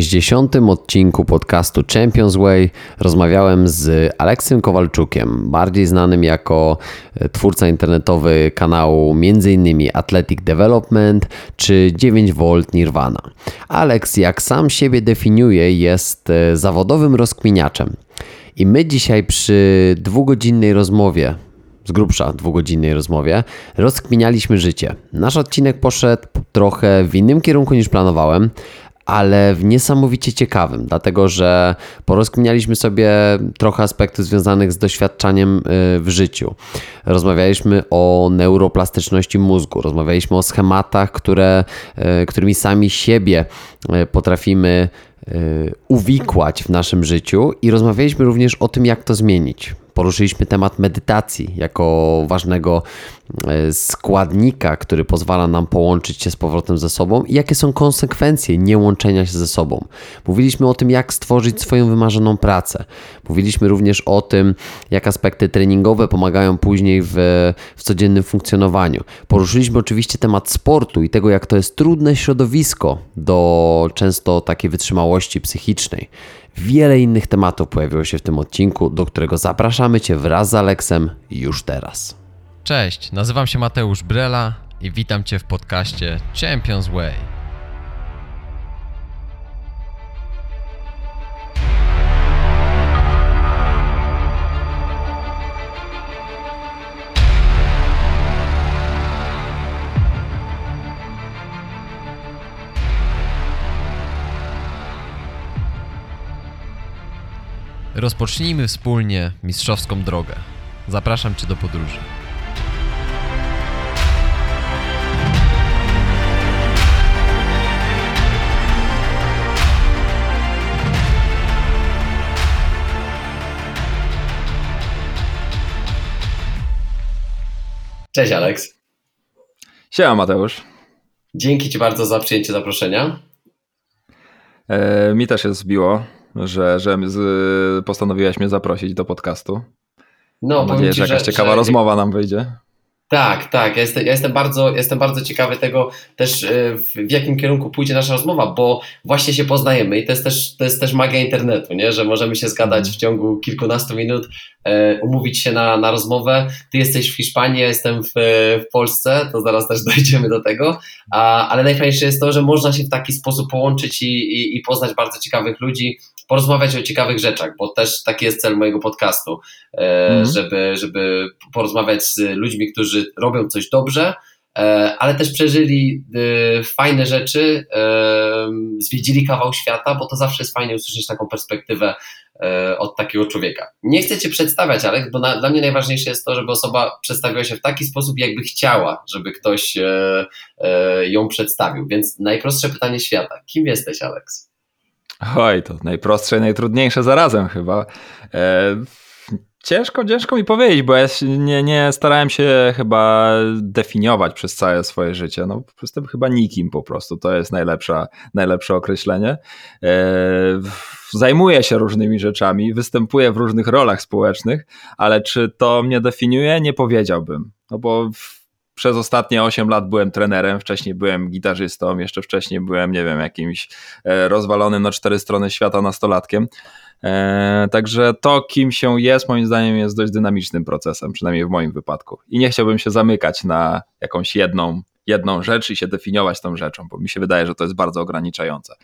60. odcinku podcastu Champions Way rozmawiałem z Aleksem Kowalczukiem, bardziej znanym jako e, twórca internetowy kanału m.in. Athletic Development czy 9V Nirvana. Alex, jak sam siebie definiuje, jest e, zawodowym rozkminiaczem. I my dzisiaj przy dwugodzinnej rozmowie z grubsza dwugodzinnej rozmowie, rozkminialiśmy życie. Nasz odcinek poszedł trochę w innym kierunku niż planowałem, ale w niesamowicie ciekawym, dlatego że porozkminialiśmy sobie trochę aspektów związanych z doświadczaniem y, w życiu. Rozmawialiśmy o neuroplastyczności mózgu, rozmawialiśmy o schematach, które, y, którymi sami siebie y, potrafimy uwikłać w naszym życiu i rozmawialiśmy również o tym, jak to zmienić. Poruszyliśmy temat medytacji jako ważnego e, składnika, który pozwala nam połączyć się z powrotem ze sobą i jakie są konsekwencje niełączenia się ze sobą. Mówiliśmy o tym, jak stworzyć swoją wymarzoną pracę. Mówiliśmy również o tym, jak aspekty treningowe pomagają później w, w codziennym funkcjonowaniu. Poruszyliśmy oczywiście temat sportu i tego, jak to jest trudne środowisko do często takiej wytrzymałości psychicznej. Wiele innych tematów pojawiło się w tym odcinku, do którego zapraszamy Cię wraz z Aleksem już teraz. Cześć, nazywam się Mateusz Brela i witam Cię w podcaście Champions Way. Rozpocznijmy wspólnie mistrzowską drogę. Zapraszam Cię do podróży. Cześć Aleks. Siema Mateusz. Dzięki Ci bardzo za przyjęcie zaproszenia. E, mi też jest zbiło że, że postanowiłeś mnie zaprosić do podcastu. No, Mam nadzieję, że jakaś ciekawa że... rozmowa nam wyjdzie. Tak, tak. Ja jestem, ja jestem, bardzo, jestem bardzo ciekawy tego też, e, w jakim kierunku pójdzie nasza rozmowa, bo właśnie się poznajemy i to jest też, to jest też magia internetu, nie? że możemy się zgadać mhm. w ciągu kilkunastu minut, e, umówić się na, na rozmowę. Ty jesteś w Hiszpanii, ja jestem w, w Polsce, to zaraz też dojdziemy do tego, a, ale najfajniejsze jest to, że można się w taki sposób połączyć i, i, i poznać bardzo ciekawych ludzi, porozmawiać o ciekawych rzeczach, bo też taki jest cel mojego podcastu, mm. żeby, żeby porozmawiać z ludźmi, którzy robią coś dobrze, e, ale też przeżyli e, fajne rzeczy, zwiedzili kawał świata, bo to zawsze jest fajnie usłyszeć taką perspektywę od takiego człowieka. Nie chcę Cię przedstawiać, Alek, bo na, dla mnie najważniejsze jest to, żeby osoba przedstawiła się w taki sposób, jakby chciała, żeby ktoś ją przedstawił. Więc najprostsze pytanie świata. Kim jesteś, Aleks? Oj, to najprostsze najtrudniejsze zarazem chyba. E, ciężko, ciężko mi powiedzieć, bo ja nie, nie starałem się chyba definiować przez całe swoje życie. No, jestem chyba nikim po prostu. To jest najlepsza, najlepsze określenie. E, zajmuję się różnymi rzeczami, występuję w różnych rolach społecznych, ale czy to mnie definiuje? Nie powiedziałbym. No bo przez ostatnie 8 lat byłem trenerem, wcześniej byłem gitarzystą, jeszcze wcześniej byłem, nie wiem, jakimś e, rozwalonym na cztery strony świata nastolatkiem. E, także to, kim się jest, moim zdaniem, jest dość dynamicznym procesem, przynajmniej w moim wypadku. I nie chciałbym się zamykać na jakąś jedną, jedną rzecz i się definiować tą rzeczą, bo mi się wydaje, że to jest bardzo ograniczające.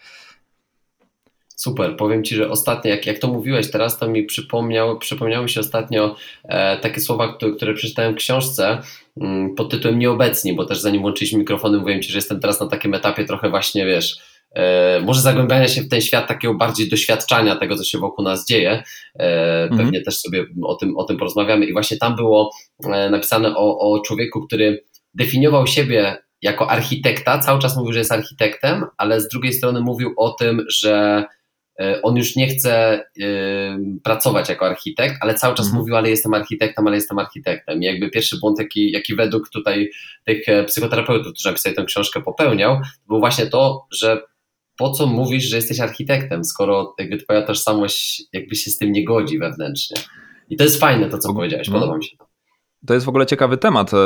Super, powiem Ci, że ostatnio, jak, jak to mówiłeś teraz, to mi przypomniało, przypomniały się ostatnio e, takie słowa, które, które przeczytałem w książce mm, pod tytułem Nieobecni, bo też zanim włączyliśmy mikrofony, mówiłem Ci, że jestem teraz na takim etapie trochę właśnie, wiesz, e, może zagłębiania się w ten świat takiego bardziej doświadczania tego, co się wokół nas dzieje. E, mhm. Pewnie też sobie o tym, o tym porozmawiamy i właśnie tam było e, napisane o, o człowieku, który definiował siebie jako architekta, cały czas mówił, że jest architektem, ale z drugiej strony mówił o tym, że on już nie chce pracować jako architekt, ale cały czas mhm. mówił, ale jestem architektem, ale jestem architektem. I jakby pierwszy błąd, jaki, jaki według tutaj tych e, psychoterapeutów, którzy napisali tę książkę, popełniał, był właśnie to, że po co mówisz, że jesteś architektem, skoro jakby twoja tożsamość jakby się z tym nie godzi wewnętrznie. I to jest fajne to, co powiedziałeś, podoba mi się to. To jest w ogóle ciekawy temat, e,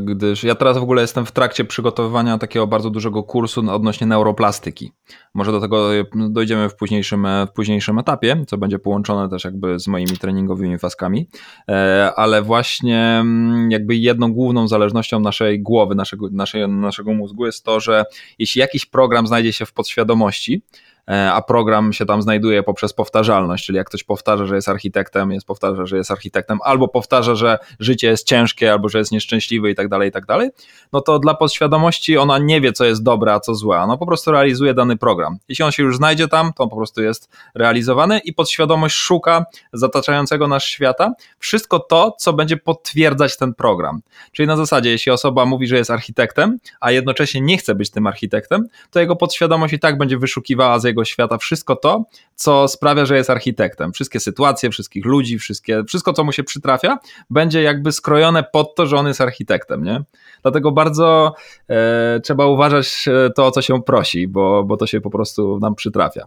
gdyż ja teraz w ogóle jestem w trakcie przygotowywania takiego bardzo dużego kursu odnośnie neuroplastyki. Może do tego dojdziemy w późniejszym, w późniejszym etapie, co będzie połączone też jakby z moimi treningowymi faskami, e, ale właśnie mm, jakby jedną główną zależnością naszej głowy, naszego, naszej, naszego mózgu jest to, że jeśli jakiś program znajdzie się w podświadomości, E, a program się tam znajduje poprzez powtarzalność, czyli jak ktoś powtarza, że jest architektem, jest powtarza, że jest architektem, albo powtarza, że życie jest ciężkie, albo że jest nieszczęśliwy i tak dalej, i tak dalej, no to dla podświadomości ona nie wie, co jest dobre, a co złe, ona po prostu realizuje dany program. Jeśli on się już znajdzie tam, to on po prostu jest realizowany i podświadomość szuka zataczającego nasz świata wszystko to, co będzie potwierdzać ten program. Czyli na zasadzie, jeśli osoba mówi, że jest architektem, a jednocześnie nie chce być tym architektem, to jego podświadomość i tak będzie wyszukiwała z świata wszystko to, co sprawia, że jest architektem. Wszystkie sytuacje, wszystkich ludzi, wszystkie, wszystko, co mu się przytrafia, będzie jakby skrojone pod to, że on jest architektem, nie? Dlatego bardzo e, trzeba uważać e, to, o co się prosi, bo, bo to się po prostu nam przytrafia.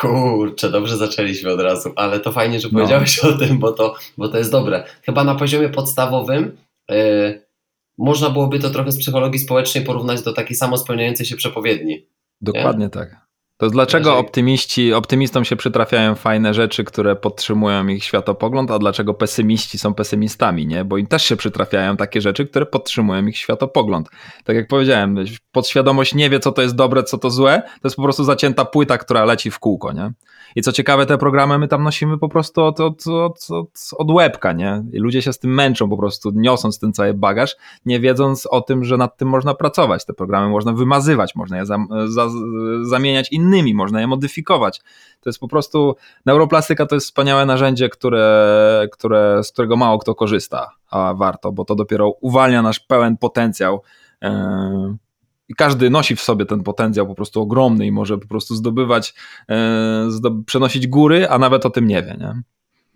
Kurczę, dobrze zaczęliśmy od razu, ale to fajnie, że no. powiedziałeś no. o tym, bo to, bo to jest dobre. Chyba na poziomie podstawowym yy, można byłoby to trochę z psychologii społecznej porównać do takiej samo spełniającej się przepowiedni. Dokładnie nie? tak. To dlaczego optymiści, optymistom się przytrafiają fajne rzeczy, które podtrzymują ich światopogląd, a dlaczego pesymiści są pesymistami, nie? Bo im też się przytrafiają takie rzeczy, które podtrzymują ich światopogląd. Tak jak powiedziałem, podświadomość nie wie, co to jest dobre, co to złe, to jest po prostu zacięta płyta, która leci w kółko, nie? I co ciekawe, te programy my tam nosimy po prostu od, od, od, od, od łebka, nie? I ludzie się z tym męczą po prostu, niosąc ten cały bagaż, nie wiedząc o tym, że nad tym można pracować. Te programy można wymazywać, można je za, za, zamieniać innymi, można je modyfikować. To jest po prostu, neuroplastyka to jest wspaniałe narzędzie, które, które, z którego mało kto korzysta, a warto, bo to dopiero uwalnia nasz pełen potencjał yy, i każdy nosi w sobie ten potencjał po prostu ogromny i może po prostu zdobywać, e, przenosić góry, a nawet o tym nie wie, nie?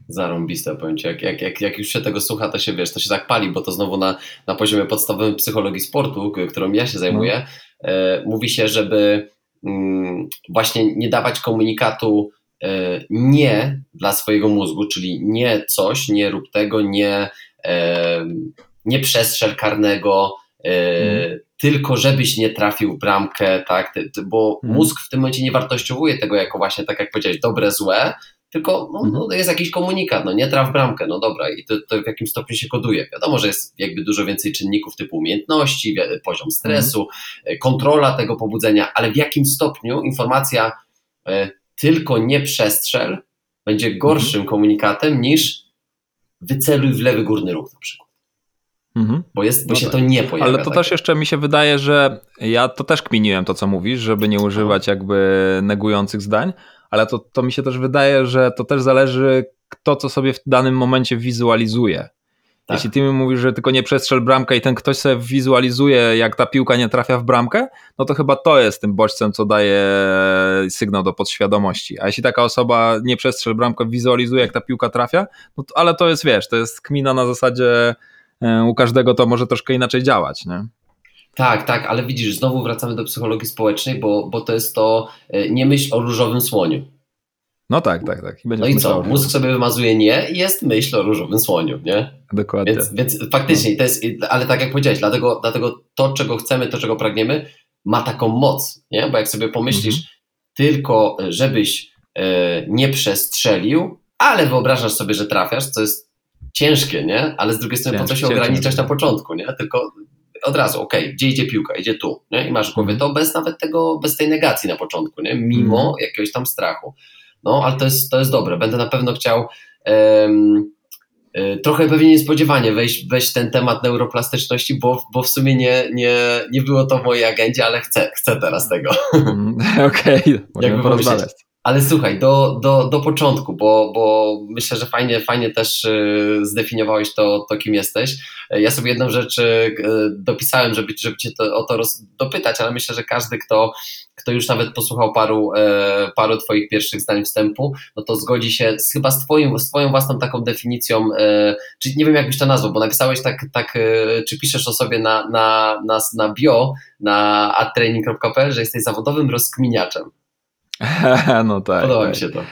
Zarąbiste pojęcie. Jak, jak, jak, jak już się tego słucha, to się wiesz, to się tak pali, bo to znowu na, na poziomie podstawowym psychologii sportu, którą ja się zajmuję, no. e, mówi się, żeby mm, właśnie nie dawać komunikatu e, nie dla swojego mózgu, czyli nie coś, nie rób tego, nie, e, nie przestrzel karnego, mm tylko żebyś nie trafił w bramkę, tak, bo mhm. mózg w tym momencie nie wartościowuje tego jako właśnie, tak jak powiedziałeś, dobre, złe, tylko no, mhm. no, jest jakiś komunikat, no nie traf bramkę, no dobra i to, to, w jakim stopniu się koduje. Wiadomo, że jest jakby dużo więcej czynników typu umiejętności, poziom stresu, mhm. kontrola tego pobudzenia, ale w jakim stopniu informacja e, tylko nie przestrzel będzie gorszym komunikatem niż wyceluj w lewy górny róg na przykład. Mhm. Bo, jest, bo no się tak. to nie pojawia. Ale to tak. też jeszcze mi się wydaje, że ja to też kminiłem to, co mówisz, żeby nie używać jakby negujących zdań, ale to, to mi się też wydaje, że to też zależy kto co sobie w danym momencie wizualizuje. Tak. Jeśli ty mi mówisz, że tylko nie przestrzel bramkę i ten ktoś sobie wizualizuje, jak ta piłka nie trafia w bramkę, no to chyba to jest tym bodźcem, co daje sygnał do podświadomości. A jeśli taka osoba nie przestrzel bramkę, wizualizuje, jak ta piłka trafia, no to, ale to jest, wiesz, to jest kmina na zasadzie u każdego to może troszkę inaczej działać, nie? Tak, tak, ale widzisz, znowu wracamy do psychologii społecznej, bo, bo to jest to e, nie myśl o różowym słoniu. No tak, tak, tak. I no i co? Mózg sobie wymazuje nie jest myśl o różowym słoniu, nie? Dokładnie. Więc, więc faktycznie no. to jest, ale tak jak powiedziałeś, dlatego, dlatego to, czego chcemy, to, czego pragniemy, ma taką moc, nie? Bo jak sobie pomyślisz, mhm. tylko żebyś e, nie przestrzelił, ale wyobrażasz sobie, że trafiasz, co jest ciężkie, nie? Ale z drugiej strony po co się ograniczać na początku, nie? Tylko od razu, okej, okay, gdzie idzie piłka? Idzie tu, nie? I masz w głowie mhm. to bez nawet tego, bez tej negacji na początku, nie? Mimo mm. jakiegoś tam strachu. No, ale to jest, to jest dobre. Będę na pewno chciał um, trochę pewnie niespodziewanie wejść, wejść ten temat neuroplastyczności, bo, bo w sumie nie, nie, nie było to w mojej agendzie, ale chcę, chcę teraz tego. Mm, okej, okay, możemy porozmawiać. Ale słuchaj, do, do, do początku, bo, bo myślę, że fajnie, fajnie też y, zdefiniowałeś to, to, kim jesteś. Ja sobie jedną rzecz y, dopisałem, żeby, żeby Cię to, o to roz, dopytać, ale myślę, że każdy, kto, kto już nawet posłuchał paru, e, paru Twoich pierwszych zdań wstępu, no to zgodzi się z, chyba z, twoim, z Twoją własną taką definicją, e, czy nie wiem, jak byś to nazwał, bo napisałeś tak, tak e, czy piszesz o sobie na, na, na, na bio, na adtraining.pl, że jesteś zawodowym rozkminiaczem. no tak. Podoba tak. mi się to.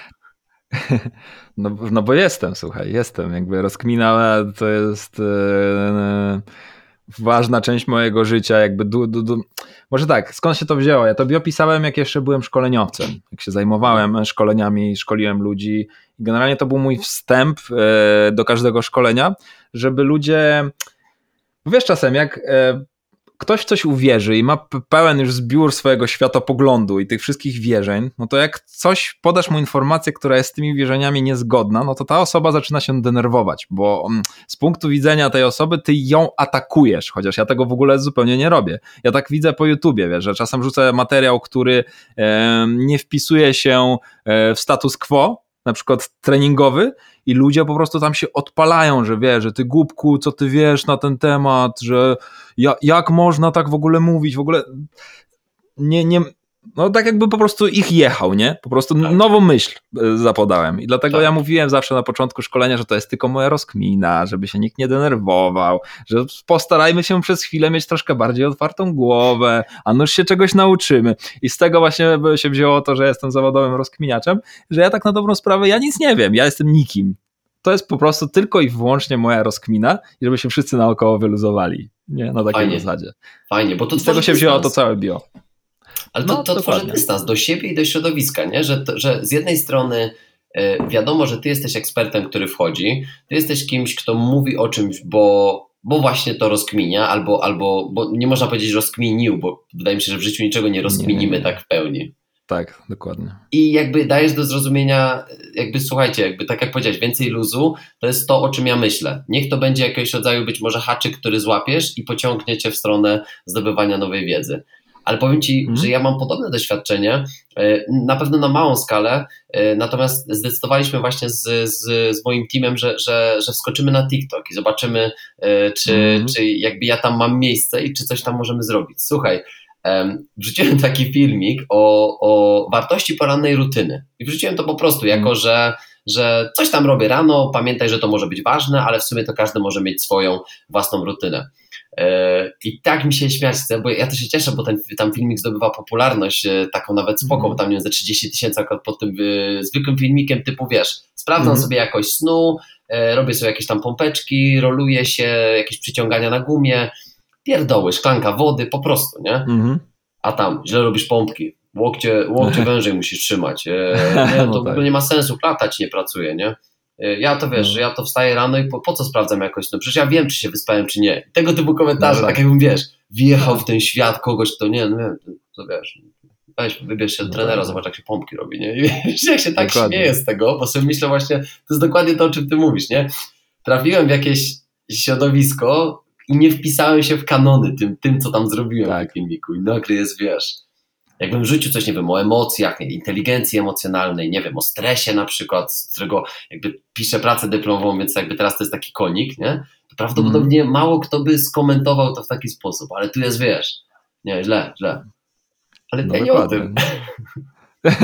No, no bo jestem, słuchaj, jestem. Jakby rozkmina to jest yy, ważna część mojego życia. Jakby du, du, du. Może tak, skąd się to wzięło? Ja to opisałem, jak jeszcze byłem szkoleniowcem. Jak się zajmowałem szkoleniami, szkoliłem ludzi. Generalnie to był mój wstęp yy, do każdego szkolenia, żeby ludzie. Wiesz, czasem jak yy, ktoś coś uwierzy i ma pełen już zbiór swojego światopoglądu i tych wszystkich wierzeń, no to jak coś podasz mu informację, która jest z tymi wierzeniami niezgodna, no to ta osoba zaczyna się denerwować, bo mm, z punktu widzenia tej osoby ty ją atakujesz, chociaż ja tego w ogóle zupełnie nie robię. Ja tak widzę po YouTubie, wiesz, że czasem rzucę materiał, który e, nie wpisuje się e, w status quo, na przykład treningowy i ludzie po prostu tam się odpalają, że wie, że ty głupku, co ty wiesz na ten temat, że ja, jak można tak w ogóle mówić, w ogóle nie, nie, no tak jakby po prostu ich jechał, nie? Po prostu tak. nową myśl e, zapodałem i dlatego tak. ja mówiłem zawsze na początku szkolenia, że to jest tylko moja rozkmina, żeby się nikt nie denerwował, że postarajmy się przez chwilę mieć troszkę bardziej otwartą głowę, a nuż się czegoś nauczymy i z tego właśnie się wzięło to, że jestem zawodowym rozkminiaczem, że ja tak na dobrą sprawę, ja nic nie wiem, ja jestem nikim. To jest po prostu tylko i wyłącznie moja rozkmina i żeby się wszyscy naokoło wyluzowali. Nie, na takiej Fajnie. zasadzie. Fajnie, bo to z tego się wzięło to całe bio. Ale to, no, to tworzy dystans do siebie i do środowiska, nie? Że, że z jednej strony e, wiadomo, że ty jesteś ekspertem, który wchodzi, ty jesteś kimś, kto mówi o czymś, bo, bo właśnie to rozkminia, albo, albo bo nie można powiedzieć rozkminił, bo wydaje mi się, że w życiu niczego nie rozkminimy nie. tak w pełni. Tak, dokładnie. I jakby dajesz do zrozumienia, jakby słuchajcie, jakby tak jak powiedziałeś, więcej luzu, to jest to, o czym ja myślę. Niech to będzie jakiegoś rodzaju być może haczyk, który złapiesz i pociągnie cię w stronę zdobywania nowej wiedzy ale powiem Ci, mm. że ja mam podobne doświadczenie, e, na pewno na małą skalę, e, natomiast zdecydowaliśmy właśnie z, z, z moim teamem, że, że, że wskoczymy na TikTok i zobaczymy, e, czy, mm. czy jakby ja tam mam miejsce i czy coś tam możemy zrobić. Słuchaj, wrzuciłem taki filmik o, o wartości porannej rutyny i wrzuciłem to po prostu jako, mm. że że coś tam robię rano, pamiętaj, że to może być ważne, ale w sumie to każdy może mieć swoją własną rutynę. E, I tak mi się śmiać bo ja też się cieszę, bo ten tam filmik zdobywa popularność, e, taką nawet spoko, mm. bo tam nie ze 30 tysięcy pod tym e, zwykłym filmikiem typu, wiesz, sprawdzam mm. sobie jakość snu, robię sobie jakieś tam pompeczki, roluję się, jakieś przyciągania na gumie, pierdoły, szklanka wody, po prostu, nie? Mm. A tam źle robisz pompki, łokcie, łokcie wężej musisz trzymać, nie, to no tak. w ogóle nie ma sensu, klata ci nie pracuje, nie? Y, ja to wiesz, no. że ja to wstaję rano i po, po, co sprawdzam jakoś, no przecież ja wiem, czy się wyspałem, czy nie. Tego typu komentarze, no, tak. tak jakbym wiesz, wjechał w ten świat kogoś, to nie, no to wiesz, weź, wybierz się no trenera, tak. zobacz jak się pompki robi, nie? I wiesz, jak się tak dokładnie. śmieję z tego, bo sobie myślę właśnie, to jest dokładnie to, o czym ty mówisz, nie? Trafiłem w jakieś środowisko i nie wpisałem się w kanony tym, tym co tam zrobiłem tak. w filmiku i nagle jest, wiesz, jakbym rzucił coś, nie wiem, o emocjach, inteligencji emocjonalnej, nie wiem, o stresie na przykład, z którego jakby piszę pracę dyplomową, więc jakby teraz to jest taki konik, nie? To prawdopodobnie mm. mało kto by skomentował to w taki sposób, ale tu jest, wiesz, nie, źle, źle. Ale no ja nie o tym.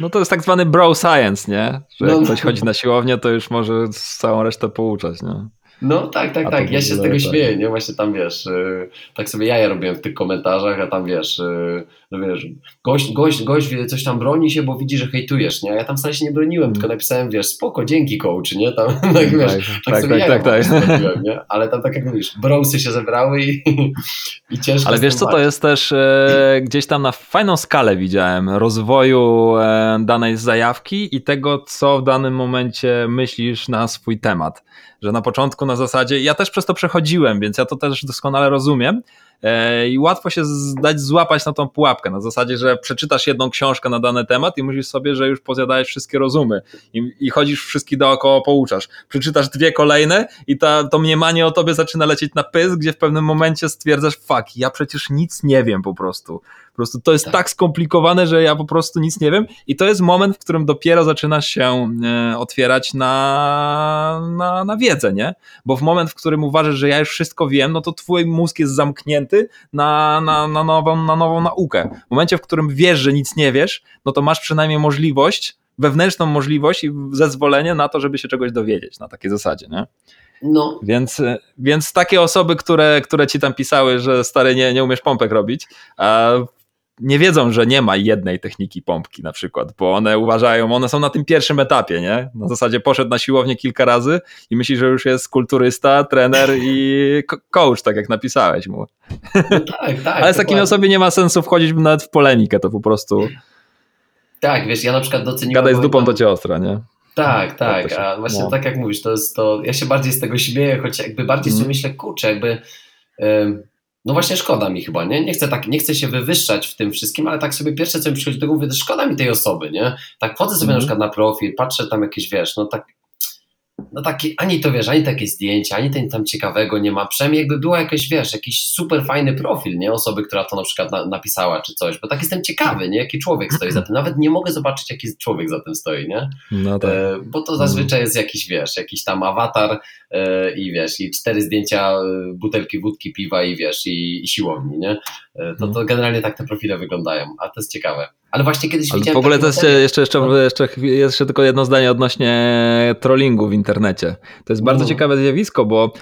No to jest tak zwany bro science, nie? Że jak no, ktoś chodzi na siłownię, to już może całą resztę pouczać, nie? No tak, tak, tak. Ja się z tego tak. śmieję, nie? Właśnie tam wiesz, yy, tak sobie ja robiłem w tych komentarzach, a tam wiesz, yy, no wiesz, gość, gość, gość coś tam broni się, bo widzi, że hejtujesz, nie? A ja tam wcale się nie broniłem, mm. tylko napisałem, wiesz, spoko, dzięki coach, nie? Tam, tak, tak, wiesz, tak, tak, tak sobie tak, ja tak, tak. nie? Ale tam tak jak mówisz, browsy się zebrały i, i ciężko Ale wiesz co, to jest też e, gdzieś tam na fajną skalę widziałem rozwoju e, danej zajawki i tego, co w danym momencie myślisz na swój temat że na początku na zasadzie, ja też przez to przechodziłem, więc ja to też doskonale rozumiem, i łatwo się dać złapać na tą pułapkę, na zasadzie, że przeczytasz jedną książkę na dany temat i myślisz sobie, że już pozjadałeś wszystkie rozumy i, i chodzisz wszystkich dookoła, pouczasz. Przeczytasz dwie kolejne i ta, to mniemanie o tobie zaczyna lecieć na pysk, gdzie w pewnym momencie stwierdzasz, fuck, ja przecież nic nie wiem po prostu. Po prostu to jest tak. tak skomplikowane, że ja po prostu nic nie wiem i to jest moment, w którym dopiero zaczynasz się e, otwierać na, na, na wiedzę, nie? Bo w moment, w którym uważasz, że ja już wszystko wiem, no to twój mózg jest zamknięty na, na, na, nową, na nową naukę. W momencie, w którym wiesz, że nic nie wiesz, no to masz przynajmniej możliwość, wewnętrzną możliwość i zezwolenie na to, żeby się czegoś dowiedzieć na takiej zasadzie, nie? No. Więc, więc takie osoby, które, które ci tam pisały, że stary nie, nie umiesz pompek robić, a nie wiedzą, że nie ma jednej techniki pompki na przykład, bo one uważają, one są na tym pierwszym etapie, nie? Na zasadzie poszedł na siłownię kilka razy i myśli, że już jest kulturysta, trener i coach, tak jak napisałeś mu. No tak, tak. Ale z takimi osobami nie ma sensu wchodzić nawet w polemikę, to po prostu... Tak, wiesz, ja na przykład doceniłem... Gadaj z dupą, to cię ostra, nie? Tak, tak, a właśnie no. tak jak mówisz, to jest to, ja się bardziej z tego śmieję, choć jakby bardziej sobie mm. myślę, kurczę, jakby no właśnie szkoda mi chyba, nie? Nie chcę, tak, nie chcę się wywyższać w tym wszystkim, ale tak sobie pierwsze, co mi przychodzi do głowy, to szkoda mi tej osoby, nie? Tak wchodzę sobie mm. na mhm. przykład na profil, patrzę tam jakieś, wiesz, no tak no taki, ani to wiesz, ani takie zdjęcia, ani ten tam ciekawego nie ma. Przynajmniej jakby była jakaś, wiesz, jakiś super fajny profil, nie? Osoby, która to na przykład na, napisała czy coś, bo tak jestem ciekawy, nie? Jaki człowiek stoi za tym. Nawet nie mogę zobaczyć, jaki człowiek za tym stoi, nie? No tak. E, bo to zazwyczaj jest jakiś, wiesz, jakiś tam awatar e, i wiesz, i cztery zdjęcia e, butelki wódki, piwa i wiesz, i, i siłowni, nie? E, to, to generalnie tak te profile wyglądają, a to jest ciekawe. Ale właśnie kiedyś Ale widziałem... W ogóle to jest jeszcze, jeszcze, no. jeszcze, jeszcze tylko jedno zdanie odnośnie trollingu w internecie. To jest bardzo no. ciekawe zjawisko, bo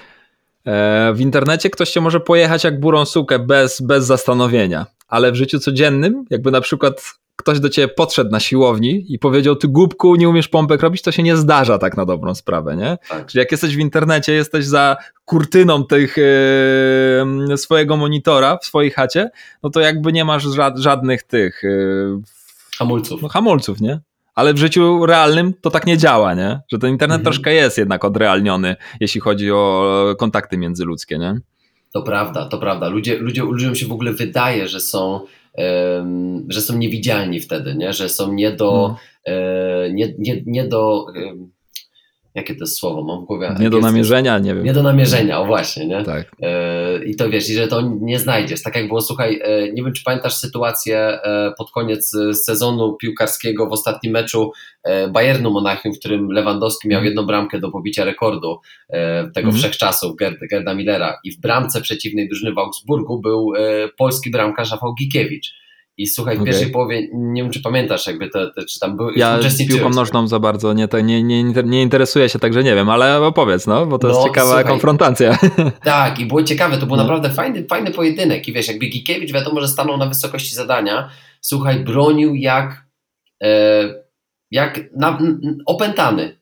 e, w internecie ktoś cię może pojechać jak burą sukę bez, bez zastanowienia, ale w życiu codziennym, jakby na przykład ktoś do ciebie podszedł na siłowni i powiedział, ty głupku, nie umiesz pompek robić, to się nie zdarza tak na dobrą sprawę, nie? Tak. Czyli jak jesteś w internecie, jesteś za kurtyną tych yy, swojego monitora w swojej chacie, no to jakby nie masz ża żadnych tych... Yy, hamulców. No hamulców, nie? Ale w życiu realnym to tak nie działa, nie? Że ten internet mhm. troszkę jest jednak odrealniony, jeśli chodzi o kontakty międzyludzkie, nie? To prawda, to prawda. Ludzie, ludzie, ludziom się w ogóle wydaje, że są że są niewidzialni wtedy, nie? że są nie do, hmm. nie, nie, nie do jakie to jest słowo, mam w głowie. Nie do namierzenia, nie wiem. Nie do namierzenia, o właśnie, nie? Tak. E, I to wiesz, i że to nie znajdziesz. Tak jak było, słuchaj, e, nie wiem, czy pamiętasz sytuację e, pod koniec sezonu piłkarskiego w ostatnim meczu Bayernu Monachium, w którym Lewandowski miał mhm. jedną bramkę do pobicia rekordu tego mm. wszechczasów Gerda Millera i w bramce przeciwnej drużyny w Augsburgu był polski bramkarz Rafał Gikiewicz. I słuchaj, w okay. pierwszej połowie, nie wiem czy pamiętasz, jakby to, to czy tam był. Ja piłką nożną za bardzo nie, nie, nie, nie interesuję się, także nie wiem, ale opowiedz, no, bo to no, jest ciekawa słuchaj, konfrontacja. Tak, i było ciekawe, to był no. naprawdę fajny, fajny pojedynek. I wiesz, jakby Gikiewicz wiadomo, że stanął na wysokości zadania, słuchaj, bronił jak, e, jak na, opętany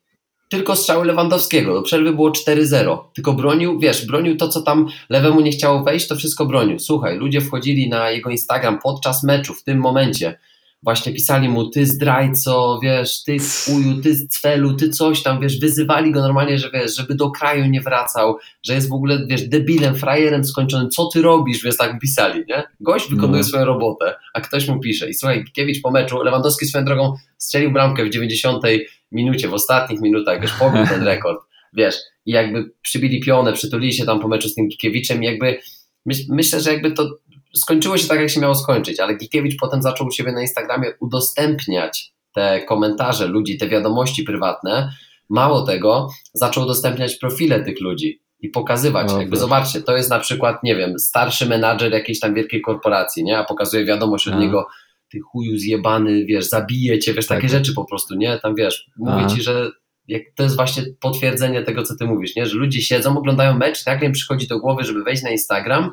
tylko strzały Lewandowskiego. Do przerwy było 4-0. Tylko bronił, wiesz, bronił to, co tam lewemu nie chciało wejść, to wszystko bronił. Słuchaj, ludzie wchodzili na jego Instagram podczas meczu, w tym momencie. Właśnie pisali mu, ty zdrajco, wiesz, ty uju, ty cwelu, ty coś tam, wiesz, wyzywali go normalnie, że wiesz, żeby do kraju nie wracał, że jest w ogóle, wiesz, debilem, frajerem skończonym, co ty robisz, wiesz, tak pisali, nie? Gość wykonuje no. swoją robotę, a ktoś mu pisze. I słuchaj, Kiewicz po meczu, Lewandowski swoją drogą strzelił bramkę w 90 minucie, w ostatnich minutach, już pobił ten rekord, wiesz, i jakby przybili pionę, przytulili się tam po meczu z tym Gikiewiczem i jakby myśl, myślę, że jakby to skończyło się tak, jak się miało skończyć, ale Gikiewicz potem zaczął u siebie na Instagramie udostępniać te komentarze ludzi, te wiadomości prywatne, mało tego, zaczął udostępniać profile tych ludzi i pokazywać, no, jakby zobaczcie, to jest na przykład, nie wiem, starszy menadżer jakiejś tam wielkiej korporacji, nie, a pokazuje wiadomość od no. niego, ty chuju zjebany, wiesz, zabije cię, wiesz, takie tak. rzeczy po prostu, nie? Tam wiesz, mówię Aha. ci, że jak, to jest właśnie potwierdzenie tego, co ty mówisz, nie? Że ludzie siedzą, oglądają mecz, nagle im przychodzi do głowy, żeby wejść na Instagram,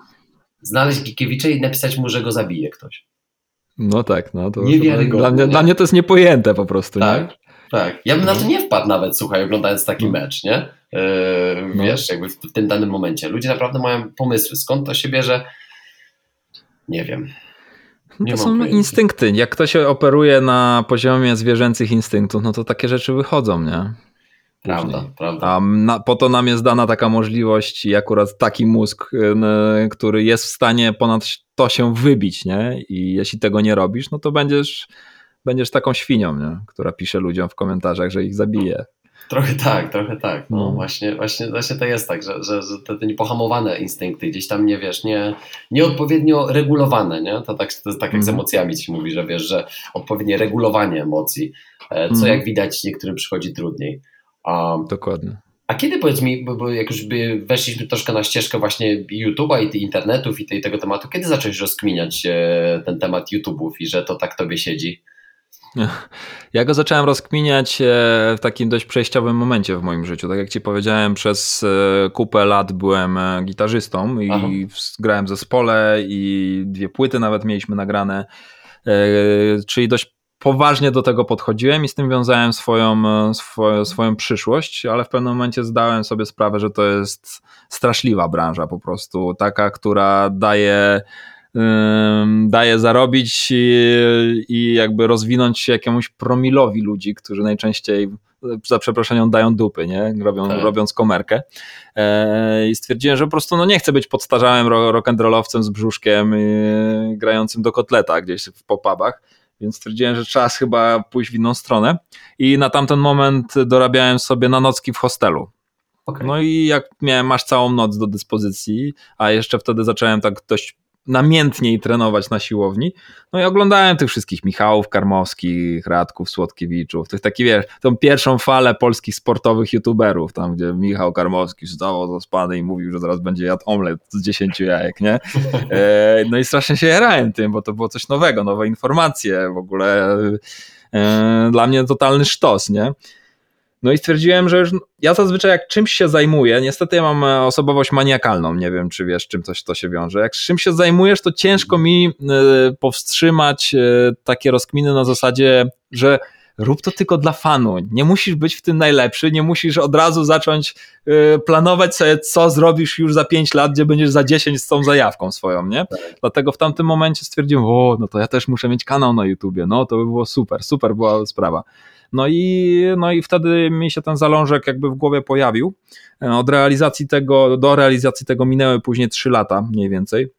znaleźć Gikiewicza i napisać mu, że go zabije ktoś. No tak, no to, to dla, mnie, dla mnie to jest niepojęte po prostu, tak, nie? Tak, ja bym na to no. nie wpadł nawet, słuchaj, oglądając taki no. mecz, nie? Yy, no. Wiesz, jakby w, w tym danym momencie. Ludzie naprawdę mają pomysły, skąd to się bierze, nie wiem. No to są pojęcia. instynkty. Jak ktoś operuje na poziomie zwierzęcych instynktów, no to takie rzeczy wychodzą, nie? Prawda, prawda. A na, po to nam jest dana taka możliwość i akurat taki mózg, który jest w stanie ponad to się wybić, nie? I jeśli tego nie robisz, no to będziesz, będziesz taką świnią, nie? która pisze ludziom w komentarzach, że ich zabije. Trochę tak, trochę tak. No, no. Właśnie, właśnie, właśnie to jest tak, że, że, że te, te niepohamowane instynkty gdzieś tam nie wiesz, nie, nieodpowiednio regulowane, nie? To tak, to jest tak jak z mhm. emocjami ci mówi, że wiesz, że odpowiednie regulowanie emocji, e, co mm. jak widać niektórym przychodzi trudniej. Um, Dokładnie. A kiedy powiedz mi, bo, bo jak już by weszliśmy troszkę na ścieżkę właśnie YouTube'a i internetów i tej, tego tematu, kiedy zacząłeś rozkminiać ten temat YouTube'ów i że to tak tobie siedzi? Ja go zacząłem rozkminiać e, w takim dość przejściowym momencie w moim życiu. Tak jak ci powiedziałem, przez e, kupę lat byłem e, gitarzystą i Aha. grałem w zespole i dwie płyty nawet mieliśmy nagrane, czyli dość poważnie do tego podchodziłem i z tym wiązałem swoją, swoją, swoją przyszłość, ale w pewnym momencie zdałem sobie sprawę, że to jest straszliwa branża po prostu, taka, która daje daje zarobić i, i, jakby rozwinąć się jakiemuś promilowi ludzi, którzy najczęściej za przeproszeniem dają dupy, nie? Robią, tak. robiąc komerkę. E, I stwierdziłem, że po prostu no nie chcę być podstarzałym rock'n'rollowcem z brzuszkiem i, grającym do kotleta gdzieś w popabach. Więc stwierdziłem, że czas chyba pójść w inną stronę. I na tamten moment dorabiałem sobie na nocki w hostelu. Okay. No i jak miałem masz całą noc do dyspozycji, a jeszcze wtedy zacząłem tak dość namiętniej trenować na siłowni. No i oglądałem tych wszystkich Michałów Karmowskich, Radków Słodkiewiczów, tych takich, wiesz, tą pierwszą falę polskich sportowych youtuberów, tam gdzie Michał Karmowski zdawał zaspany i mówił, że zaraz będzie jadł omlet z 10 jajek, nie? E, no i strasznie się jarałem tym, bo to było coś nowego, nowe informacje, w ogóle e, dla mnie totalny sztos, nie? No i stwierdziłem, że już ja zazwyczaj jak czymś się zajmuję, niestety ja mam e, osobowość maniakalną, nie wiem czy wiesz czym coś to się wiąże. Jak czymś się zajmujesz, to ciężko mi e, powstrzymać e, takie rozkminy na zasadzie, że rób to tylko dla fanu. Nie musisz być w tym najlepszy, nie musisz od razu zacząć planować sobie, co zrobisz już za 5 lat, gdzie będziesz za 10 z tą zajawką swoją, nie? Tak. Dlatego w tamtym momencie stwierdziłem, o, no to ja też muszę mieć kanał na YouTubie, no to by było super, super była sprawa. No i, no i wtedy mi się ten zalążek jakby w głowie pojawił. E, od realizacji tego, do realizacji tego minęły później 3 lata mniej więcej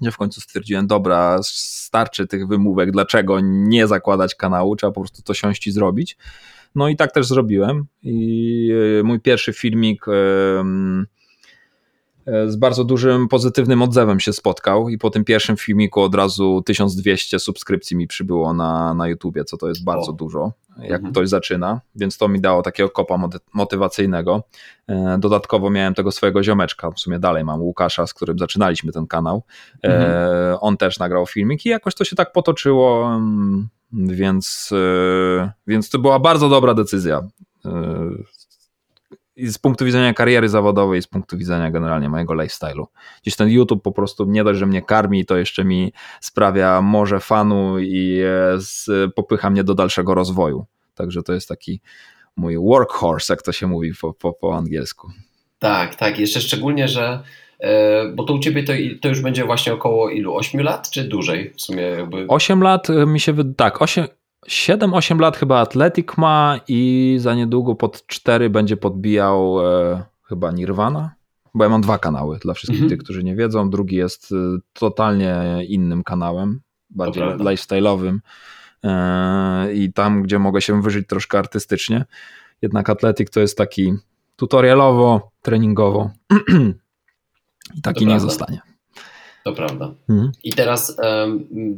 gdzie w końcu stwierdziłem, dobra, starczy tych wymówek, dlaczego nie zakładać kanału, trzeba po prostu to siąść i zrobić. No i tak też zrobiłem i e, mój pierwszy filmik z bardzo dużym pozytywnym odzewem się spotkał i po tym pierwszym filmiku od razu 1200 subskrypcji mi przybyło na, na YouTubie, co to jest bardzo o. dużo, jak mhm. ktoś zaczyna, więc to mi dało takiego kopa motywacyjnego. E, dodatkowo miałem tego swojego ziomeczka, w sumie dalej mam Łukasza, z którym zaczynaliśmy ten kanał. E, mhm. On też nagrał filmik i jakoś to się tak potoczyło, mm, więc, e, więc to była bardzo dobra decyzja z punktu widzenia kariery zawodowej, z punktu widzenia generalnie mojego lifestyle'u. Gdzieś ten YouTube po prostu nie dość, że mnie karmi, to jeszcze mi sprawia może fanu i e, popycha mnie do dalszego rozwoju. Także to jest taki mój workhorse, jak to się mówi po, po, po angielsku. Tak, tak. Jeszcze szczególnie, że e, bo to u ciebie to, to, już będzie właśnie około ilu? 8 lat, czy dłużej w sumie? Jakby... 8 lat e, mi się wydaje, tak, 8, 7-8 lat chyba Atletic ma i za niedługo pod 4 będzie podbijał e, chyba Nirvana. Bo ja mam dwa kanały dla wszystkich mhm. tych, którzy nie wiedzą. Drugi jest e, totalnie innym kanałem, bardziej lifestyle'owym e, i tam, gdzie mogę się wyżyć troszkę artystycznie. Jednak Atletic to jest taki tutorialowo, treningowo i taki nie zostanie. To prawda. Mhm. I teraz,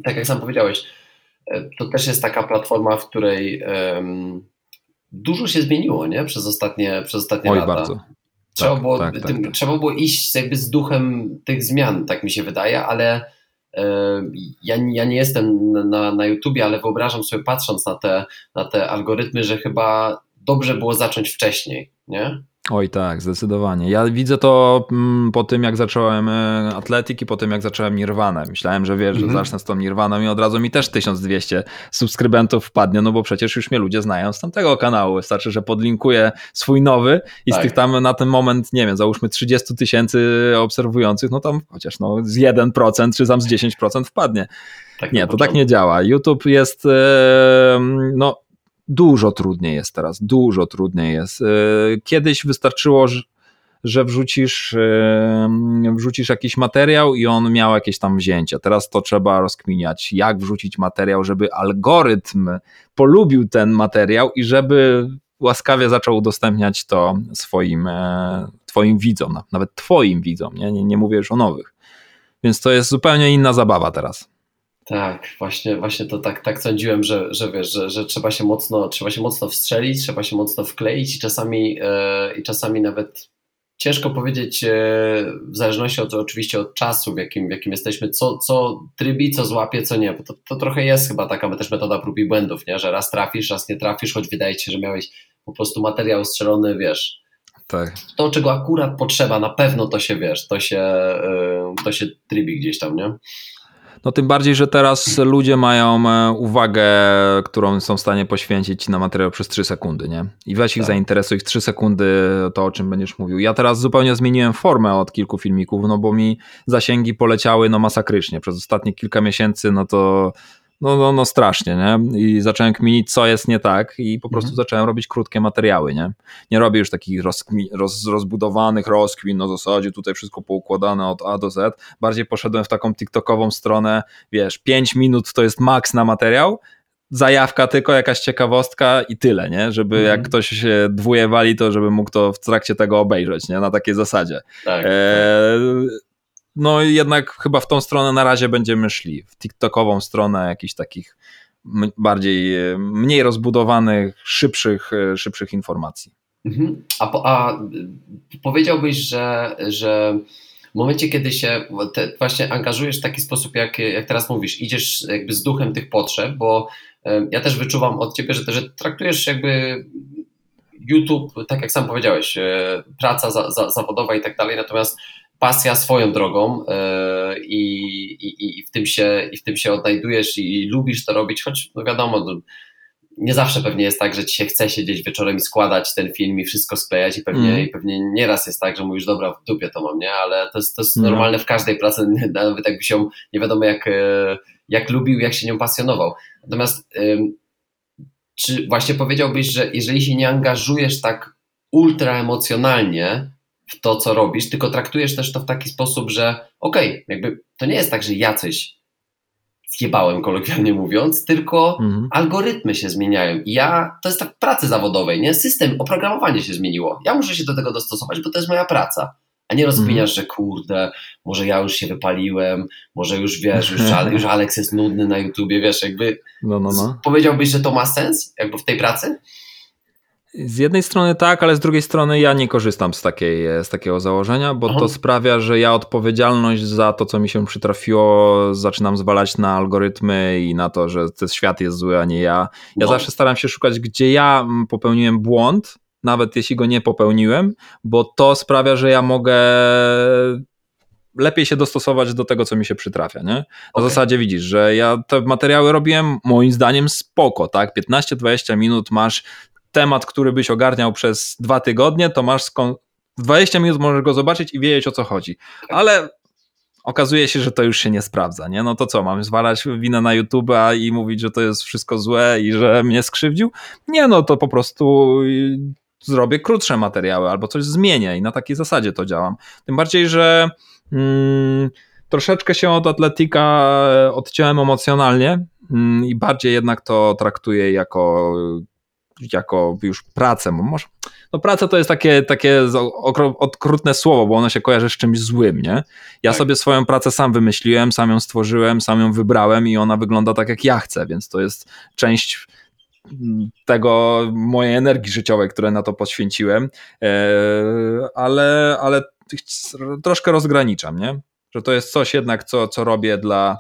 tak jak sam powiedziałeś, to też jest taka platforma, w której um, dużo się zmieniło nie? przez ostatnie, przez ostatnie Oj, lata. Bardzo. Trzeba, tak, było, tak, tak, tym, tak. trzeba było iść jakby z duchem tych zmian, tak mi się wydaje, ale e, ja, ja nie jestem na, na YouTubie, ale wyobrażam sobie patrząc na te, na te algorytmy, że chyba dobrze było zacząć wcześniej, nie? Oj tak, zdecydowanie. Ja widzę to mm, po tym, jak zacząłem e, Atletik i po tym, jak zacząłem Nirwanę. Myślałem, że wiesz, że mm -hmm. zacznę z tą Nirwaną i od razu mi też 1200 subskrybentów wpadnie, no bo przecież już mnie ludzie znają z tamtego kanału. Wystarczy, że podlinkuję swój nowy i tak. z tych tam na ten moment, nie wiem, załóżmy 30 tysięcy obserwujących, no tam chociaż no z 1% czy tam z 10% wpadnie. Tak nie, to tak nie działa. YouTube jest, e, no dużo trudniej jest teraz, dużo trudniej jest. E, kiedyś wystarczyło, że wrzucisz, e, wrzucisz jakiś materiał i on miał jakieś tam wzięcie. Teraz to trzeba rozkminiać, jak wrzucić materiał, żeby algorytm polubił ten materiał i żeby łaskawie zaczął udostępniać to swoim, e, twoim widzom, nawet twoim widzom, nie, nie, nie mówię już o nowych. Więc to jest zupełnie inna zabawa teraz. Tak, właśnie, właśnie to tak, tak sądziłem, że, że wiesz, że, że trzeba się mocno, trzeba się mocno wstrzelić, trzeba się mocno wkleić i czasami, e, i czasami nawet ciężko powiedzieć, e, w zależności od, oczywiście od czasu, w jakim, w jakim jesteśmy, co, co trybi, co złapie, co nie, bo to, to trochę jest chyba taka też metoda prób i błędów, nie? że raz trafisz, raz nie trafisz, choć wydaje ci się, że miałeś po prostu materiał strzelony, wiesz, tak. to, czego akurat potrzeba, na pewno to się, wiesz, to się, e, to się trybi gdzieś tam, nie? No tym bardziej, że teraz ludzie mają e, uwagę, którą są w stanie poświęcić na materiał przez 3 sekundy, nie? I weź ich tak. zainteresuj w 3 sekundy to, o czym będziesz mówił. Ja teraz zupełnie zmieniłem formę od kilku filmików, no bo mi zasięgi poleciały no masakrycznie. Przez ostatnie kilka miesięcy, no to no, no, no strasznie, nie? I zacząłem kminić, co jest nie tak i po prostu mhm. zacząłem robić krótkie materiały, nie? Nie robię już takich roz, rozbudowanych rozkmin na zasadzie tutaj wszystko poukładane od A do Z. Bardziej poszedłem w taką TikTokową stronę, wiesz, 5 minut to jest maks na materiał, zajawka tylko, jakaś ciekawostka i tyle, nie? Żeby mm. jak ktoś się dwuje wali, to żeby mógł to w trakcie tego obejrzeć, nie? Na takiej zasadzie. Tak, e, tak no jednak chyba w tą stronę na razie będziemy szli, w TikTokową stronę jakichś takich bardziej, e, mniej rozbudowanych, szybszych, e, szybszych informacji. Mhm. A, a powiedziałbyś, że, że w momencie, kiedy się właśnie angażujesz w taki sposób, jak, jak teraz mówisz, idziesz jakby z duchem tych potrzeb, bo e, ja też wyczuwam od ciebie, że, że traktujesz jakby YouTube, tak jak sam powiedziałeś, praca za, za, zawodowa i tak dalej, natomiast pasja swoją drogą e, i, i, i, w, tym się, i w tym się odnajdujesz i, lubisz to robić, choć no wiadomo, no, nie zawsze pewnie jest tak, że ci się chce siedzieć wieczorem i składać ten film i wszystko sklejać i pewnie, mm. i pewnie nieraz jest tak, że mówisz, dobra, w dupie to mam, nie? Ale to jest, to jest no. normalne w każdej pracy, nawet jakby się nie wiadomo jak, e, jak lubił, jak się nią pasjonował. Natomiast czy właśnie powiedziałbyś, że jeżeli się nie angażujesz tak ultra emocjonalnie w to, co robisz, tylko traktujesz też to w taki sposób, że okej, okay, jakby to nie jest tak, że jacyś zjebałem, kolokwialnie mówiąc, tylko mhm. algorytmy się zmieniają. I ja, to jest tak w pracy zawodowej, nie? System, oprogramowanie się zmieniło. Ja muszę się do tego dostosować, bo to jest moja praca. A nie rozkminiasz, mhm. że kurde, może ja już się wypaliłem, może już wiesz, już, już Alex jest nudny na YouTubie, wiesz, jakby no, no, no. powiedziałbyś, że to ma sens, jakby w tej pracy? Z jednej strony tak, ale z drugiej strony ja nie korzystam z, takiej, z takiego założenia, bo Aha. to sprawia, że ja odpowiedzialność za to, co mi się przytrafiło, zaczynam zwalać na algorytmy i na to, że ten świat jest zły, a nie ja. Ja no. zawsze staram się szukać, gdzie ja popełniłem błąd, nawet jeśli go nie popełniłem, bo to sprawia, że ja mogę lepiej się dostosować do tego, co mi się przytrafia, nie? Na okay. zasadzie widzisz, że ja te materiały robiłem moim zdaniem spoko, tak? 15-20 minut masz temat, który byś ogarniał przez dwa tygodnie, to masz skon... 20 minut możesz go zobaczyć i wiedzieć o co chodzi. Ale okazuje się, że to już się nie sprawdza, nie? No to co, mamy zwalać winę na YouTube'a i mówić, że to jest wszystko złe i że mnie skrzywdził? Nie, no to po prostu zrobię krótsze materiały albo coś zmienię i na takiej zasadzie to działam. Tym bardziej, że mm, troszeczkę się od Atletika odciąłem emocjonalnie mm, i bardziej jednak to traktuję jako jako już pracę. Może, no praca to jest takie, takie okrutne słowo, bo ono się kojarzy z czymś złym, nie? Ja tak. sobie swoją pracę sam wymyśliłem, sam ją stworzyłem, sam ją wybrałem i ona wygląda tak, jak ja chcę, więc to jest część tego mojej energii życiowej, które na to poświęciłem, e, ale, ale troszkę rozgraniczam, nie? Że to jest coś jednak, co, co robię dla,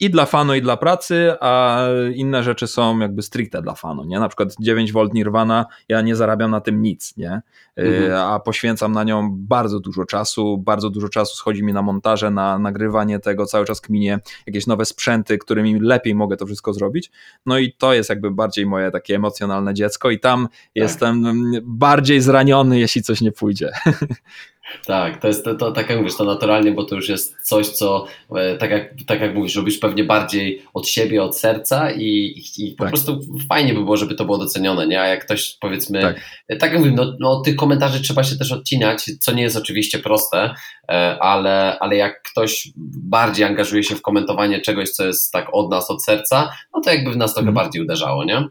i dla fanu, i dla pracy, a inne rzeczy są jakby stricte dla fanu, nie? Na przykład 9V Nirvana, ja nie zarabiam na tym nic, nie? Y, mhm. A poświęcam na nią bardzo dużo czasu, bardzo dużo czasu schodzi mi na montaże, na nagrywanie tego, cały czas kminie jakieś nowe sprzęty, którymi lepiej mogę to wszystko zrobić. No i to jest jakby bardziej moje takie emocjonalne dziecko i tam tak. jestem bardziej zraniony, jeśli coś nie pójdzie. Tak, to jest to, to, tak jak mówisz, to naturalnie, bo to już jest coś, co e, tak jak, tak jak mówisz, robisz pewnie bardziej od siebie, od serca i, i po tak. prostu fajnie by było, żeby to było docenione, nie? A jak ktoś powiedzmy, tak, e, tak jak mówię, no, no tych komentarzy trzeba się też odcinać, co nie jest oczywiście proste, e, ale, ale jak ktoś bardziej angażuje się w komentowanie czegoś, co jest tak od nas, od serca, no to jakby w nas trochę mm. bardziej uderzało, nie?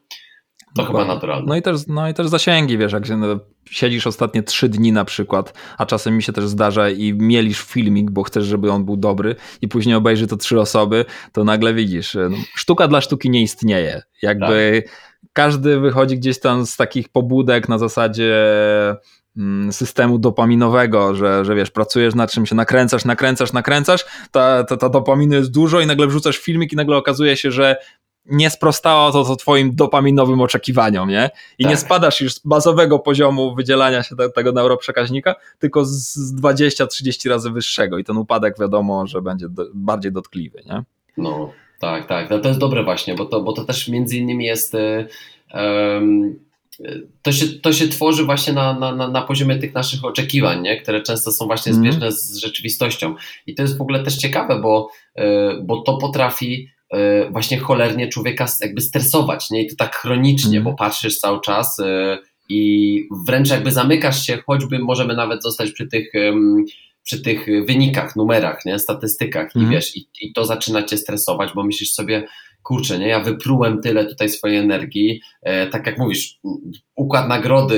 To chyba naturalne. No i, też, no i też zasięgi, wiesz, jak się, no, siedzisz ostatnie trzy dni na przykład, a czasem mi się też zdarza i mielisz filmik, bo chcesz, żeby on był dobry i później obejrzy to trzy osoby, to nagle widzisz, no, sztuka dla sztuki nie istnieje. Jakby tak. każdy wychodzi gdzieś tam z takich pobudek na zasadzie mm, systemu dopaminowego, że, że wiesz, pracujesz nad czym się nakręcasz, nakręcasz, nakręcasz, ta, ta, ta dopaminy jest dużo i nagle wrzucasz filmik i nagle okazuje się, że nie sprostało to, to twoim dopaminowym oczekiwaniom, nie? I tak. nie spadasz już z bazowego poziomu wydzielania się te, tego neuroprzekaźnika, tylko z 20-30 razy wyższego i ten upadek wiadomo, że będzie do, bardziej dotkliwy, nie? No, tak, tak. No to jest dobre właśnie, bo to, bo to też między innymi jest... Um, to się, to się tworzy właśnie na, na, na poziomie tych naszych oczekiwań, nie? które często są właśnie mhm. zbieżne z rzeczywistością. I to jest w ogóle też ciekawe, bo, e, bo to potrafi właśnie cholernie człowieka jakby stresować, nie? I to tak chronicznie, mm. bo patrzysz cały czas e, i wręcz jakby zamykasz się, choćby możemy nawet zostać przy tych, przy tych wynikach, numerach, nie? statystykach mm. i wiesz, i, i to zaczyna cię stresować, bo myślisz sobie, kurczę, nie, ja wyprułem tyle tutaj swojej energii, e, tak jak mówisz, układ nagrody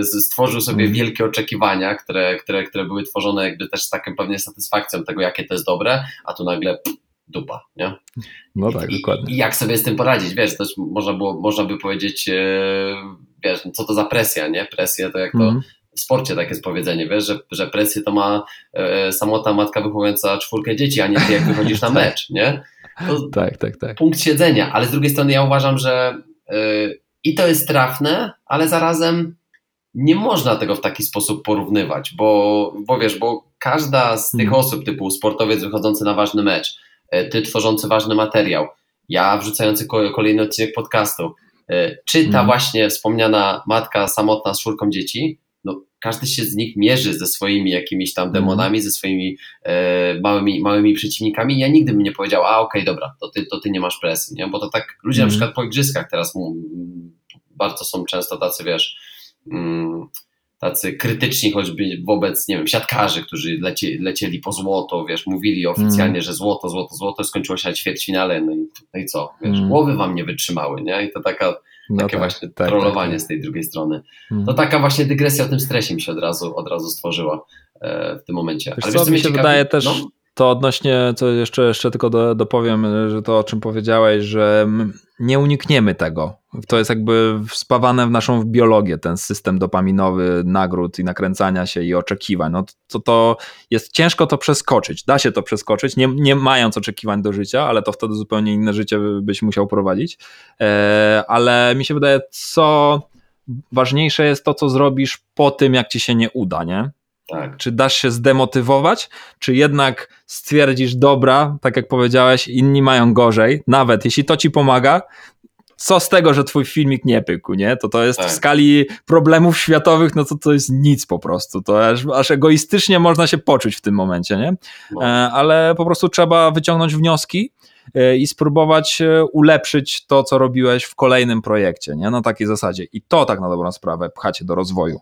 y, stworzył sobie mm. wielkie oczekiwania, które, które, które były tworzone jakby też z taką pewnie satysfakcją tego, jakie to jest dobre, a tu nagle pff, dupa, nie? No tak, I, dokładnie. I jak sobie z tym poradzić, wiesz, też można, było, można by powiedzieć, e, wiesz, co to za presja, nie? Presja to jak to mm. w sporcie takie jest powiedzenie, wiesz, że, że presję to ma e, samotna matka wychowująca czwórkę dzieci, a nie ty jak wychodzisz na mecz, nie? To tak, tak, tak. Punkt siedzenia, ale z drugiej strony ja uważam, że yy, i to jest trafne, ale zarazem nie można tego w taki sposób porównywać, bo, bo wiesz, bo każda z tych hmm. osób, typu sportowiec wychodzący na ważny mecz, ty tworzący ważny materiał, ja wrzucający kolejny odcinek podcastu, yy, czy ta hmm. właśnie wspomniana matka samotna z czwórką dzieci, każdy się z nich mierzy ze swoimi jakimiś tam mhm. demonami, ze swoimi e, małymi, małymi przeciwnikami. Ja nigdy bym nie powiedział, a okej, okay, dobra, to ty, to ty nie masz presji, nie? bo to tak ludzie mm. na mhm. przykład po igrzyskach teraz bardzo są często tacy, wiesz, mm, tacy krytyczni choćby wobec, nie wiem, siatkarzy, którzy lecie, lecieli po złoto, wiesz, mówili oficjalnie, mm. że złoto, złoto, złoto, skończyło się na ćwierćfinale, no i, no i co, wiesz, mm. głowy wam nie wytrzymały, nie? I to taka no takie tak, właśnie tak, trollowanie tak, tak. z tej drugiej strony. Hmm. To taka właśnie dygresja o tym stresie mi się od razu, od razu stworzyła e, w tym momencie. Wiesz Ale co, mi się ciekawi? wydaje też, no? To odnośnie, co jeszcze, jeszcze tylko do, dopowiem, że to o czym powiedziałeś, że nie unikniemy tego. To jest jakby spawane w naszą biologię, ten system dopaminowy, nagród i nakręcania się i oczekiwań. No to, to jest ciężko to przeskoczyć. Da się to przeskoczyć, nie, nie mając oczekiwań do życia, ale to wtedy zupełnie inne życie byś musiał prowadzić. E, ale mi się wydaje, co ważniejsze jest to, co zrobisz po tym, jak ci się nie uda, nie? Tak. Czy dasz się zdemotywować, czy jednak stwierdzisz, dobra, tak jak powiedziałeś, inni mają gorzej, nawet jeśli to ci pomaga, co z tego, że twój filmik nie pykł, nie? To to jest tak. w skali problemów światowych, no to to jest nic po prostu. To aż, aż egoistycznie można się poczuć w tym momencie, nie? No. E, ale po prostu trzeba wyciągnąć wnioski e, i spróbować e, ulepszyć to, co robiłeś w kolejnym projekcie, nie? Na takiej zasadzie. I to tak na dobrą sprawę pchacie do rozwoju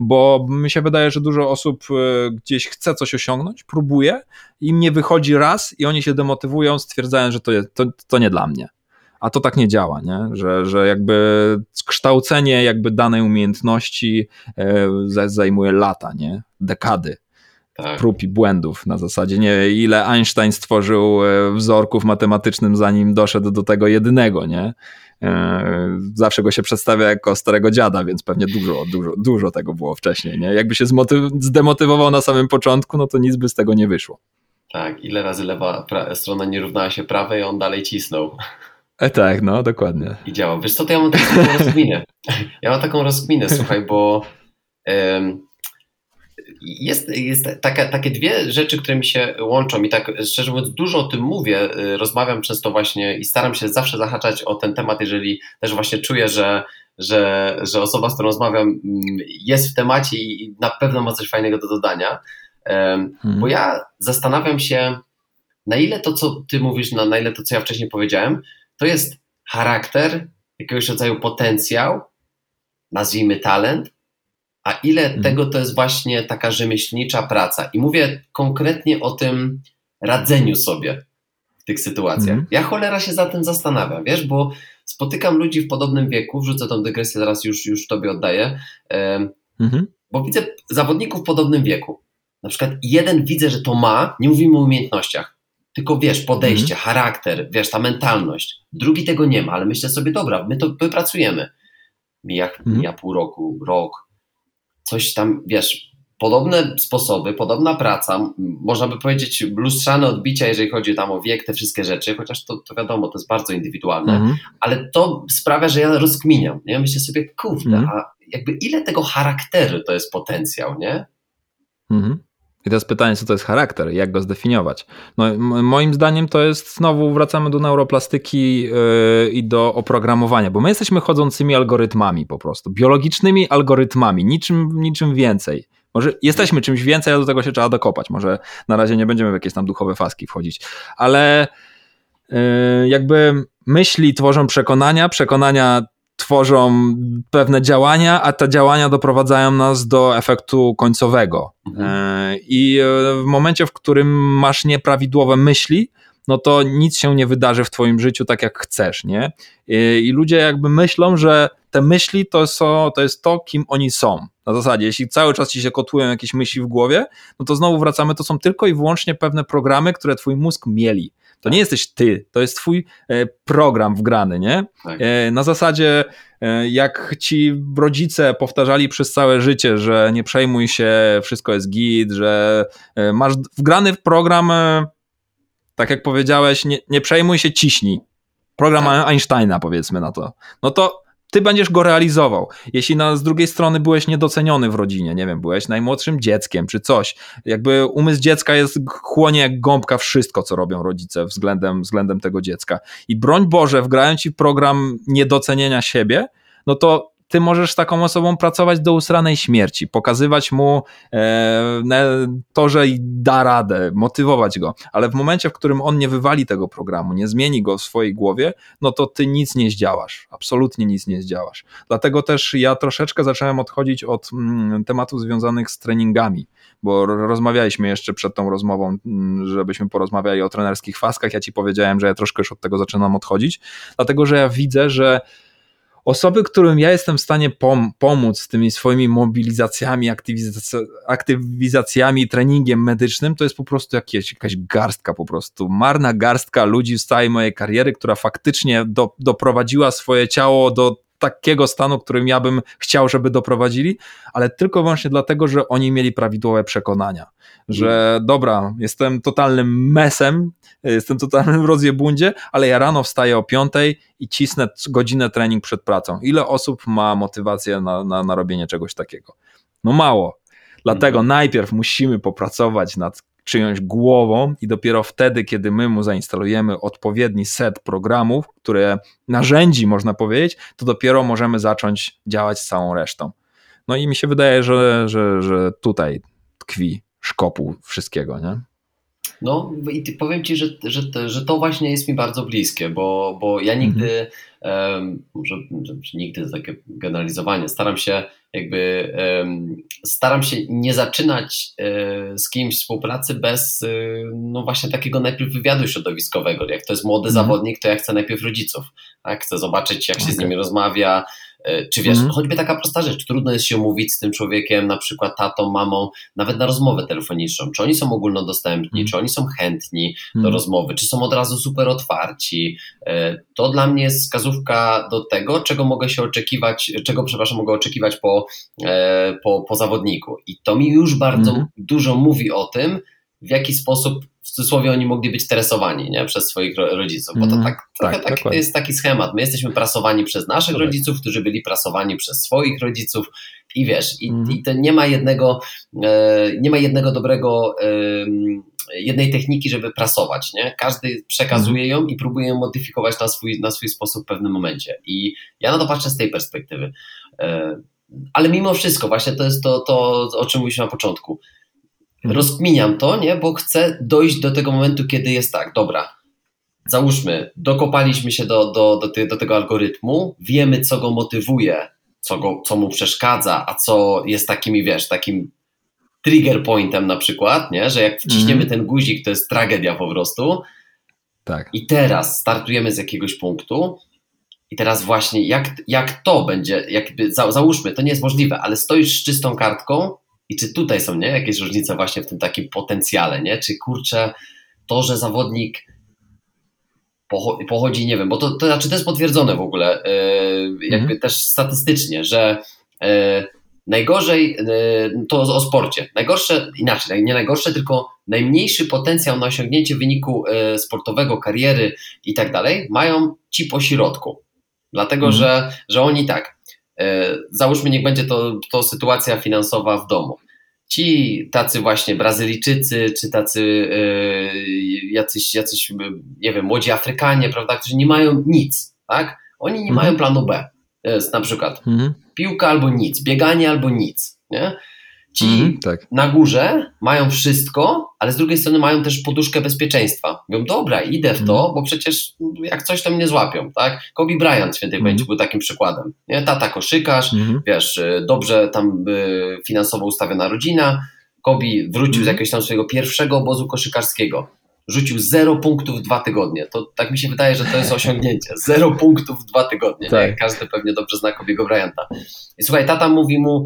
bo mi się wydaje, że dużo osób e, gdzieś chce coś osiągnąć, próbuje, im nie wychodzi raz i oni się demotywują, stwierdzają, że to, jest, to, to nie dla mnie. A to tak nie działa, nie? Że, że jakby kształcenie jakby danej umiejętności e, zajmuje lata, nie? dekady tak. prób i błędów na zasadzie, nie ile Einstein stworzył e, wzorków matematycznym zanim doszedł do tego jedynego, nie? E, zawsze go się przedstawia jako starego dziada, więc pewnie dużo, dużo, dużo tego było wcześniej. Nie? Jakby się zdemotywował na samym początku, no to nic by z tego nie wyszło. Tak, ile razy lewa strona nie równała się prawej, on dalej cisnął. E, tak, no dokładnie. I działał. Wiesz co, to ja mam taką rozkminę. Ja mam taką rozkminę, słuchaj, bo jest, jest taka, takie dwie rzeczy, które mi się łączą i tak szczerze mówiąc dużo o tym mówię, y, rozmawiam często właśnie i staram się zawsze zahaczać o ten temat, jeżeli też właśnie czuję, że, że, że osoba, z którą rozmawiam mm, jest w temacie i na pewno ma coś fajnego do dodania, hmm. bo ja zastanawiam się na ile to, co ty mówisz, na, na ile to, co ja wcześniej powiedziałem, to jest charakter, jakiegoś rodzaju potencjał, nazwijmy talent, a ile hmm. tego to jest właśnie taka rzemieślnicza praca. I mówię konkretnie o tym radzeniu sobie w tych sytuacjach. Hmm. Ja cholera się za tym zastanawiam, wiesz, bo spotykam ludzi w podobnym wieku, wrzucę tą dygresję, zaraz już, już tobie oddaję, hmm. bo widzę zawodników w podobnym wieku. Na przykład jeden widzę, że to ma, nie mówimy o umiejętnościach, tylko wiesz, podejście, mhm. charakter, wiesz, ta mentalność. Drugi tego nie ma, ale myślę sobie, dobra, my to wypracujemy. Mija, mhm. mija pół roku, rok, coś tam, wiesz, podobne sposoby, podobna praca, można by powiedzieć lustrzane odbicia, jeżeli chodzi tam o wiek, te wszystkie rzeczy, chociaż to, to wiadomo, to jest bardzo indywidualne, mhm. ale to sprawia, że ja rozkminiam, nie? Myślę sobie, kurde, mhm. a jakby ile tego charakteru to jest potencjał, nie? Mhm. I teraz pytanie, co to jest charakter, jak go zdefiniować? No, moim zdaniem to jest, znowu wracamy do neuroplastyki yy, i do oprogramowania, bo my jesteśmy chodzącymi algorytmami po prostu, biologicznymi algorytmami, niczym, niczym więcej. Może jesteśmy czymś więcej, ale do tego się trzeba dokopać. Może na razie nie będziemy w jakieś tam duchowe faski wchodzić, ale yy, jakby myśli tworzą przekonania, przekonania tworzą pewne działania, a te działania doprowadzają nas do efektu końcowego. Mhm. E, I w momencie, w którym masz nieprawidłowe myśli, no to nic się nie wydarzy w twoim życiu tak jak chcesz, nie? I ludzie jakby myślą, że te myśli to, są, to jest to, kim oni są. Na zasadzie, jeśli cały czas ci się kotłują jakieś myśli w głowie, no to znowu wracamy, to są tylko i wyłącznie pewne programy, które twój mózg mieli. To nie jesteś ty, to jest twój e, program wgrany, nie? Tak. E, na zasadzie, e, jak ci rodzice powtarzali przez całe życie, że nie przejmuj się, wszystko jest git, że masz wgrany w program, tak jak powiedziałeś, nie, nie przejmuj się, ciśnij. Program tak. Einsteina, powiedzmy na to. No to ty będziesz go realizował. Jeśli na, z drugiej strony byłeś niedoceniony w rodzinie, nie wiem, byłeś najmłodszym dzieckiem czy coś, jakby umysł dziecka jest chłonie jak gąbka wszystko, co robią rodzice względem, względem tego dziecka. I broń Boże, wgrając ci program niedocenienia siebie, no to ty możesz taką osobą pracować do usranej śmierci, pokazywać mu e, to, że da radę, motywować go, ale w momencie, w którym on nie wywali tego programu, nie zmieni go w swojej głowie, no to ty nic nie zdziałasz, absolutnie nic nie zdziałasz. Dlatego też ja troszeczkę zacząłem odchodzić od mm, tematów związanych z treningami, bo rozmawialiśmy jeszcze przed tą rozmową, mm, żebyśmy porozmawiali o trenerskich faskach. Ja ci powiedziałem, że ja troszkę już od tego zaczynam odchodzić, dlatego że ja widzę, że osoby, którym ja jestem w stanie pom pomóc z tymi swoimi mobilizacjami, aktywizac aktywizacjami, treningiem medycznym, to jest po prostu jakieś, jakaś garstka po prostu, marna garstka ludzi z całej mojej kariery, która faktycznie do, doprowadziła swoje ciało do takiego stanu, którym ja bym chciał, żeby doprowadzili, ale tylko wyłącznie dlatego, że oni mieli prawidłowe przekonania, że dobra, jestem totalnym mesem, jestem totalnym rozjebundzie, ale ja rano wstaję o piątej i cisnę godzinę trening przed pracą. Ile osób ma motywację na, na, na robienie czegoś takiego? No mało. Dlatego mhm. najpierw musimy popracować nad czyjąś głową i dopiero wtedy, kiedy my mu zainstalujemy odpowiedni set programów, które narzędzi można powiedzieć, to dopiero możemy zacząć działać z całą resztą. No i mi się wydaje, że, że, że tutaj tkwi szkopuł wszystkiego, nie? No i powiem Ci, że, że, że to właśnie jest mi bardzo bliskie, bo, bo ja nigdy, um, może, nigdy takie generalizowanie, staram się jakby staram się nie zaczynać um, z kimś współpracy bez no właśnie takiego najpierw wywiadu środowiskowego. Jak to jest młody mhm. zawodnik, to ja chcę najpierw rodziców. Tak? Chcę zobaczyć, jak się okay. z nimi rozmawia, E, czy wiesz, mm. choćby taka prosta rzecz, trudno jest się umówić z tym człowiekiem, na przykład tatą, mamą, nawet na rozmowę telefoniczną. Czy oni są ogólnodostępni, mm. czy oni są chętni mm. do mhm. rozmowy, czy są od razu super otwarci. E, to dla mnie jest wskazówka do tego, czego mogę się oczekiwać, czego, przepraszam, mogę oczekiwać po, e, po, po zawodniku. I to mi już bardzo mhm. dużo mówi o tym, w jaki sposób w cudzysłowie oni mogli być stresowani nie? przez swoich rodziców, bo to mm, tak, tak, tak to jest taki schemat. My jesteśmy prasowani przez naszych tak. rodziców, którzy byli prasowani przez swoich rodziców i wiesz, i, mm. i to nie ma jednego, e, nie ma jednego dobrego, e, jednej techniki, żeby prasować, nie? Każdy przekazuje mm. ją i próbuje ją modyfikować na swój, na swój sposób w pewnym momencie i ja na to patrzę z tej perspektywy. E, ale mimo wszystko, właśnie to jest to, to o czym mówiliśmy na początku Mhm. Rozkminiam to, nie? bo chcę dojść do tego momentu, kiedy jest tak, dobra, załóżmy, dokopaliśmy się do, do, do, ty, do tego algorytmu, wiemy, co go motywuje, co, go, co mu przeszkadza, a co jest takimi, wiesz, takim trigger pointem na przykład, nie? że jak wciśniemy mm. ten guzik, to jest tragedia po prostu. Tak. I teraz startujemy z jakiegoś punktu. I teraz właśnie, jak, jak to będzie, jakby, załóżmy, to nie jest możliwe, ale stoisz z czystą kartką i czy tutaj są nie, jakieś różnice właśnie w tym takim potencjale, nie? Czy kurczę, to, że zawodnik pochodzi, nie wiem, bo to, to znaczy to jest potwierdzone w ogóle, yy, jakby mm. też statystycznie, że yy, najgorzej, y, to o sporcie, najgorsze, inaczej, nie najgorsze, tylko najmniejszy potencjał na osiągnięcie wyniku sportowego, kariery i tak dalej mają ci po środku. Dlatego, mhm. że, że oni tak, załóżmy, niech będzie to, to sytuacja finansowa w domu. Ci tacy właśnie Brazylijczycy, czy tacy jacyś, jacyś, nie wiem, młodzi Afrykanie, prawda, którzy nie mają nic, tak? Oni nie mhm. mają planu B. Jest na przykład mhm. piłka albo nic, bieganie albo nic. Nie? Ci mhm, tak. na górze mają wszystko, ale z drugiej strony mają też poduszkę bezpieczeństwa. Mówią, dobra, idę w to, mhm. bo przecież jak coś to mnie złapią, tak? Kobe Bryant świętej pamięci był takim przykładem. Nie? Tata koszykarz, mhm. wiesz, y, dobrze tam y, finansowo ustawiona rodzina. Kobe wrócił z mhm. jakiegoś tam swojego pierwszego obozu koszykarskiego rzucił 0 punktów w dwa tygodnie. To tak mi się wydaje, że to jest osiągnięcie. 0 punktów w dwa tygodnie. Tak. Każdy pewnie dobrze zna Kobiego Bryanta. I słuchaj, tata mówi mu,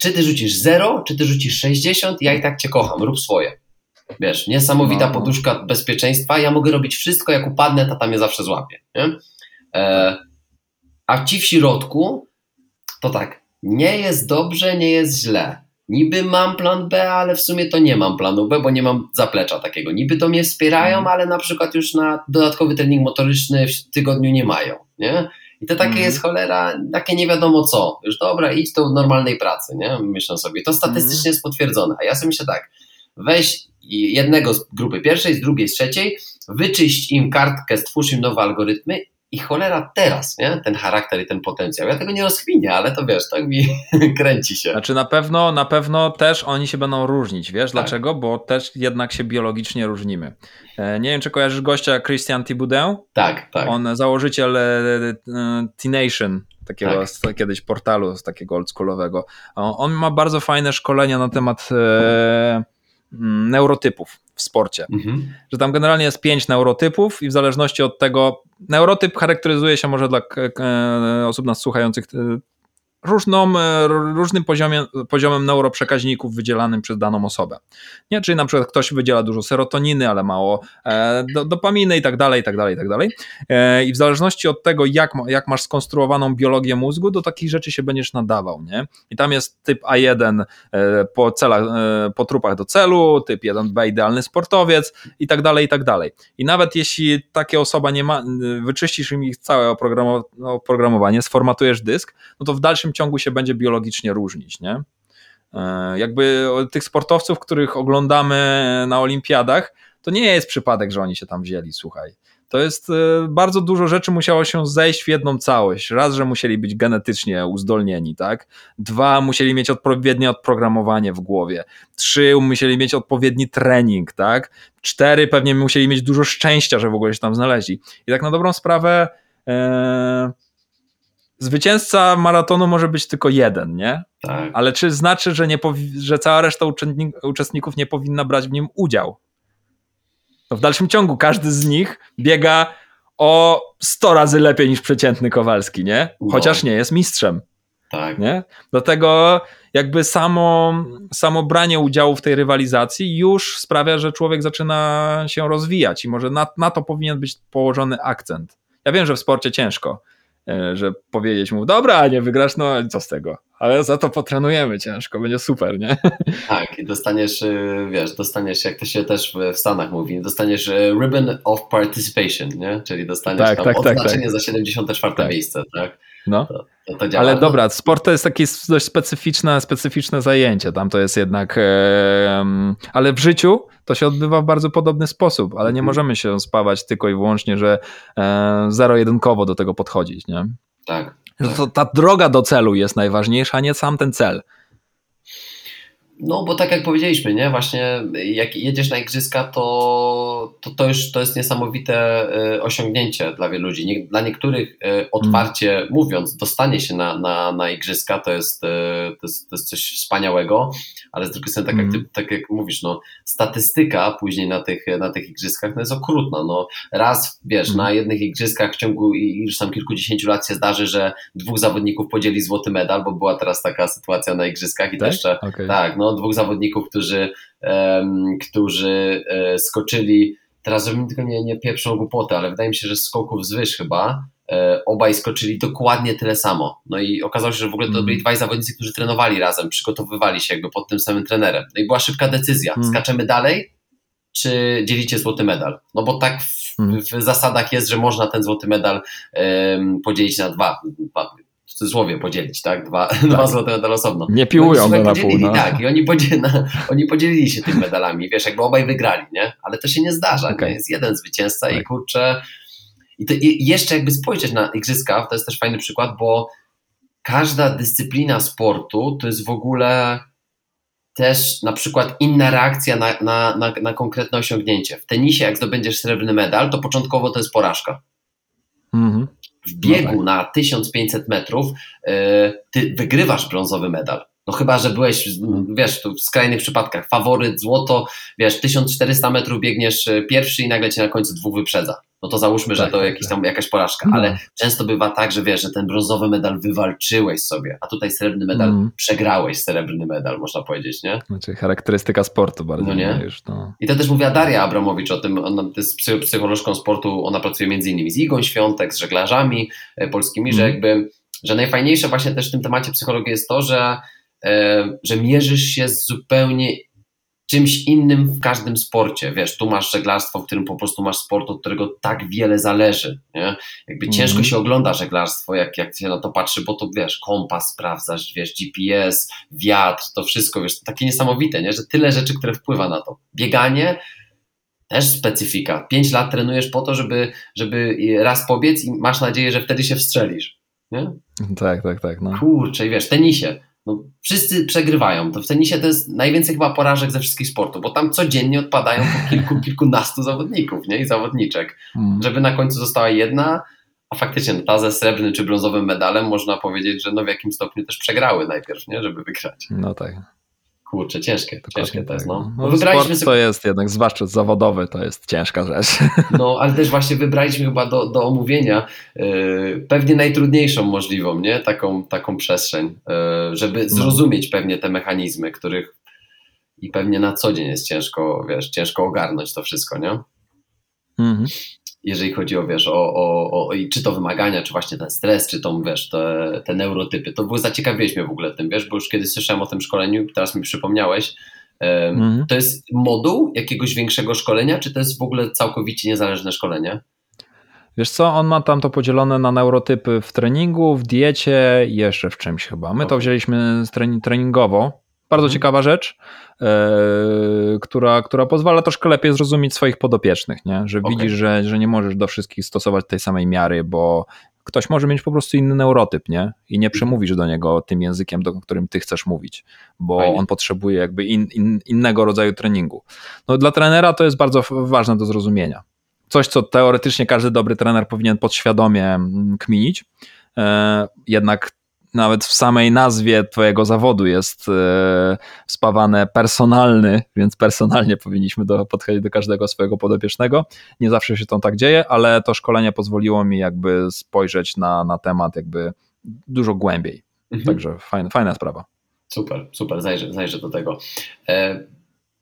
czy ty rzucisz 0, czy ty rzucisz 60, ja i tak cię kocham, rób swoje. Wiesz, niesamowita no. poduszka bezpieczeństwa, ja mogę robić wszystko, jak upadnę, tata mnie zawsze złapie. Nie? E, a ci w środku, to tak, nie jest dobrze, nie jest źle niby mam plan B, ale w sumie to nie mam planu B, bo nie mam zaplecza takiego. Niby to mnie wspierają, mm. ale na przykład już na dodatkowy trening motoryczny w tygodniu nie mają, nie? I to takie mm. jest cholera, takie nie wiadomo co. Już dobra, idź do normalnej pracy, nie? Myślę sobie. To statystycznie jest potwierdzone. A ja sobie myślę tak, weź jednego z grupy pierwszej, z drugiej, z trzeciej, wyczyść im kartkę, stwórz im nowe algorytmy i cholera teraz, nie? Ten charakter i ten potencjał. Ja tego nie rozchwinię, ale to wiesz, tak mi kręci się. Znaczy na pewno, na pewno też oni się będą różnić, wiesz tak. dlaczego? Bo też jednak się biologicznie różnimy. E, nie wiem, czy kojarzysz gościa Christian Thiboudin? Tak, tak. On założyciel e, T-Nation, takiego tak. kiedyś portalu z takiego oldschoolowego. On ma bardzo fajne szkolenia na temat e, neurotypów w sporcie. Mhm. Że tam generalnie jest pięć neurotypów i w zależności od tego, neurotyp charakteryzuje się może dla osób nas słuchających różną, e, różnym poziomie, poziomem neuroprzekaźników wydzielanym przez daną osobę. Nie? Czyli na przykład ktoś wydziela dużo serotoniny, ale mało e, do, dopaminy i tak dalej, i tak dalej, i tak dalej. E, I w zależności od tego, jak, jak masz skonstruowaną biologię mózgu, do takich rzeczy się będziesz nadawał. Nie? I tam jest typ A1 e, po, celach, e, po trupach do celu, typ 1B idealny sportowiec i tak dalej, i tak dalej. I nawet jeśli takie osoba nie ma, wyczyścisz im ich całe oprogramowanie, sformatujesz dysk, no to w dalszym ciągu się będzie biologicznie różnić, nie? E, jakby tych sportowców, których oglądamy na olimpiadach, to nie jest przypadek, że oni się tam wzięli, słuchaj. To jest e, bardzo dużo rzeczy musiało się zejść w jedną całość. Raz, że musieli być genetycznie uzdolnieni, tak? Dwa, musieli mieć odpowiednie odprogramowanie w głowie. Trzy, musieli mieć odpowiedni trening, tak? Cztery, pewnie musieli mieć dużo szczęścia, że w ogóle się tam znaleźli. I tak na dobrą sprawę. Yy zwycięzca maratonu może być tylko jeden, nie? Tak. Ale czy znaczy, że, nie że cała reszta uczestników nie powinna brać w nim udział? No w dalszym ciągu każdy z nich biega o 100 razy lepiej niż przeciętny Kowalski, nie? No. Chociaż nie jest mistrzem. Tak. Nie? Dlatego jakby samo, samo branie udziału w tej rywalizacji już sprawia, że człowiek zaczyna się rozwijać i może na, na to powinien być położony akcent. Ja wiem, że w sporcie ciężko, że powiedzieć mu, dobra, nie wygrasz, no co z tego, ale za to potrenujemy ciężko, będzie super, nie? Tak, i dostaniesz, e, wiesz, dostaniesz, jak to się też w Stanach mówi, dostaniesz e, ribbon of participation, nie? Czyli dostaniesz tak, tam tak odznaczenie tak, tak. za 74 tak. miejsce, tak? No. To, to, to Ale dobra, sport to jest takie dość specyficzne, specyficzne zajęcie. Tam to jest jednak. Ale w życiu to się odbywa w bardzo podobny sposób, ale nie mhm. możemy się spawać tylko i wyłącznie, że e, zero-jedynkowo do tego podchodzić, nie? Tak. Że to ta droga do celu jest najważniejsza, a nie sam ten cel. No, bo tak jak powiedzieliśmy, nie? Właśnie jak jedziesz na igrzyska, to, to, to już to jest niesamowite e, osiągnięcie dla wielu ludzi. Nie, dla niektórych e, otwarcie mm. mówiąc, dostanie się na, na, na igrzyska to jest, e, to, jest, to jest coś wspaniałego, ale z drugiej strony, tak, jak, ty, mm. tak jak mówisz, no, statystyka później na tych, na tych igrzyskach no jest okrutna. No, raz, wiesz, mm. na jednych igrzyskach w ciągu już tam kilkudziesięciu lat się zdarzy, że dwóch zawodników podzieli złoty medal, bo była teraz taka sytuacja na igrzyskach i tak? też jeszcze, okay. tak, no no, dwóch zawodników, którzy, um, którzy e, skoczyli, teraz żebym tylko nie, nie pierwszą głupotę, ale wydaje mi się, że skoków z wyż chyba, e, obaj skoczyli dokładnie tyle samo. No i okazało się, że w ogóle to Mm. byli dwaj zawodnicy, którzy trenowali razem, przygotowywali się jakby pod tym samym trenerem. No i była szybka decyzja, Mm. skaczemy dalej, czy dzielicie złoty medal? No bo tak w, Mm. w zasadach jest, że można ten złoty medal podzielić na dwa, dwa cudzysłowie podzielić, tak? Dwa, dwa złote medale osobno. Nie piłują słuchaj, na pół. No. Tak, i oni, podzieli, oni podzielili się tymi medalami, wiesz, jakby obaj wygrali, nie? Ale to się nie zdarza, Okej. nie? Jest jeden zwycięzca i Tak. kurczę... I, to, I jeszcze jakby spojrzeć na igrzyska, to jest też fajny przykład, bo każda dyscyplina sportu to jest w ogóle też na przykład inna reakcja na, na, na, na konkretne osiągnięcie. W tenisie, jak zdobędziesz srebrny medal, to początkowo to jest porażka. Mhm. W biegu No tak. na 1500 metrów e, ty wygrywasz brązowy medal. No chyba, że byłeś, wiesz, tu w skrajnych przypadkach faworyt, złoto, wiesz, 1400 metrów biegniesz e, pierwszy i nagle cię na końcu dwóch wyprzedza. No to załóżmy, że Tak, to tak, jakiś tak. tam, jakaś porażka, No. ale często bywa tak, że wiesz, że ten brązowy medal wywalczyłeś sobie, a tutaj srebrny medal, Mhm. przegrałeś srebrny medal, można powiedzieć, nie? Znaczy charakterystyka sportu bardziej. No nie? Już, no. I to też mówiła Daria Abramowicz o tym, ona jest psy- psycholożką sportu, ona pracuje między innymi z Igą Świątek, z żeglarzami e, polskimi, że Mhm. jakby, że najfajniejsze właśnie też w tym temacie psychologii jest to, że, że mierzysz się z zupełnie czymś innym w każdym sporcie, wiesz, tu masz żeglarstwo, w którym po prostu masz sport, od którego tak wiele zależy, nie? Jakby Mhm. ciężko się ogląda żeglarstwo, jak, jak się na to patrzy, bo to wiesz, kompas sprawdzasz, wiesz, GPS, wiatr, to wszystko, wiesz, takie niesamowite, nie? Że tyle rzeczy, które wpływa na to. Bieganie, też specyfika. Pięć lat trenujesz po to, żeby, żeby raz pobiec i masz nadzieję, że wtedy się wstrzelisz. Nie? Tak, tak, tak. No. Kurczę, i wiesz, tenisie. No, wszyscy przegrywają. To w tenisie to jest najwięcej chyba porażek ze wszystkich sportów, bo tam codziennie odpadają po kilku, kilkunastu zawodników nie? i zawodniczek. Mm. Żeby na końcu została jedna, a faktycznie no, ta ze srebrnym czy brązowym medalem można powiedzieć, że no w jakim stopniu też przegrały najpierw, nie? żeby wygrać. No tak. Kurczę, ciężkie, Dokładnie ciężkie to jest. tak, No. No, No, wybraliśmy sobie to jest jednak, zwłaszcza zawodowy, to jest ciężka rzecz. No, ale też właśnie wybraliśmy chyba do, do omówienia yy, pewnie najtrudniejszą możliwą, nie? Taką, taką przestrzeń, yy, żeby zrozumieć pewnie te mechanizmy, których i pewnie na co dzień jest ciężko, wiesz, ciężko ogarnąć to wszystko, nie? Mhm. Jeżeli chodzi o, wiesz, o, o, o czy to wymagania, czy właśnie ten stres, czy to, wiesz, te, te neurotypy, to było zaciekawiłeś mnie w ogóle tym, wiesz, bo już kiedyś słyszałem o tym szkoleniu, teraz mi przypomniałeś, Mhm. To jest moduł jakiegoś większego szkolenia, czy to jest w ogóle całkowicie niezależne szkolenie? Wiesz co, on ma tam to podzielone na neurotypy w treningu, w diecie i jeszcze w czymś chyba. My to Okej. wzięliśmy treningowo. Bardzo Mhm. ciekawa rzecz, e, która, która pozwala troszkę lepiej zrozumieć swoich podopiecznych, nie? że Okej. widzisz, że, że nie możesz do wszystkich stosować tej samej miary, bo ktoś może mieć po prostu inny neurotyp, nie? I nie przemówisz do niego tym językiem, do którym ty chcesz mówić, bo on potrzebuje jakby in, in, innego rodzaju treningu. No dla trenera to jest bardzo ważne do zrozumienia. Coś, co teoretycznie każdy dobry trener powinien podświadomie mm, kminić, e, jednak nawet w samej nazwie twojego zawodu jest e, wspawane personalny, więc personalnie powinniśmy do, podchodzić do każdego swojego podopiecznego. Nie zawsze się to tak dzieje, ale to szkolenie pozwoliło mi jakby spojrzeć na, na temat jakby dużo głębiej. Mhm. Także fajna, fajna sprawa. Super, super, zajrzę, zajrzę do tego. E,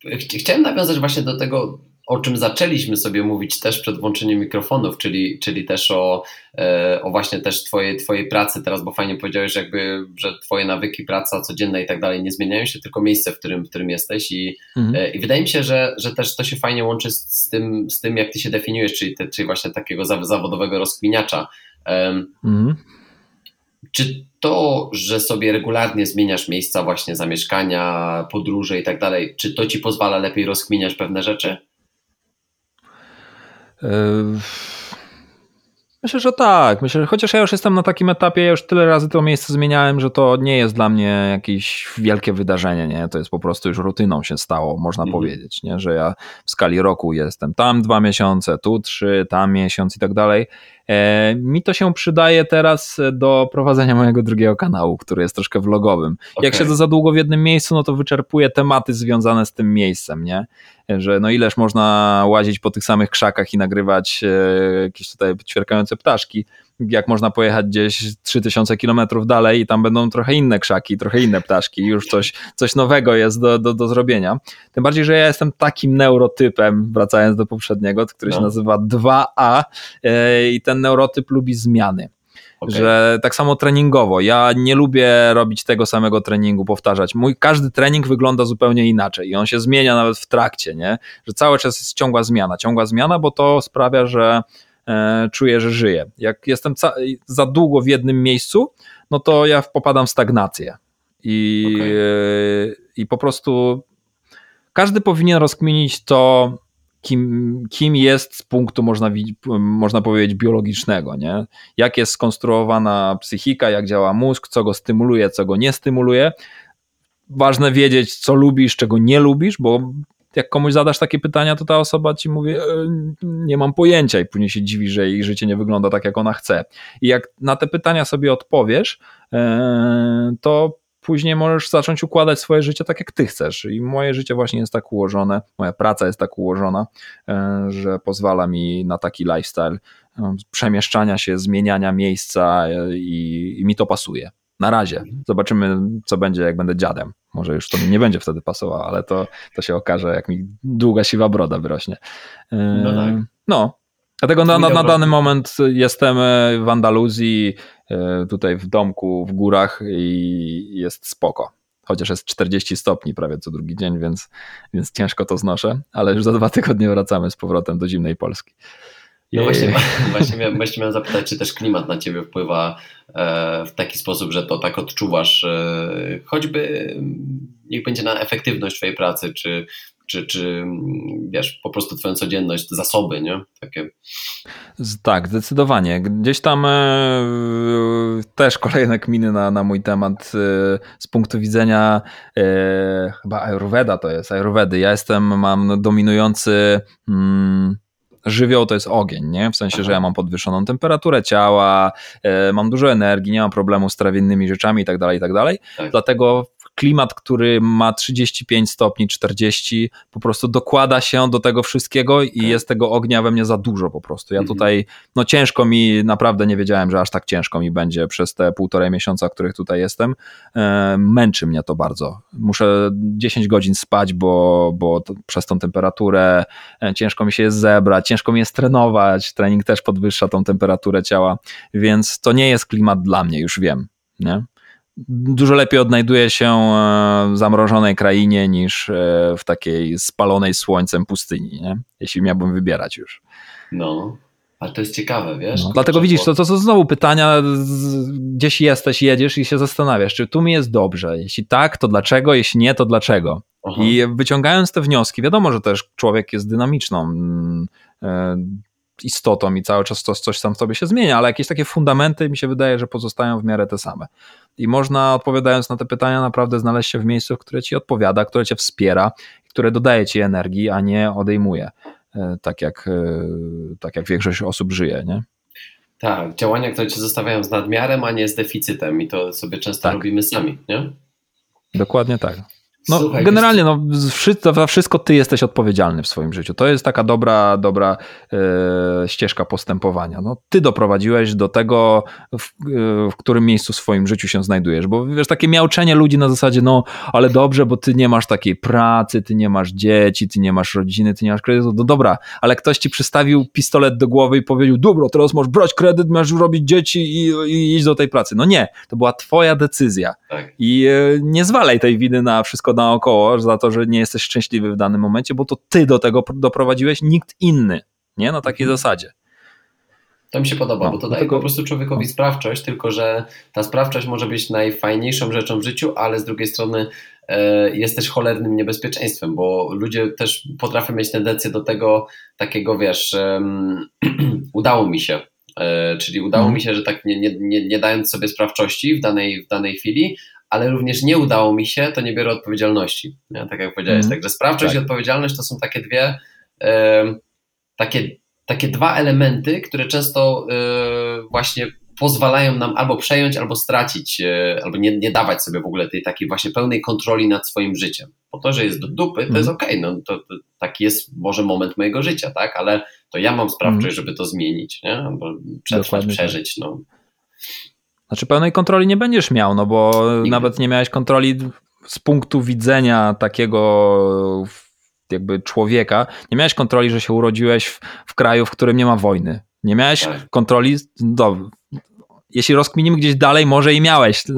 ch- chciałem nawiązać właśnie do tego, o czym zaczęliśmy sobie mówić też przed włączeniem mikrofonów, czyli, czyli też o, e, o właśnie też twojej, twojej pracy teraz, bo fajnie powiedziałeś, że jakby, że twoje nawyki, praca codzienna i tak dalej nie zmieniają się, tylko miejsce, w którym, w którym jesteś i, Mhm. e, i wydaje mi się, że, że też to się fajnie łączy z, z, tym, z tym, jak ty się definiujesz, czyli, te, czyli właśnie takiego zaw- zawodowego rozkminiacza. Mhm. czy to, że sobie regularnie zmieniasz miejsca właśnie zamieszkania, podróże i tak dalej, czy to ci pozwala lepiej rozkminiać pewne rzeczy? Yy, Myślę, że tak. Myślę, że chociaż ja już jestem na takim etapie, ja już tyle razy to miejsce zmieniałem, że to nie jest dla mnie jakieś wielkie wydarzenie, nie? To jest po prostu już rutyną się stało, można Mhm. powiedzieć, nie? Że ja w skali roku jestem tam dwa miesiące, tu trzy, tam miesiąc i tak dalej. E, mi to się przydaje teraz do prowadzenia mojego drugiego kanału, który jest troszkę vlogowym. Jak Okej. siedzę za długo w jednym miejscu, no to wyczerpuję tematy związane z tym miejscem, nie? Że no ileż można łazić po tych samych krzakach i nagrywać e, jakieś tutaj ćwierkające ptaszki, jak można pojechać gdzieś 3000 kilometrów dalej i tam będą trochę inne krzaki, trochę inne ptaszki, już coś, coś nowego jest do, do, do zrobienia. Tym bardziej, że ja jestem takim neurotypem, wracając do poprzedniego, który no. się nazywa 2A e, i ten neurotyp lubi zmiany. Okay. Że tak samo treningowo. Ja nie lubię robić tego samego treningu, powtarzać. Mój każdy trening wygląda zupełnie inaczej i on się zmienia nawet w trakcie, nie? Że cały czas jest ciągła zmiana. Ciągła zmiana, bo to sprawia, że e, czuję, że żyję. Jak jestem za długo w jednym miejscu, no to ja popadam w stagnację. I, okay. e, i po prostu każdy powinien rozkminić to, kim, kim jest z punktu, można, można powiedzieć, biologicznego, nie? Jak jest skonstruowana psychika, jak działa mózg, co go stymuluje, co go nie stymuluje. Ważne wiedzieć, co lubisz, czego nie lubisz, bo jak komuś zadasz takie pytania, to ta osoba ci mówi, e, nie mam pojęcia i później się dziwi, że jej życie nie wygląda tak, jak ona chce. I jak na te pytania sobie odpowiesz, e, to później możesz zacząć układać swoje życie tak, jak ty chcesz. I moje życie właśnie jest tak ułożone, moja praca jest tak ułożona, e, że pozwala mi na taki lifestyle e, przemieszczania się, zmieniania miejsca e, i, i mi to pasuje. Na razie. Zobaczymy, co będzie, jak będę dziadem. Może już to mi nie będzie wtedy pasowało, ale to, to się okaże, jak mi długa siwa broda wyrośnie. No tak. No, Dlatego na, na, na, dany moment jestem w Andaluzji, tutaj w domku w górach i jest spoko. Chociaż jest 40 stopni prawie co drugi dzień, więc, więc ciężko to znoszę, ale już za dwa tygodnie wracamy z powrotem do zimnej Polski. No właśnie, właśnie, miałem, właśnie miałem zapytać, czy też klimat na ciebie wpływa e, w taki sposób, że to tak odczuwasz, e, choćby niech będzie na efektywność twojej pracy, czy, czy, czy wiesz, po prostu twoją codzienność, zasoby, nie? Takie. Tak, zdecydowanie. Gdzieś tam e, też kolejne kminy na, na mój temat e, z punktu widzenia e, chyba Ayurveda to jest, Ayurvedy. Ja jestem, mam dominujący mm, żywioł to jest ogień, nie? W sensie, że ja mam podwyższoną temperaturę ciała, mam dużo energii, nie mam problemu z trawiennymi rzeczami i tak dalej, i tak dalej. Tak. Dlatego klimat, który ma 35 stopni, 40, po prostu dokłada się do tego wszystkiego i okay. Jest tego ognia we mnie za dużo po prostu. Ja mm -hmm. tutaj, no ciężko mi, naprawdę nie wiedziałem, że aż tak ciężko mi będzie przez te półtorej miesiąca, w których tutaj jestem. E, męczy mnie to bardzo. Muszę 10 godzin spać, bo, bo to, przez tą temperaturę e, ciężko mi się jest zebrać, ciężko mi jest trenować. Trening też podwyższa tą temperaturę ciała, więc to nie jest klimat dla mnie, już wiem. Nie? Dużo lepiej odnajduje się e, w zamrożonej krainie niż e, w takiej spalonej słońcem pustyni, nie? jeśli miałbym wybierać już. No, ale to jest ciekawe, wiesz? No, dlatego widzisz, to, to są znowu pytania, gdzieś jesteś, jedziesz i się zastanawiasz, czy tu mi jest dobrze? Jeśli tak, to dlaczego? Jeśli nie, to dlaczego? Aha. I wyciągając te wnioski, wiadomo, że też człowiek jest dynamiczną mm, e, istotą i cały czas coś, coś tam w tobie się zmienia, ale jakieś takie fundamenty mi się wydaje, że pozostają w miarę te same. I można odpowiadając na te pytania naprawdę znaleźć się w miejscu, które ci odpowiada, które cię wspiera, które dodaje ci energii, a nie odejmuje, e, tak jak, e, tak jak większość osób żyje, nie? Tak, działania, które cię zostawiają z nadmiarem, a nie z deficytem i to sobie często tak. robimy sami, nie? Dokładnie tak. No, Słuchaj, generalnie no, za wszystko ty jesteś odpowiedzialny w swoim życiu. To jest taka dobra, dobra e, ścieżka postępowania. No, ty doprowadziłeś do tego, w, e, w, którym miejscu w swoim życiu się znajdujesz. Bo wiesz, takie miałczenie ludzi na zasadzie, no ale dobrze, bo ty nie masz takiej pracy, ty nie masz dzieci, ty nie masz rodziny, ty nie masz kredytu. No dobra, ale ktoś ci przystawił pistolet do głowy i powiedział, dobra, teraz masz brać kredyt, masz robić dzieci i, i iść do tej pracy. No nie, to była twoja decyzja. Tak. I e, nie zwalaj tej winy na wszystko naokoło za to, że nie jesteś szczęśliwy w danym momencie, bo to ty do tego doprowadziłeś, nikt inny, nie? Na takiej mhm. zasadzie. To mi się podoba, no, bo to daje po prostu człowiekowi no. sprawczość, tylko że ta sprawczość może być najfajniejszą rzeczą w życiu, ale z drugiej strony e, jest też cholernym niebezpieczeństwem, bo ludzie też potrafią mieć tendencję do tego takiego, wiesz, um, udało mi się, e, czyli udało mm. mi się, że tak nie, nie, nie, nie dając sobie sprawczości w danej, w danej chwili, ale również nie udało mi się, to nie biorę odpowiedzialności. Nie? Tak jak powiedziałeś, mm. także sprawczość tak. i odpowiedzialność to są takie dwie, takie, takie dwa elementy, które często właśnie pozwalają nam albo przejąć, albo stracić, e, albo nie, nie dawać sobie w ogóle tej takiej właśnie pełnej kontroli nad swoim życiem. Po to, że jest do dupy, to Mhm. jest okej, no to, to taki jest może moment mojego życia, tak, ale to ja mam sprawczość, Mhm. żeby to zmienić, nie, albo przetrwać, Dokładnie tak. przeżyć, no. Znaczy pełnej kontroli nie będziesz miał, no bo Nigdy. nawet nie miałeś kontroli z punktu widzenia takiego jakby człowieka. Nie miałeś kontroli, że się urodziłeś w, w kraju, w którym nie ma wojny. Nie miałeś Tak. kontroli, do, jeśli rozkminimy gdzieś dalej, może i miałeś, yy,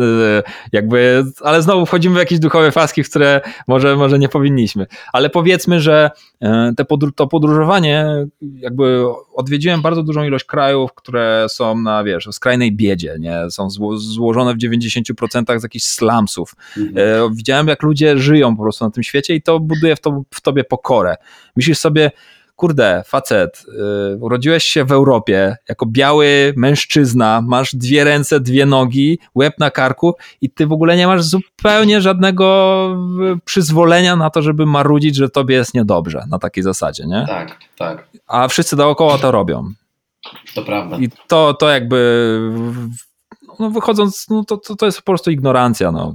jakby, ale znowu wchodzimy w jakieś duchowe faski, w które może, może nie powinniśmy. Ale powiedzmy, że yy, te to podróżowanie, jakby odwiedziłem bardzo dużą ilość krajów, które są na, wiesz, w skrajnej biedzie, nie? Są zło- złożone w 90% z jakichś slumsów. Mhm. E, Widziałem, jak ludzie żyją po prostu na tym świecie i to buduje w, to, w tobie pokorę. Myślisz sobie, kurde, facet, y, urodziłeś się w Europie jako biały mężczyzna, masz dwie ręce, dwie nogi, łeb na karku i ty w ogóle nie masz zupełnie żadnego przyzwolenia na to, żeby marudzić, że tobie jest niedobrze na takiej zasadzie, nie? Tak, tak, A wszyscy dookoła to robią. to prawda. I to, to jakby no wychodząc, no to, to, to jest po prostu ignorancja. No.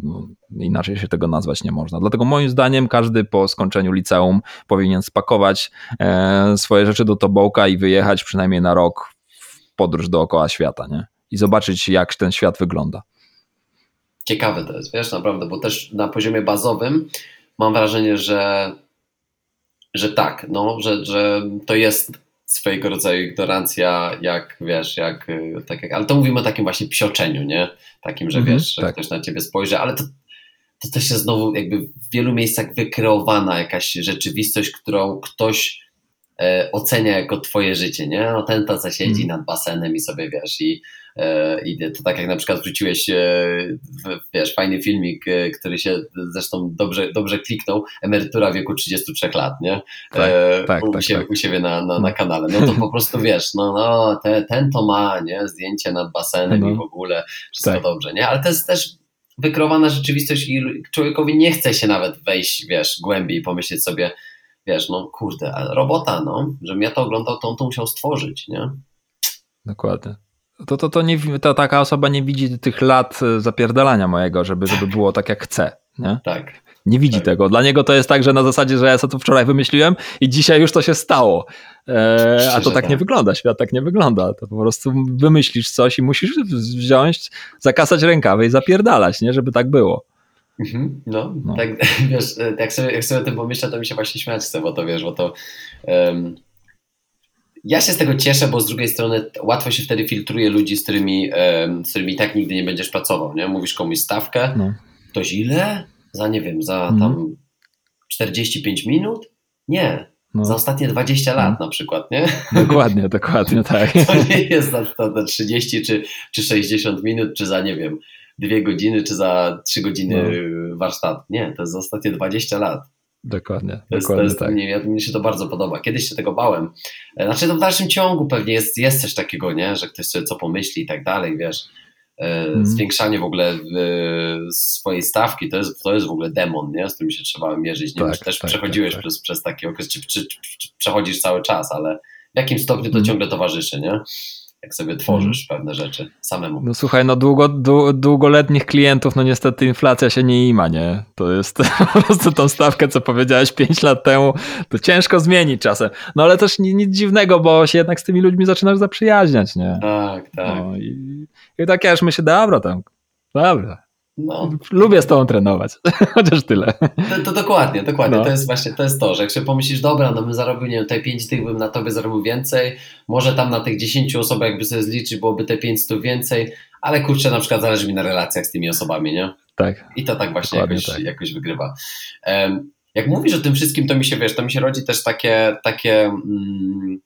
Inaczej się tego nazwać nie można. Dlatego moim zdaniem każdy po skończeniu liceum powinien spakować e, swoje rzeczy do tobołka i wyjechać przynajmniej na rok w podróż dookoła świata, nie? I zobaczyć, jak ten świat wygląda. Ciekawe to jest, wiesz, naprawdę, bo też na poziomie bazowym mam wrażenie, że, że tak, no, że, że to jest swojego rodzaju ignorancja, jak wiesz, jak, tak jak, ale to mówimy o takim właśnie psioczeniu, nie? Takim, że Mhm, wiesz, że tak. ktoś na ciebie spojrzy, ale to, to też jest znowu jakby w wielu miejscach wykreowana jakaś rzeczywistość, którą ktoś e, ocenia jako twoje życie, nie? No ten to co siedzi Mhm. nad basenem i sobie wiesz i E, I to tak jak na przykład wrzuciłeś, e, w- wiesz, fajny filmik, e, który się zresztą dobrze, dobrze kliknął, emerytura w wieku 33 lat, nie? Tak, E, tak, u, tak, siebie, tak. u siebie na, na, na kanale. No to po prostu wiesz, no, no te, ten to ma, nie? Zdjęcie nad basenem No. i w ogóle wszystko Tak. dobrze, nie? Ale to jest też wykreowana rzeczywistość i człowiekowi nie chce się nawet wejść, wiesz, głębiej i pomyśleć sobie, wiesz, no kurde, ale robota, no, żebym ja to oglądał, to on to musiał stworzyć, nie? Dokładnie. To, to, to, nie, to taka osoba nie widzi tych lat e, zapierdalania mojego, żeby, żeby było tak jak chce. Nie? Tak. Nie widzi Tak. tego. Dla niego to jest tak, że na zasadzie, że ja sobie to wczoraj wymyśliłem i dzisiaj już to się stało. E, a to tak, tak. nie wygląda. Świat tak nie wygląda. To po prostu wymyślisz coś i musisz wziąć, zakasać rękawy i zapierdalać, nie? Żeby tak było. Mhm, No, No. tak, wiesz, jak sobie, jak sobie o tym pomyślę, to mi się właśnie śmiać chce, bo to wiesz, bo to em, ja się z tego cieszę, bo z drugiej strony łatwo się wtedy filtruje ludzi, z którymi, z którymi tak nigdy nie będziesz pracował, nie? Mówisz komuś stawkę, No. ktoś ile? Za, nie wiem, za Mhm. tam 45 minut? Nie, No. za ostatnie 20 lat na przykład, nie? Dokładnie, dokładnie tak. To nie jest za, za, za 30 czy, czy 60 minut, czy za, nie wiem, dwie godziny, czy za trzy godziny No. warsztatu. Nie, to jest za ostatnie 20 lat. Dokładnie, To jest, to dokładnie jest, tak. mnie, mnie się to bardzo podoba. Kiedyś się tego bałem. E, Znaczy, to w dalszym ciągu pewnie jest, jest coś takiego, nie? że ktoś sobie co pomyśli i tak dalej, wiesz. Mhm. Zwiększanie w ogóle e, swojej stawki to jest, to jest w ogóle demon, nie? z którym się trzeba mierzyć. Nie wiem, Tak, czy też tak, przechodziłeś tak, tak. Przez, przez taki okres, czy, czy, czy, czy przechodzisz cały czas, ale w jakim stopniu to Mhm. ciągle towarzyszy, nie? Jak sobie tworzysz pewne rzeczy samemu. No słuchaj, no długo, dłu, długoletnich klientów, no niestety inflacja się nie ima, nie? To jest po prostu tą stawkę, co powiedziałeś 5 lat temu, to ciężko zmienić czasem. No ale też ni- nic dziwnego, bo się jednak z tymi ludźmi zaczynasz zaprzyjaźniać, nie? Tak, tak. No, i, I tak ja już myślę, dobra tam, dobra, No, lubię z tobą trenować, chociaż tyle. To, to dokładnie, dokładnie. No. To jest właśnie to jest to, że jak sobie pomyślisz, dobra, no bym zarobił, nie wiem, te 5 tych bym na tobie zarobił więcej, może tam na tych 10 osobach jakby sobie zliczyć, byłoby te 500 więcej, ale kurczę, na przykład zależy mi na relacjach z tymi osobami, nie? Tak, I to tak właśnie jakoś, tak. jakoś wygrywa. Jak mówisz o tym wszystkim, to mi się, wiesz, to mi się rodzi też takie, takie, mm,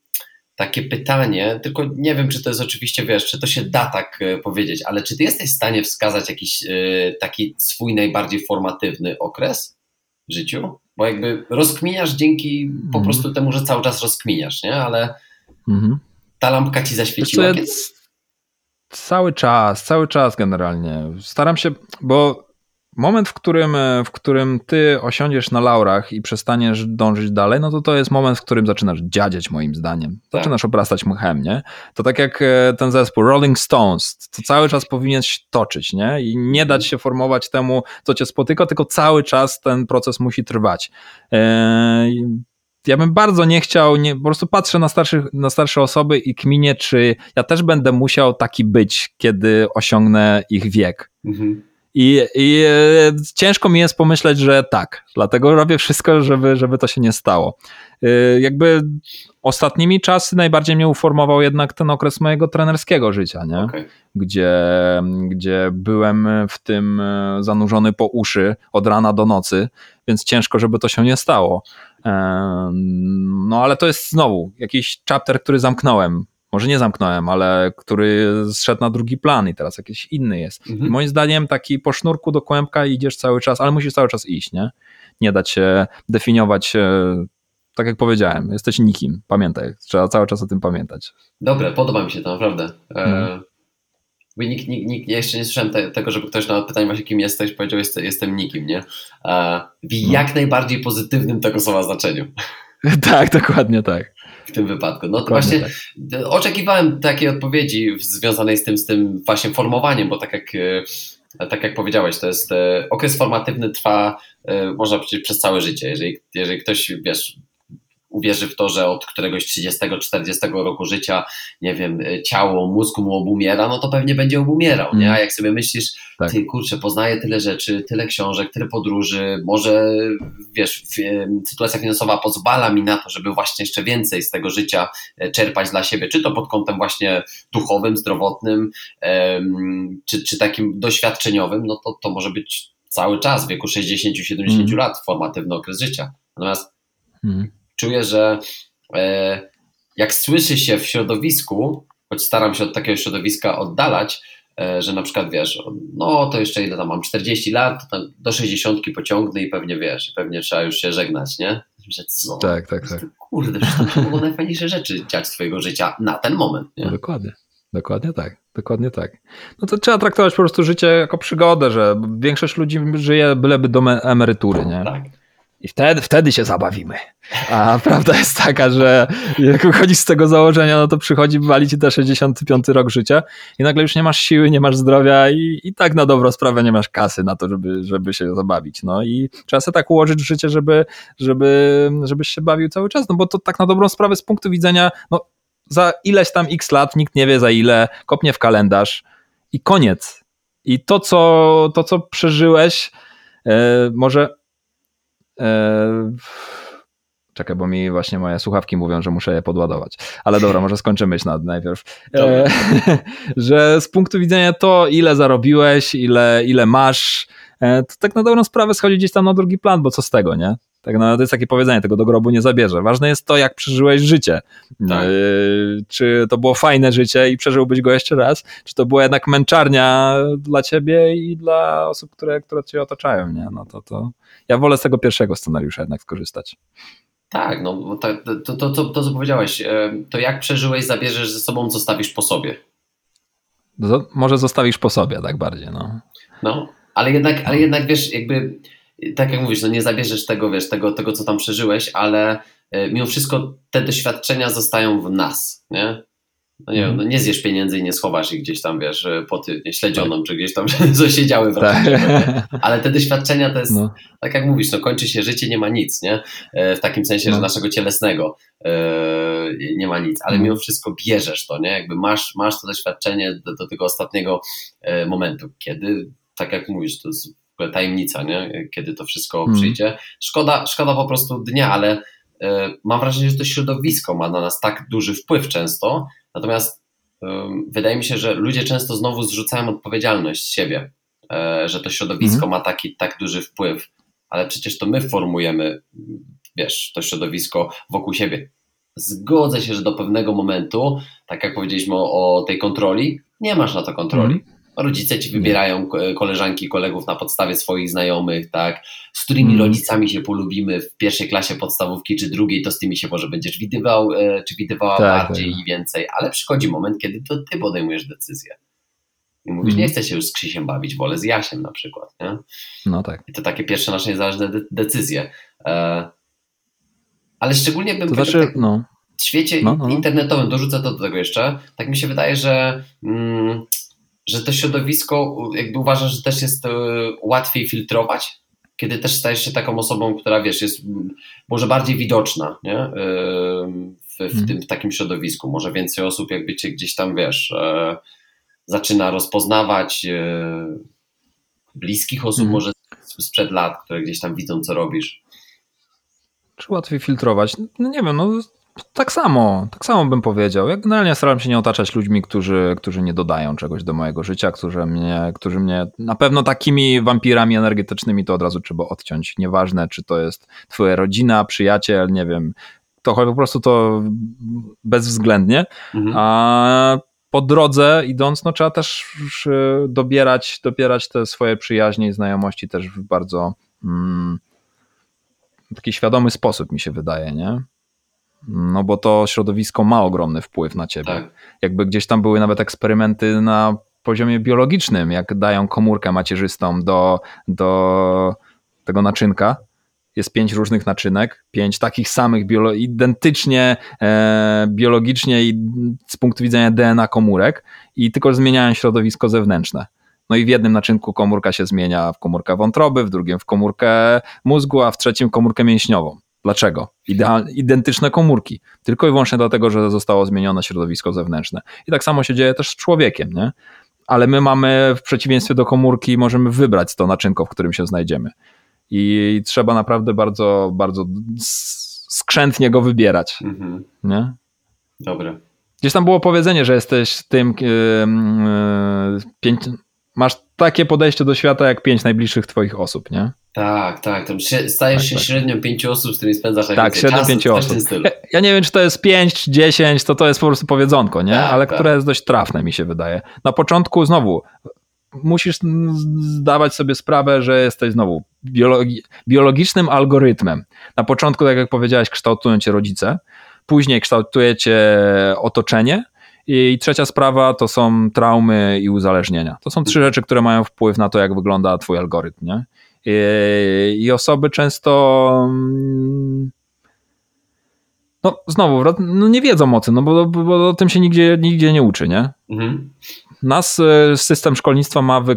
takie pytanie, tylko nie wiem, czy to jest oczywiście, wiesz, czy to się da tak e, powiedzieć, ale czy ty jesteś w stanie wskazać jakiś e, taki swój najbardziej formatywny okres w życiu? Bo jakby rozkminiasz dzięki po Mhm. prostu temu, że cały czas rozkminiasz, nie? Ale mhm. ta lampka ci zaświeciła? Cały czas, cały czas generalnie. Staram się, bo moment, w którym, e, w którym ty osiądziesz na laurach i przestaniesz dążyć dalej, no to to jest moment, w którym zaczynasz dziadzieć moim zdaniem. Tak. Zaczynasz obrastać mchem, nie? To tak jak e, ten zespół Rolling Stones, to cały czas powinien się toczyć, nie? I nie dać się formować temu, co cię spotyka, tylko cały czas ten proces musi trwać. E, ja bym bardzo nie chciał, nie, po prostu patrzę na, starszych, na starsze osoby i kminie, czy ja też będę musiał taki być, kiedy osiągnę ich wiek. Mhm. I, I e, ciężko mi jest pomyśleć, że tak. Dlatego robię wszystko, żeby, żeby to się nie stało. E, jakby ostatnimi czasy najbardziej mnie uformował jednak ten okres mojego trenerskiego życia, nie? Okay. Gdzie, gdzie byłem w tym e, zanurzony po uszy od rana do nocy, więc ciężko, żeby to się nie stało. No ale to jest znowu jakiś chapter, który zamknąłem może nie zamknąłem, ale który zszedł na drugi plan i teraz jakiś inny jest. Mhm. moim zdaniem taki po sznurku do kłębka idziesz cały czas, ale musisz cały czas iść, nie? Nie dać się definiować, tak jak powiedziałem, jesteś nikim, pamiętaj, trzeba cały czas o tym pamiętać. Dobre, podoba mi się to naprawdę. E, nikt, nikt, nikt, ja jeszcze nie słyszałem te, tego, żeby ktoś na pytanie właśnie kim jesteś powiedział jest, jestem nikim, nie? E, w no. jak najbardziej pozytywnym tego słowa znaczeniu. tak, dokładnie tak w tym wypadku. No to właśnie tak. oczekiwałem takiej odpowiedzi związanej z tym, z tym właśnie formowaniem, bo tak jak, e, tak jak powiedziałeś, to jest e, okres formatywny trwa, e, można powiedzieć, przez całe życie. Jeżeli, jeżeli ktoś, wiesz, uwierzy w to, że od któregoś 30-40 roku życia, nie wiem, ciało, mózg mu obumiera, no to pewnie będzie obumierał, nie? A jak sobie myślisz, tak. ty kurczę, poznaję tyle rzeczy, tyle książek, tyle podróży, może wiesz, sytuacja finansowa pozwala mi na to, żeby właśnie jeszcze więcej z tego życia e, czerpać dla siebie, czy to pod kątem właśnie duchowym, zdrowotnym, czy, czy takim doświadczeniowym, no to to może być cały czas w wieku 60-70 mm. lat formatywny okres życia. Natomiast mm czuję, że e, jak słyszy się w środowisku, choć staram się od takiego środowiska oddalać, e, że na przykład wiesz, no to jeszcze ile tam mam, 40 lat, do 60 pociągnę i pewnie wiesz, pewnie trzeba już się żegnać, nie? Że co? Tak, tak, tak. Kurde, to mogą najfajniejsze rzeczy dziać twojego życia na ten moment. Nie? No, dokładnie. Dokładnie tak, dokładnie tak. No to trzeba traktować po prostu życie jako przygodę, że większość ludzi żyje byleby do emerytury, nie? Tak. I wtedy, wtedy się zabawimy. A prawda jest taka, że jak wychodzisz z tego założenia, no to przychodzi, wali ci te 65 rok życia i nagle już nie masz siły, nie masz zdrowia i, i tak na dobrą sprawę nie masz kasy na to, żeby, żeby się zabawić. No i trzeba sobie tak ułożyć życie, żeby, żeby, żebyś się bawił cały czas, no bo to tak na dobrą sprawę z punktu widzenia, no za ileś tam x lat, nikt nie wie za ile, kopnie w kalendarz i koniec. I to, co, to, co przeżyłeś, yy, może czekaj, bo mi właśnie moje słuchawki mówią, że muszę je podładować. Ale dobra, może skończymy na najpierw. Eee, że z punktu widzenia to, ile zarobiłeś, ile, ile masz, e, to tak na dobrą sprawę schodzi gdzieś tam na drugi plan, bo co z tego, nie? Tak, no, to jest takie powiedzenie, tego do grobu nie zabierze. Ważne jest to, jak przeżyłeś życie. Tak. Yy, czy to było fajne życie i przeżyłbyś go jeszcze raz, czy to była jednak męczarnia dla ciebie i dla osób, które, które cię otaczają, nie? No to, to ja wolę z tego pierwszego scenariusza jednak skorzystać. Tak, no to, to, to, to, to co powiedziałeś, e, to jak przeżyłeś, zabierzesz ze sobą, co stawisz po sobie. może zostawisz po sobie, tak bardziej, no. No, ale jednak, ale jednak wiesz, jakby tak jak mówisz, no nie zabierzesz tego, wiesz, tego, tego co tam przeżyłeś, ale e, mimo wszystko te doświadczenia zostają w nas, nie? No nie, mm. no nie zjesz pieniędzy i nie schowasz ich gdzieś tam, wiesz, pod śledzioną, tak. czy gdzieś tam, co się działy w tak. Ale te doświadczenia to jest, no. tak jak mówisz, no kończy się życie, nie ma nic, nie? E, w takim sensie, no. że naszego cielesnego e, nie ma nic, ale mm. mimo wszystko bierzesz to, nie? Jakby masz, masz to doświadczenie do, do tego ostatniego momentu, kiedy, tak jak mówisz, to jest tajemnica, nie? kiedy to wszystko hmm. przyjdzie. Szkoda, szkoda po prostu dnia, ale y, mam wrażenie, że to środowisko ma na nas tak duży wpływ często, natomiast y, wydaje mi się, że ludzie często znowu zrzucają odpowiedzialność z siebie, y, że to środowisko hmm. ma taki tak duży wpływ, ale przecież to my formujemy, wiesz, to środowisko wokół siebie. Zgodzę się, że do pewnego momentu, tak jak powiedzieliśmy o, o tej kontroli, nie masz na to kontroli. Hmm Rodzice ci wybierają koleżanki kolegów na podstawie swoich znajomych, tak? Z którymi mm. rodzicami się polubimy w pierwszej klasie podstawówki czy drugiej, to z tymi się może będziesz widywał, e, czy widywała tak, bardziej tak. i więcej, ale przychodzi moment, kiedy to ty podejmujesz decyzję. I mówisz, Mhm. nie chcę się już z Krzysiem bawić, wolę z Jasiem na przykład. Nie? No tak. I to takie pierwsze nasze niezależne de- decyzje. E, ale szczególnie bym To znaczy, tak, no. w świecie No, no, no. internetowym, dorzucę to do tego jeszcze, tak mi się wydaje, że, mm, że to środowisko, jakby uważam, że też jest e, łatwiej filtrować, kiedy też stajesz się taką osobą, która wiesz, jest mm, może bardziej widoczna nie? E, w, w, Mhm. tym, w takim środowisku. Może więcej osób jakby cię gdzieś tam, wiesz, e, zaczyna rozpoznawać bliskich osób Mhm. może sprzed lat, które gdzieś tam widzą, co robisz. Czy łatwiej filtrować? No nie wiem, no tak samo, tak samo bym powiedział. Ja generalnie staram się nie otaczać ludźmi, którzy, którzy nie dodają czegoś do mojego życia, którzy mnie, którzy mnie na pewno takimi wampirami energetycznymi to od razu trzeba odciąć. Nieważne, czy to jest twoja rodzina, przyjaciel, nie wiem, to po prostu to bezwzględnie. Mhm. A po drodze idąc, no trzeba też y, dobierać, dobierać te swoje przyjaźnie i znajomości też w bardzo mm, taki świadomy sposób, mi się wydaje, nie? No bo to środowisko ma ogromny wpływ na ciebie. Tak. Jakby gdzieś tam były nawet eksperymenty na poziomie biologicznym, jak dają komórkę macierzystą do, do tego naczynka. Jest pięć różnych naczynek, pięć takich samych, biolo- identycznie e, biologicznie i z punktu widzenia DNA komórek, i tylko zmieniają środowisko zewnętrzne. No i w jednym naczynku komórka się zmienia w komórkę wątroby, w drugim w komórkę mózgu, a w trzecim komórkę mięśniową. Dlaczego? Ideal, identyczne komórki. Tylko i wyłącznie dlatego, że zostało zmienione środowisko zewnętrzne. I tak samo się dzieje też z człowiekiem, nie? Ale my mamy, w przeciwieństwie do komórki, możemy wybrać to naczynko, w którym się znajdziemy. I trzeba naprawdę bardzo, bardzo skrzętnie go wybierać, Mhm. nie? Dobre. Gdzieś tam było powiedzenie, że jesteś tym yy, pięć, masz takie podejście do świata jak pięć najbliższych twoich osób, nie? Tak, tak. Stajesz Tak, się tak. średnią pięciu osób, z którymi spędzasz Tak, najwięcej średnio czasu, pięciu osób. Ja, nie wiem, czy to jest 5 czy 10, to to jest po prostu powiedzonko, nie? Tak, Ale tak. które jest dość trafne, mi się wydaje. Na początku znowu musisz zdawać sobie sprawę, że jesteś znowu biologi biologicznym algorytmem. Na początku, tak jak powiedziałeś, kształtują cię rodzice, później kształtuje cię otoczenie i trzecia sprawa to są traumy i uzależnienia. To są trzy rzeczy, które mają wpływ na to, jak wygląda twój algorytm, nie? I, osoby często mm, no znowu, no nie wiedzą o tym, no bo, bo, bo o tym się nigdzie, nigdzie nie uczy, nie? Mhm. Nas e, system szkolnictwa ma wy, e,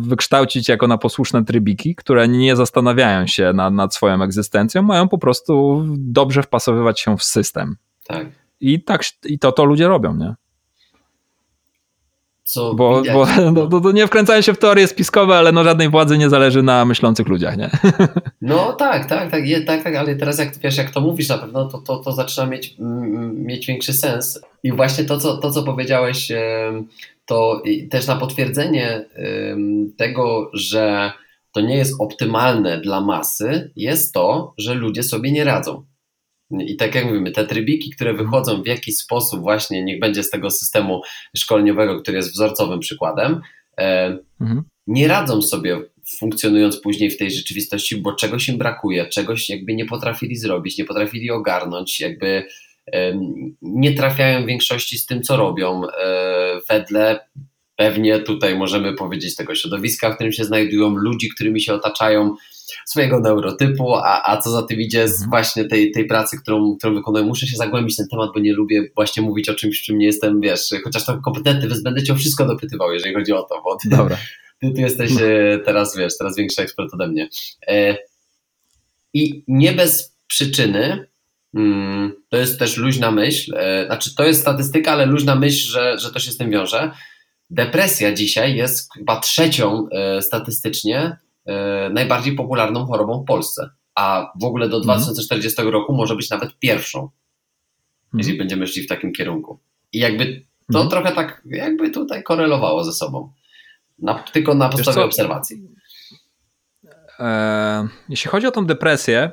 wykształcić jako na posłuszne trybiki, które nie zastanawiają się nad, nad swoją egzystencją, mają po prostu dobrze wpasowywać się w system. Tak. I tak i to, to ludzie robią, nie? Co Bo, widać, bo no. no, to, to nie wkręcają się w teorie spiskowe, ale no żadnej władzy nie zależy na myślących ludziach, nie? No tak, tak, tak, je, tak, tak, ale teraz jak wiesz, jak to mówisz na pewno, to, to, to zaczyna mieć, mm, mieć większy sens. I właśnie to, co, to, co powiedziałeś, to też na potwierdzenie tego, że to nie jest optymalne dla masy, jest to, że ludzie sobie nie radzą. I tak jak mówimy, te trybiki, które wychodzą w jakiś sposób, właśnie niech będzie z tego systemu szkoleniowego, który jest wzorcowym przykładem, em, Mhm. nie radzą sobie funkcjonując później w tej rzeczywistości, bo czegoś im brakuje, czegoś jakby nie potrafili zrobić, nie potrafili ogarnąć, jakby nie trafiają w większości z tym, co robią, e, wedle pewnie tutaj możemy powiedzieć tego środowiska, w którym się znajdują, ludzi, którymi się otaczają, swojego neurotypu, a, a co za tym idzie z Mhm. właśnie tej, tej pracy, którą, którą wykonuję. Muszę się zagłębić w ten temat, bo nie lubię właśnie mówić o czymś, czym nie jestem, wiesz, chociaż tam kompetentny, więc będę cię o wszystko dopytywał, jeżeli chodzi o to, bo ty, Dobra. ty, ty jesteś e, teraz, wiesz, teraz większy ekspert ode mnie. E, I nie bez przyczyny, mm, to jest też luźna myśl, e, znaczy to jest statystyka, ale luźna myśl, że, że to się z tym wiąże. Depresja dzisiaj jest chyba trzecią statystycznie najbardziej popularną chorobą w Polsce, a w ogóle do Mhm. 2040 roku może być nawet pierwszą, jeżeli będziemy szli w takim kierunku. I jakby to Mhm. trochę tak jakby tutaj korelowało ze sobą. Na, tylko na podstawie obserwacji. E, jeśli chodzi o tą depresję,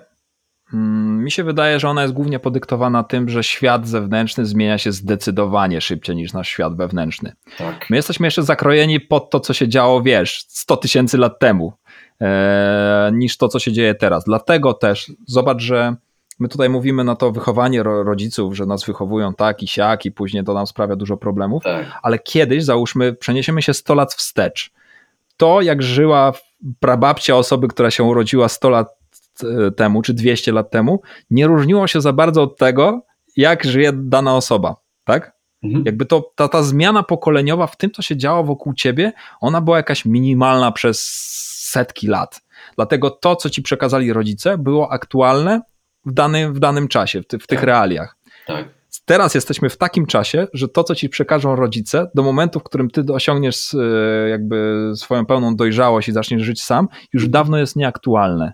mm, mi się wydaje, że ona jest głównie podyktowana tym, że świat zewnętrzny zmienia się zdecydowanie szybciej niż nasz świat wewnętrzny. Tak. My jesteśmy jeszcze zakrojeni pod to, co się działo, wiesz, 100 tysięcy lat temu, e, niż to, co się dzieje teraz. Dlatego też zobacz, że my tutaj mówimy na to wychowanie rodziców, że nas wychowują tak i siak i później to nam sprawia dużo problemów, tak. ale kiedyś, załóżmy, przeniesiemy się 100 lat wstecz. To, jak żyła prababcia osoby, która się urodziła 100 lat e, temu, czy 200 lat temu, nie różniło się za bardzo od tego, jak żyje dana osoba, tak? Mhm. Jakby to, ta, ta zmiana pokoleniowa w tym, co się działo wokół ciebie, ona była jakaś minimalna przez setki lat. Dlatego to, co ci przekazali rodzice, było aktualne w danym, w danym czasie, w, ty, w tych tak. realiach. Tak. Teraz jesteśmy w takim czasie, że to, co ci przekażą rodzice, do momentu, w którym ty osiągniesz e, jakby swoją pełną dojrzałość i zaczniesz żyć sam, już mhm. dawno jest nieaktualne.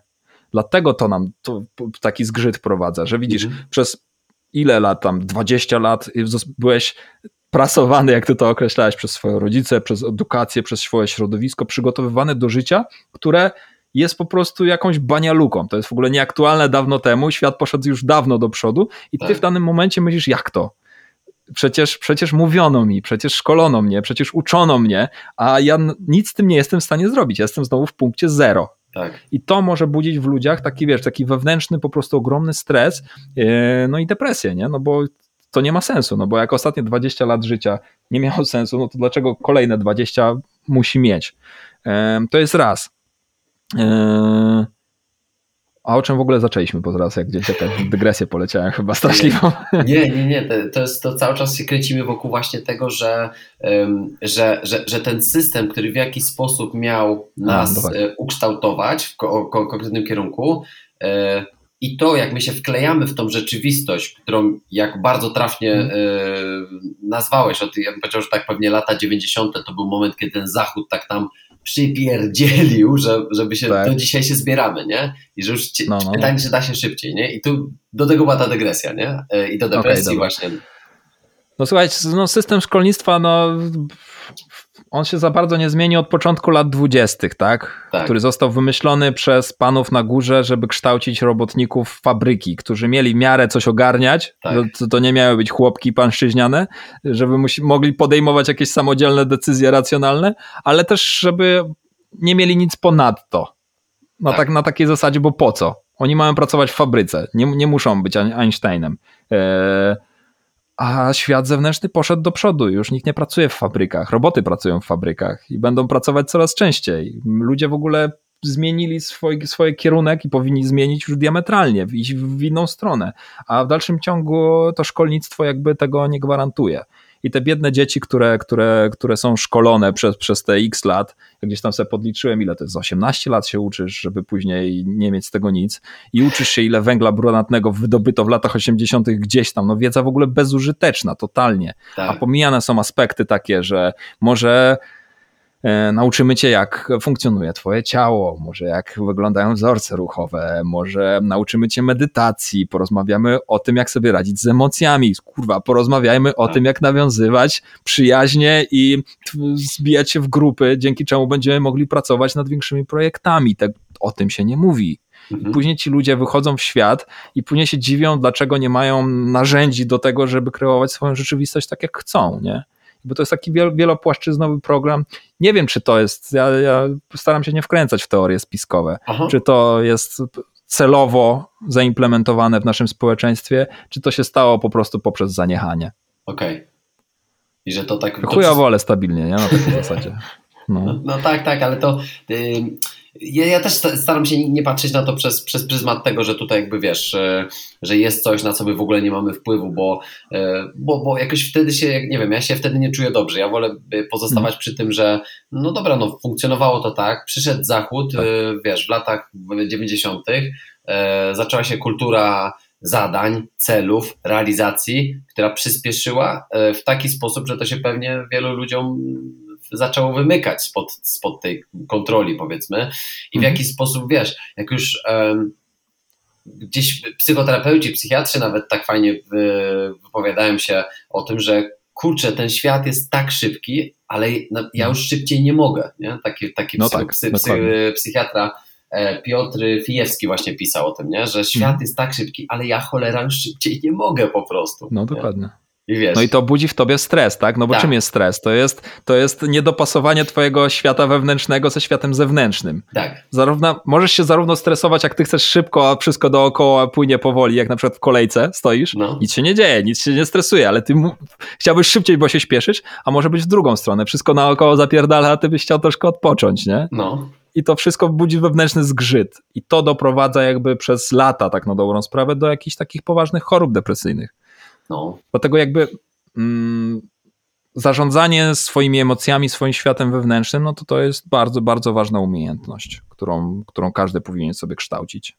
Dlatego to nam to taki zgrzyt prowadza, że widzisz, mhm. przez ile lat tam, 20 lat byłeś prasowany, jak ty to określałeś, przez swoje rodzice, przez edukację, przez swoje środowisko, przygotowywany do życia, które jest po prostu jakąś banialuką. To jest w ogóle nieaktualne dawno temu, świat poszedł już dawno do przodu i ty tak. w danym momencie myślisz, jak to? Przecież, przecież mówiono mi, przecież szkolono mnie, przecież uczono mnie, a ja nic z tym nie jestem w stanie zrobić. Ja jestem znowu w punkcie zero. Tak. I to może budzić w ludziach taki, wiesz, taki wewnętrzny, po prostu ogromny stres, yy, no i depresję, nie? No bo to nie ma sensu, no bo jak ostatnie 20 lat życia nie miało sensu, no to dlaczego kolejne 20 musi mieć? To jest raz. A o czym w ogóle zaczęliśmy, bo zaraz jak gdzieś jakaś dygresję poleciałem chyba straszliwą. Nie, nie, nie, to jest to cały czas się kręcimy wokół właśnie tego, że, że, że, że ten system, który w jakiś sposób miał nas A, e, ukształtować w konkretnym kierunku e, i to, jak my się wklejamy w tą rzeczywistość, którą jak bardzo trafnie hmm. nazwałeś, od, ja bym powiedział, że tak pewnie lata 90. to był moment, kiedy ten Zachód tak tam przypierdzielił, że, żeby się, tak. do dzisiaj się zbieramy, nie? I że już no, no. pytanie, czy da się szybciej, nie? I tu do tego była ta dygresja, nie? E, I do depresji okay, właśnie. No słuchajcie, no system szkolnictwa, no on się za bardzo nie zmieni od początku lat dwudziestych, tak? tak? Który został wymyślony przez panów na górze, żeby kształcić robotników fabryki, którzy mieli miarę coś ogarniać. Tak. To, to, nie miały być chłopki pańszczyźniane, żeby musi, mogli podejmować jakieś samodzielne decyzje racjonalne, ale też, żeby nie mieli nic ponadto. No tak. tak na takiej zasadzie, bo po co? Oni mają pracować w fabryce, nie, nie muszą być Einsteinem. Eee, a świat zewnętrzny poszedł do przodu. Już nikt nie pracuje w fabrykach, roboty pracują w fabrykach i będą pracować coraz częściej. Ludzie w ogóle zmienili swój, swój kierunek i powinni zmienić już diametralnie, iść w inną stronę. A w dalszym ciągu to szkolnictwo jakby tego nie gwarantuje i te biedne dzieci, które, które, które są szkolone przez, przez te x lat, jak gdzieś tam sobie podliczyłem, ile to jest, 18 lat się uczysz, żeby później nie mieć z tego nic i uczysz się, ile węgla brunatnego wydobyto w latach 80. gdzieś tam, no wiedza w ogóle bezużyteczna, totalnie, tak. a pomijane są aspekty takie, że może nauczymy cię, jak funkcjonuje twoje ciało, może jak wyglądają wzorce ruchowe, może nauczymy cię medytacji, porozmawiamy o tym, jak sobie radzić z emocjami, kurwa, porozmawiajmy o tak. tym, jak nawiązywać przyjaźnie i zbijać się w grupy, dzięki czemu będziemy mogli pracować nad większymi projektami. Tak, o tym się nie mówi. I mhm. później ci ludzie wychodzą w świat i później się dziwią, dlaczego nie mają narzędzi do tego, żeby kreować swoją rzeczywistość tak, jak chcą, nie? Bo to jest taki wielopłaszczyznowy program. Nie wiem, czy to jest, ja, ja staram się nie wkręcać w teorie spiskowe, Aha. czy to jest celowo zaimplementowane w naszym społeczeństwie, czy to się stało po prostu poprzez zaniechanie. Okej. Okay. I że to tak... Chujowo, ale stabilnie, nie? Na takiej zasadzie. No. no. Tak, tak, ale to... Yy ja, ja, też staram się nie patrzeć na to przez, przez pryzmat tego, że tutaj jakby wiesz, że jest coś, na co my w ogóle nie mamy wpływu, bo, e, bo, bo jakoś wtedy się, nie wiem, ja się wtedy nie czuję dobrze. Ja wolę pozostawać przy tym, że no dobra, no funkcjonowało to tak, przyszedł Zachód, tak. E, wiesz, w latach 90. E, zaczęła się kultura zadań, celów, realizacji, która przyspieszyła w taki sposób, że to się pewnie wielu ludziom zaczęło wymykać spod, spod tej kontroli, powiedzmy. I w mhm. jaki sposób, wiesz, jak już um, gdzieś psychoterapeuci, psychiatrzy nawet tak fajnie wypowiadają się o tym, że kurczę, ten świat jest tak szybki, ale no, ja już szybciej nie mogę. Nie? Taki, taki no psy, tak, psy, psy, psychiatra e, Piotr Fijewski właśnie pisał o tym, nie? że świat mhm. jest tak szybki, ale ja cholera już szybciej nie mogę po prostu. No dokładnie. I. No i to budzi w tobie stres, tak? No bo Tak. czym jest stres? To jest, to jest niedopasowanie twojego świata wewnętrznego ze światem zewnętrznym. Tak, Zarówno, możesz się zarówno stresować, jak ty chcesz szybko, a wszystko dookoła płynie powoli, jak na przykład w kolejce stoisz, No. nic się nie dzieje, nic się nie stresuje, ale ty chciałbyś szybciej, bo się śpieszysz, a może być w drugą stronę, wszystko naokoło zapierdala, a ty byś chciał troszkę odpocząć, nie? no. I to wszystko budzi wewnętrzny zgrzyt. I to doprowadza jakby przez lata, tak na dobrą sprawę, do jakichś takich poważnych chorób depresyjnych. No, Dlatego jakby mm, zarządzanie swoimi emocjami, swoim światem wewnętrznym, no to to jest bardzo, bardzo ważna umiejętność, którą, którą każdy powinien sobie kształcić.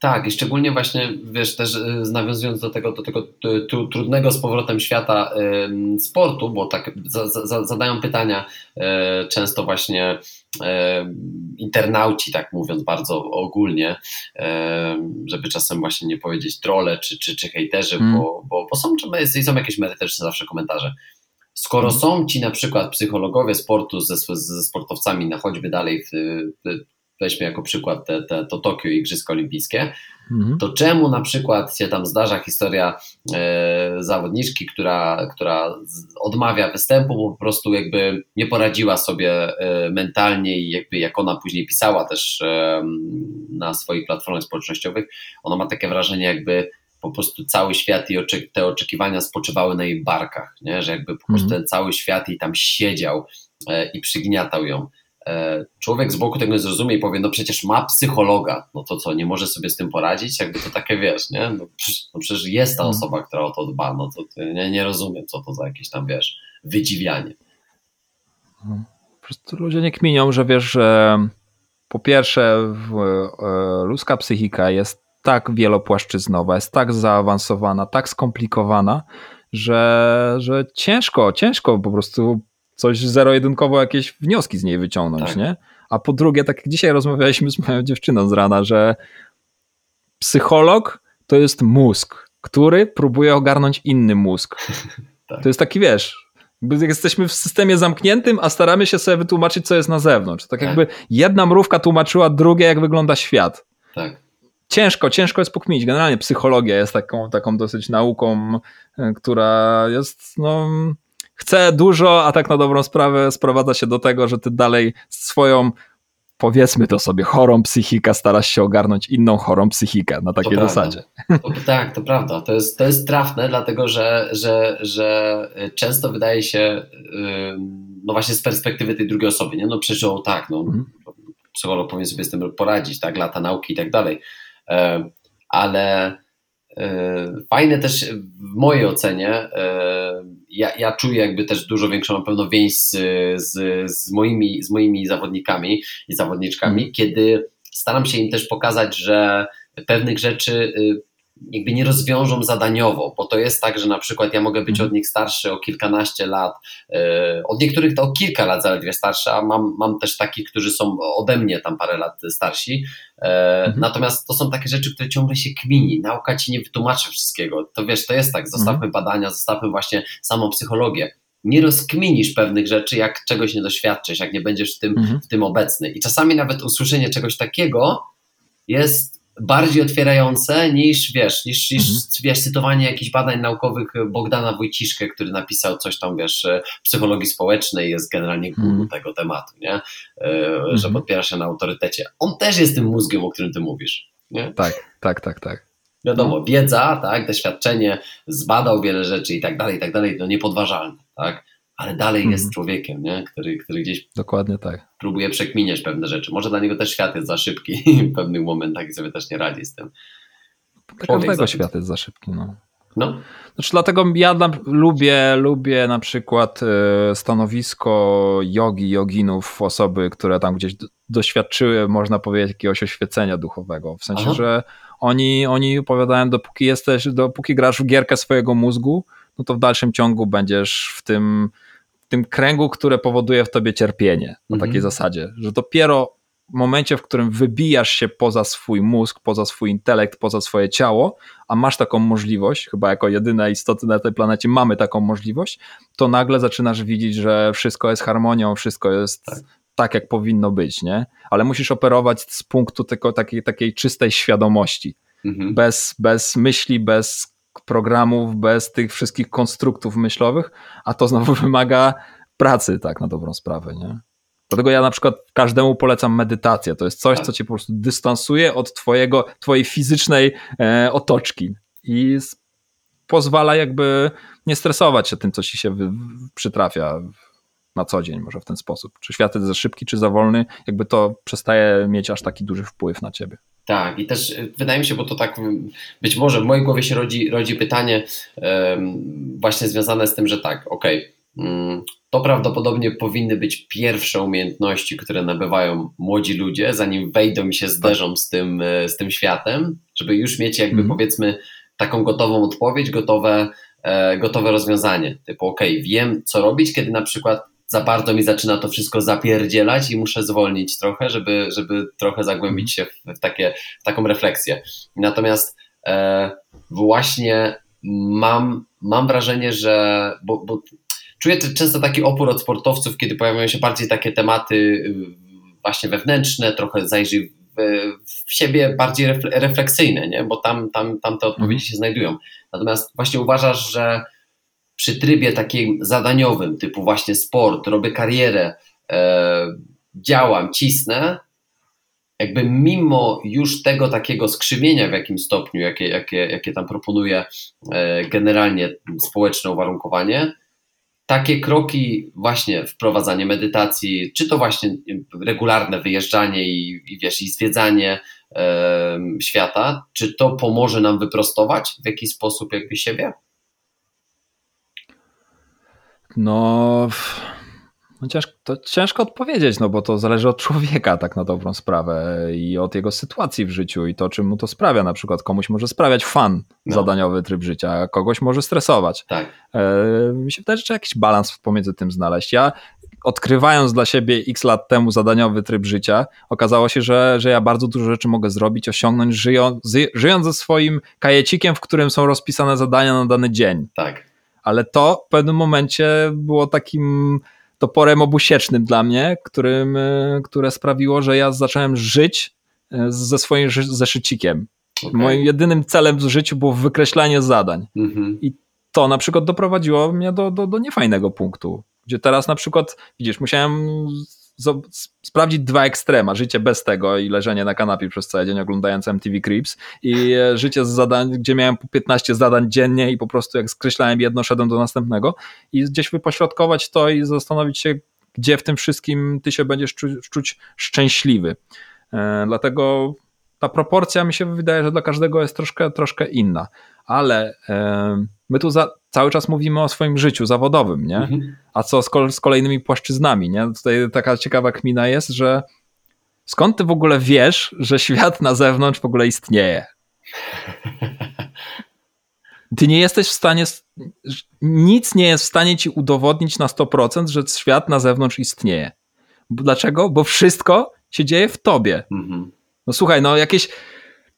Tak, i szczególnie właśnie, wiesz, też y, nawiązując do tego, do tego y, tru, trudnego z powrotem świata ym, sportu, bo tak za, za, zadają pytania y, często właśnie y, internauci, tak mówiąc bardzo ogólnie, y, żeby czasem właśnie nie powiedzieć trole czy, czy, czy hejterzy, Mm. bo, bo, bo są, są jakieś merytoryczne zawsze komentarze. Skoro Mm. są ci na przykład psychologowie sportu ze, ze sportowcami na choćby dalej, w, w, weźmy jako przykład te, te, to Tokio i Igrzyska Olimpijskie, Mhm. to czemu na przykład się tam zdarza historia e, zawodniczki, która, która odmawia występu, bo po prostu jakby nie poradziła sobie e, mentalnie i jakby jak ona później pisała też e, na swoich platformach społecznościowych, ona ma takie wrażenie jakby po prostu cały świat i oczek- te oczekiwania spoczywały na jej barkach, nie? że jakby po prostu Mhm. ten cały świat jej tam siedział e, i przygniatał ją. E, Człowiek z boku tego nie zrozumie i powie, no przecież ma psychologa, no to co, nie może sobie z tym poradzić? Jakby to takie wiesz, nie? No, przecież- no przecież jest ta Mhm. osoba, która o to dba, no to nie, nie rozumiem, co to za jakieś tam, wiesz, wydziwianie. Po prostu ludzie nie kminią, że wiesz, że po pierwsze e, ludzka psychika jest tak wielopłaszczyznowa, jest tak zaawansowana, tak skomplikowana, że, że ciężko, ciężko po prostu coś zero-jedynkowo jakieś wnioski z niej wyciągnąć, Tak. nie? A po drugie, tak jak dzisiaj rozmawialiśmy z moją dziewczyną z rana, że psycholog to jest mózg, który próbuje ogarnąć inny mózg. Tak. To jest taki, wiesz, jesteśmy w systemie zamkniętym, a staramy się sobie wytłumaczyć, co jest na zewnątrz. Tak Tak. jakby jedna mrówka tłumaczyła drugie, jak wygląda świat. Tak, Ciężko, ciężko jest pokminić. Generalnie psychologia jest taką, taką dosyć nauką, e, która jest, no, chce dużo, a tak na dobrą sprawę sprowadza się do tego, że ty dalej swoją, powiedzmy to sobie, chorą psychikę starasz się ogarnąć inną chorą psychikę na takiej prawda. zasadzie. to, tak, to prawda. To jest, to jest trafne, dlatego że, że, że często wydaje się, no właśnie z perspektywy tej drugiej osoby, nie? No o, tak, no, Mhm. psycholog powinien sobie z tym poradzić, tak, lata nauki i tak dalej. E, Ale fajne też w mojej ocenie, e, ja, ja czuję jakby też dużo większą na pewno więź z, z, z, moimi, z moimi zawodnikami i zawodniczkami, kiedy staram się im też pokazać, że pewnych rzeczy y, jakby nie rozwiążą zadaniowo, bo to jest tak, że na przykład ja mogę być Mhm. od nich starszy o kilkanaście lat, y, od niektórych to o kilka lat zaledwie starszy, a mam, mam też takich, którzy są ode mnie tam parę lat starsi. E, Mhm. Natomiast to są takie rzeczy, które ciągle się kmini. Nauka ci nie wytłumaczy wszystkiego. To wiesz, to jest tak, zostawmy badania, zostawmy właśnie samą psychologię. Nie rozkminisz pewnych rzeczy, jak czegoś nie doświadczysz, jak nie będziesz w tym Mhm. w tym obecny. I czasami nawet usłyszenie czegoś takiego jest bardziej otwierające niż, wiesz, niż, niż Mhm. wiesz, cytowanie jakichś badań naukowych Bogdana Wojciszkę, który napisał coś tam, wiesz, e, psychologii społecznej, jest generalnie guru Mhm. tego tematu, nie? E, Że podpiera się na autorytecie. On też jest tym mózgiem, o którym ty mówisz, nie? Tak, tak, tak, tak. Wiadomo, wiedza, tak, doświadczenie, zbadał wiele rzeczy i tak dalej, i tak dalej, to niepodważalne, tak? Ale dalej Mhm. jest człowiekiem, nie? Który, który gdzieś Dokładnie tak. próbuje przekminiać pewne rzeczy. Może dla niego też świat jest za szybki w pewnych momentach i sobie też nie radzi z tym. Dla każdego świat jest za szybki, no. No, Znaczy, dlatego ja na, lubię, lubię na przykład e, stanowisko jogi, joginów, osoby, które tam gdzieś doświadczyły, można powiedzieć, jakiegoś oświecenia duchowego. W sensie, Aha. że oni, oni opowiadają, dopóki jesteś, dopóki grasz w gierkę swojego mózgu, no to w dalszym ciągu będziesz w tym, tym kręgu, które powoduje w tobie cierpienie. Na Mhm. takiej zasadzie, że dopiero w momencie, w którym wybijasz się poza swój mózg, poza swój intelekt, poza swoje ciało, a masz taką możliwość, chyba jako jedyna istota na tej planecie mamy taką możliwość, to nagle zaczynasz widzieć, że wszystko jest harmonią, wszystko jest tak, Tak. jak powinno być, nie? Ale musisz operować z punktu tylko takiej, takiej czystej świadomości, mhm. bez, bez myśli, bez programów, bez tych wszystkich konstruktów myślowych, a to znowu wymaga pracy, tak na dobrą sprawę, nie? Dlatego ja na przykład każdemu polecam medytację. To jest coś, co cię po prostu dystansuje od twojego, twojej fizycznej e, otoczki i pozwala jakby nie stresować się tym, co ci się przytrafia na co dzień, może w ten sposób. Czy świat jest za szybki, czy za wolny, jakby to przestaje mieć aż taki duży wpływ na ciebie. Tak, i też y, wydaje mi się, bo to tak być może w mojej głowie się rodzi, rodzi pytanie właśnie związane z tym, że tak, okej, okay, um, to prawdopodobnie powinny być pierwsze umiejętności, które nabywają młodzi ludzie, zanim wejdą i się zderzą z tym, y, z tym światem, żeby już mieć jakby mm. powiedzmy taką gotową odpowiedź, gotowe, e, gotowe rozwiązanie. Typu, ok, wiem co robić, kiedy na przykład za bardzo mi zaczyna to wszystko zapierdzielać i muszę zwolnić trochę, żeby, żeby trochę zagłębić się w, takie, w taką refleksję. Natomiast e, właśnie mam, mam wrażenie, że bo, bo czuję często taki opór od sportowców, kiedy pojawiają się bardziej takie tematy właśnie wewnętrzne, trochę zajrzyj w siebie bardziej refleksyjne, nie? bo tam, tam, tam te odpowiedzi się znajdują. Natomiast właśnie uważasz, że przy trybie takim zadaniowym, typu właśnie sport, robię karierę, e, działam, cisnę, jakby mimo już tego takiego skrzywienia w jakim stopniu, jakie, jakie, jakie tam proponuje generalnie społeczne uwarunkowanie, takie kroki, właśnie wprowadzanie medytacji, czy to właśnie regularne wyjeżdżanie i, i wiesz, i zwiedzanie e, świata, czy to pomoże nam wyprostować w jakiś sposób jakby siebie? No, no ciężko, to ciężko odpowiedzieć, no bo to zależy od człowieka tak na dobrą sprawę i od jego sytuacji w życiu i to, czym mu to sprawia. Na przykład komuś może sprawiać fan no. zadaniowy tryb życia, a kogoś może stresować. Tak. E, mi się wydaje, że trzeba jakiś balans pomiędzy tym znaleźć. Ja odkrywając dla siebie x lat temu zadaniowy tryb życia, okazało się, że, że ja bardzo dużo rzeczy mogę zrobić, osiągnąć, żyjąc, żyjąc ze swoim kajecikiem, w którym są rozpisane zadania na dany dzień. Tak. Ale to w pewnym momencie było takim toporem obusiecznym dla mnie, którym, e, które sprawiło, że ja zacząłem żyć e, ze swoim zeszycikiem. Okay. Moim jedynym celem w życiu było wykreślanie zadań. Mm-hmm. I to na przykład doprowadziło mnie do, do, do niefajnego punktu, gdzie teraz na przykład, widzisz, musiałem sprawdzić dwa ekstrema. Życie bez tego i leżenie na kanapie przez cały dzień oglądając MTV Creeps i e, życie z zadań, gdzie miałem po 15 zadań dziennie i po prostu jak skreślałem jedno, szedłem do następnego i gdzieś wypośrodkować to i zastanowić się, gdzie w tym wszystkim ty się będziesz czuć, czuć szczęśliwy. E, dlatego ta proporcja mi się wydaje, że dla każdego jest troszkę, troszkę inna, ale e, my tu za, cały czas mówimy o swoim życiu zawodowym, nie? Mhm. A co z, kol, z kolejnymi płaszczyznami, nie? Tutaj taka ciekawa kmina jest, że skąd ty w ogóle wiesz, że świat na zewnątrz w ogóle istnieje? Ty nie jesteś w stanie, nic nie jest w stanie ci udowodnić na 100%, że świat na zewnątrz istnieje. Dlaczego? Bo wszystko się dzieje w tobie. Mhm. No słuchaj, no jakieś